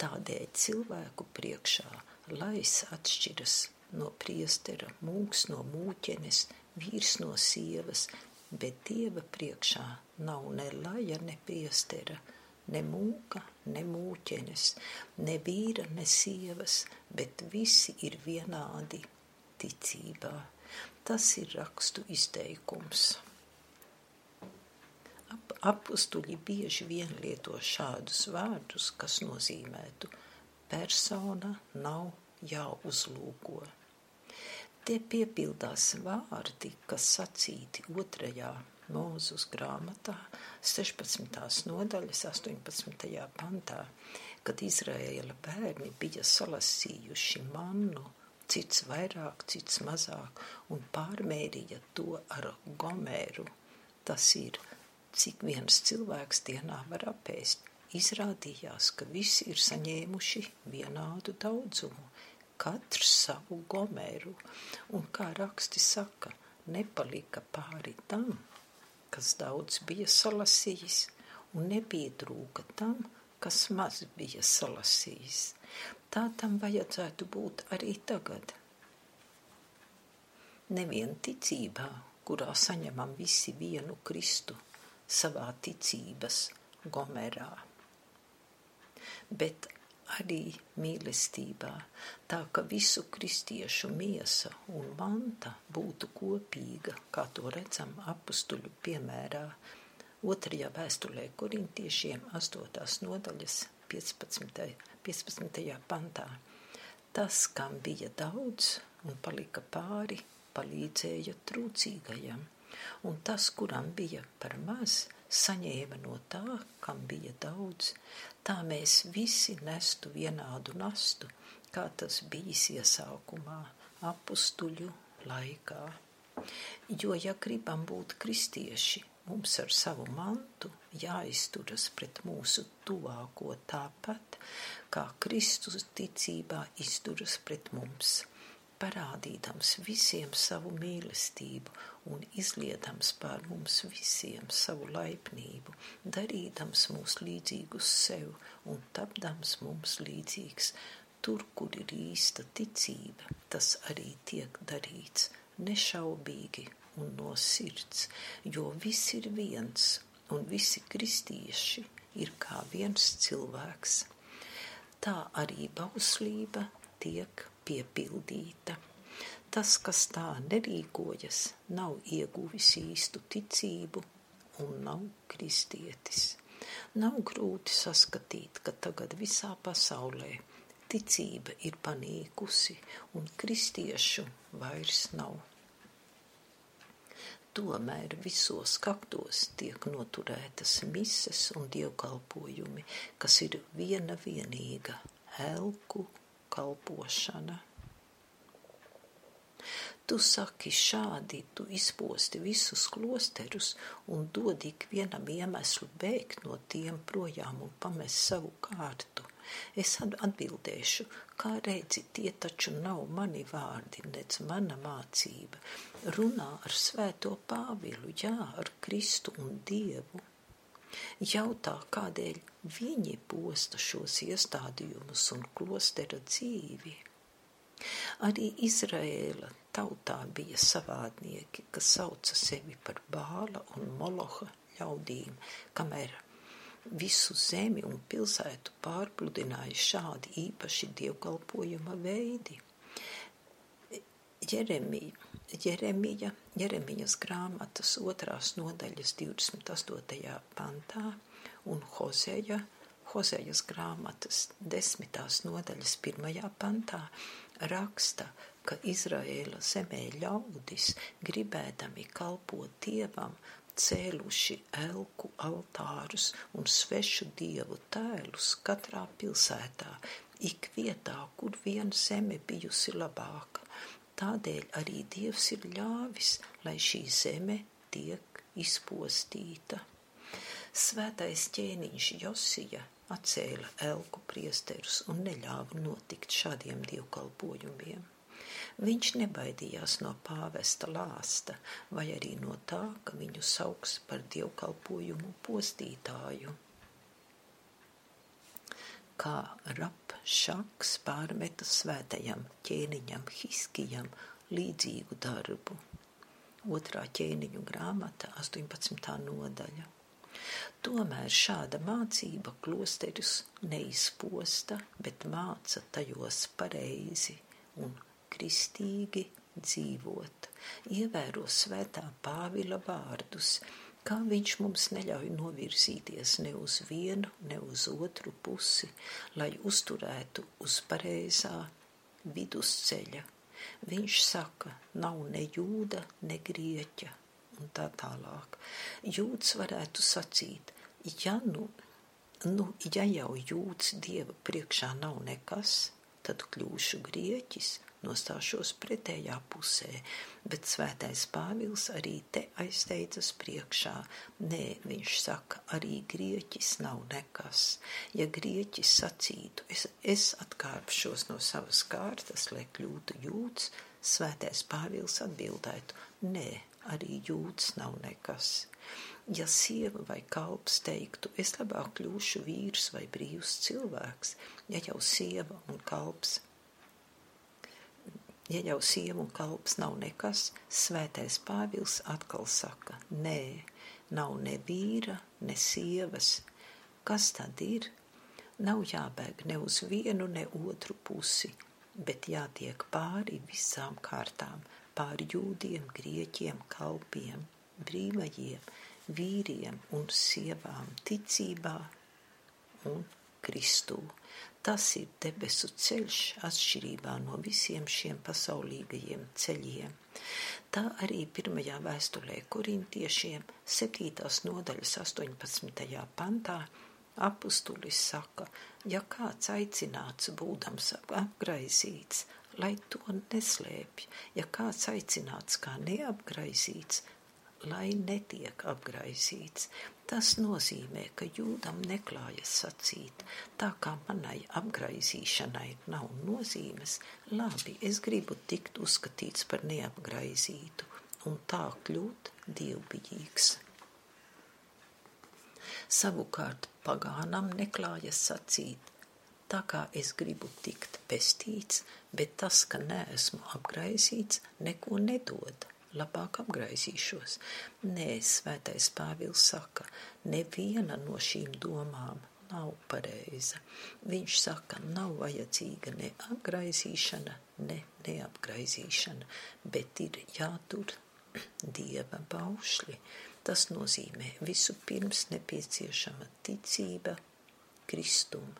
Tādēļ cilvēku priekšā lais atšķiras no priestera, mūks no mūķenes, vīrs no sievas, bet dieva priekšā nav ne laja, ne priestera, ne mūka, ne mūķenes, ne vīra, ne sievas, bet visi ir vienādi ticībā. Tas ir rakstu izteikums. Ap, apustuļi bieži vien lieto šādus vārdus, kas nozīmētu persona nav jāuzlūko. Tie piepildās vārdi, kas sacīti otrajā mūzus grāmatā, 16. nodaļas 18. pantā, kad Izraēla bērni bija salasījuši mannu, cits vairāk, cits mazāk, un pārmērīja to ar gomēru. Tas ir, cik viens cilvēks dienā var apēst izrādījās, ka visi ir saņēmuši vienādu daudzumu, katrs savu gomeru, un, kā raksti saka, nepalika pāri tam, kas daudz bija salasījis, un nepiedrūka tam, kas maz bija salasījis. Tā tam vajadzētu būt arī tagad. Nevien ticībā, kurā saņemam visi vienu Kristu savā ticības gomerā bet arī mīlestībā, tā ka visu kristiešu miesa un manta būtu kopīga, kā to redzam apustuļu piemērā, otrajā vēstulē korintiešiem 8. nodaļas 15. 15. pantā. Tas, kam bija daudz un palika pāri, palīdzēja trūcīgajam, un tas, kuram bija par maz, saņēma no tā, kam bija daudz, tā mēs visi nestu vienādu nastu, kā tas bijis iesākumā, apustuļu laikā. Jo, ja gribam būt kristieši, mums ar savu mantu jāizturas pret mūsu tuvāko tāpat, kā Kristus ticībā izturas pret mums parādīdams visiem savu mīlestību un izliedams pār mums visiem savu laipnību, darīdams mūs līdzīgus sev un tapdams mums līdzīgs. Tur, kur ir īsta ticība, tas arī tiek darīts nešaubīgi un no sirds, jo viss ir viens un visi kristieši ir kā viens cilvēks. Tā arī bauslība tiek piepildīta. Tas, kas tā nerīkojas, nav ieguvis īstu ticību un nav kristietis. Nav grūti saskatīt, ka tagad visā pasaulē ticība ir panīkusi un kristiešu vairs nav. Tomēr visos kaktos tiek noturētas mises un dievkalpojumi, kas ir viena vienīga elku kalpošana. Tu saki šādi, tu izposti visus klosterus un dod ikvienam iemeslu bēgt no tiem projām un pamest savu kārtu. Es atbildēšu, kā redzi, tie taču nav mani vārdi, nec mana mācība. Runā ar svēto Pāvilu, jā, ar Kristu un Dievu. Jautā, kādēļ viņi posta šos iestādījumus un klostera dzīvi. Arī Izraēla tautā bija savādnieki, kas sauca sevi par bāla un moloha ļaudīm, kamēr visu zemi un pilsētu pārpludināja šādi īpaši dievkalpojuma veidi. Jeremija Jeremija, Jeremijas grāmatas otrās nodaļas 28. pantā un Hozeja, Hozejas grāmatas desmitās nodaļas pirmajā pantā raksta, ka Izraēla zemē ļaudis, gribēdami kalpot dievam, cēluši elku altārus un svešu dievu tēlus katrā pilsētā, ik vietā, kur vien zeme bijusi labāka. Tādēļ arī Dievs ir ļāvis, lai šī zeme tiek izpostīta. Svētais ķēniņš Josija atcēla elku priesterus un neļāva notikt šādiem dievkalpojumiem. Viņš nebaidījās no pāvesta lāsta vai arī no tā, ka viņu sauks par dievkalpojumu postītāju. Kā rap šaks pārmeta svētajam ķēniņam Hiskijam līdzīgu darbu. Otrā ķēniņu grāmata, 18. nodaļa. Tomēr šāda mācība klosterus neizposta, bet māca tajos pareizi un kristīgi dzīvot, ievēro svētā Pāvila vārdus, kā viņš mums neļauj novirzīties ne uz vienu, ne uz otru pusi, lai uzturētu uz pareizā vidusceļa. Viņš saka, nav ne jūda, ne grieķa, un tā tālāk. Jūds varētu sacīt, ja nu, nu ja jau jūds dieva priekšā nav nekas, tad kļūšu grieķis nostāšos pretējā pusē, bet svētais Pāvils arī te aizsteidzas priekšā. Nē, viņš saka, arī grieķis nav nekas. Ja grieķis sacītu, es, es atkāpšos no savas kārtas, lai kļūtu jūts, svētais Pāvils atbildētu, nē, arī jūts nav nekas. Ja sieva vai kalps teiktu, es labāk kļūšu vīrs vai brīvs cilvēks, ja jau sieva un kalps Ja jau sieva un kalps nav nekas, svētais Pāvils atkal saka, nē, nav ne vīra, ne sievas. Kas tad ir? Nav jābēg ne uz vienu, ne otru pusi, bet jātiek pāri visām kārtām, pāri jūdiem, grieķiem, kalpiem, brīvajiem, vīriem un sievām, ticībā un Kristū. Tas ir debesu ceļš atšķirībā no visiem šiem pasaulīgajiem ceļiem. Tā arī pirmajā vēstulē korintiešiem 7. nodaļas 18. pantā apustulis saka, ja kāds aicināts būdams apgraizīts, lai to neslēpj, ja kāds aicināts kā neapgraizīts, lai netiek apgraizīts. Tas nozīmē, ka jūdam neklājas sacīt, tā kā manai apgraizīšanai nav nozīmes, labi, es gribu tikt uzskatīts par neapgraizītu un tā kļūt dievbijīgs. Savukārt pagānam neklājas sacīt, tā kā es gribu tikt pestīts, bet tas, ka neesmu apgraizīts, neko nedod labāk apgraizīšos. Nē, svētais Pāvils saka, neviena no šīm domām nav pareiza. Viņš saka, nav vajadzīga ne apgraizīšana, ne neapgraizīšana, bet ir jātur [CLEARS THROAT] dieva baušļi. Tas nozīmē visu pirms nepieciešama ticība Kristum.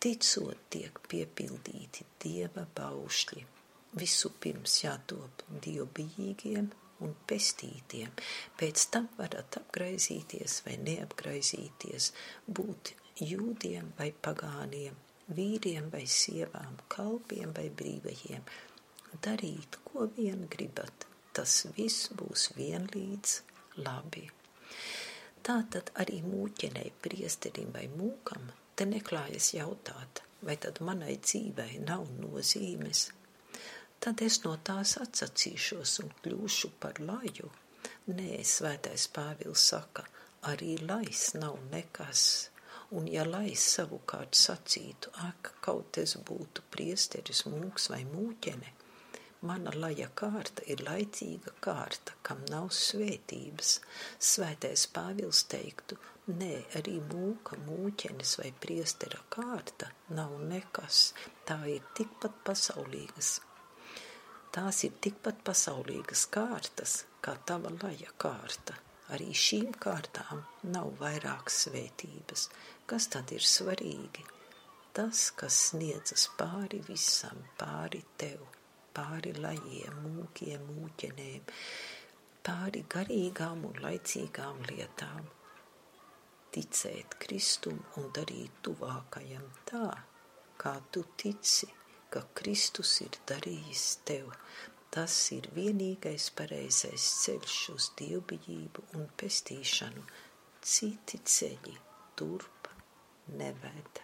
Ticot tiek piepildīti dieva baušļi visu pirms jātop dievbijīgiem un pestītiem, pēc tam varat apgraizīties vai neapgraizīties, būt jūdiem vai pagāniem, vīriem vai sievām, kalpiem vai brīvajiem, darīt, ko vien gribat, tas viss būs vienlīdz labi. Tātad arī mūķenei, priesterim vai mūkam te neklājas jautāt, vai tad manai dzīvei nav nozīmes, tad es no tās atsacīšos un kļūšu par laju. Nē, svētais Pāvils saka, arī lais nav nekas. Un ja lais savukārt sacītu, ak, kaut es būtu priesteris, mūks vai mūķene, mana laja kārta ir laicīga kārta, kam nav svētības. Svētais Pāvils teiktu, nē, arī mūka, mūķenes vai priestera kārta nav nekas, tā ir tikpat pasaulīgas Tās ir tikpat pasaulīgas kārtas, kā tava laja kārta. Arī šīm kārtām nav vairāk svētības. Kas tad ir svarīgi? Tas, kas sniedzas pāri visam, pāri tev. pāri lajiem, mūkiem, mūķenēm, pāri garīgām un laicīgām lietām. Ticēt Kristum un darīt tuvākajam tā, kā tu tici, ka Kristus ir darījis tev. Tas ir vienīgais pareizais ceļš uz dievbijību un pestīšanu. Citi ceļi turp neveda.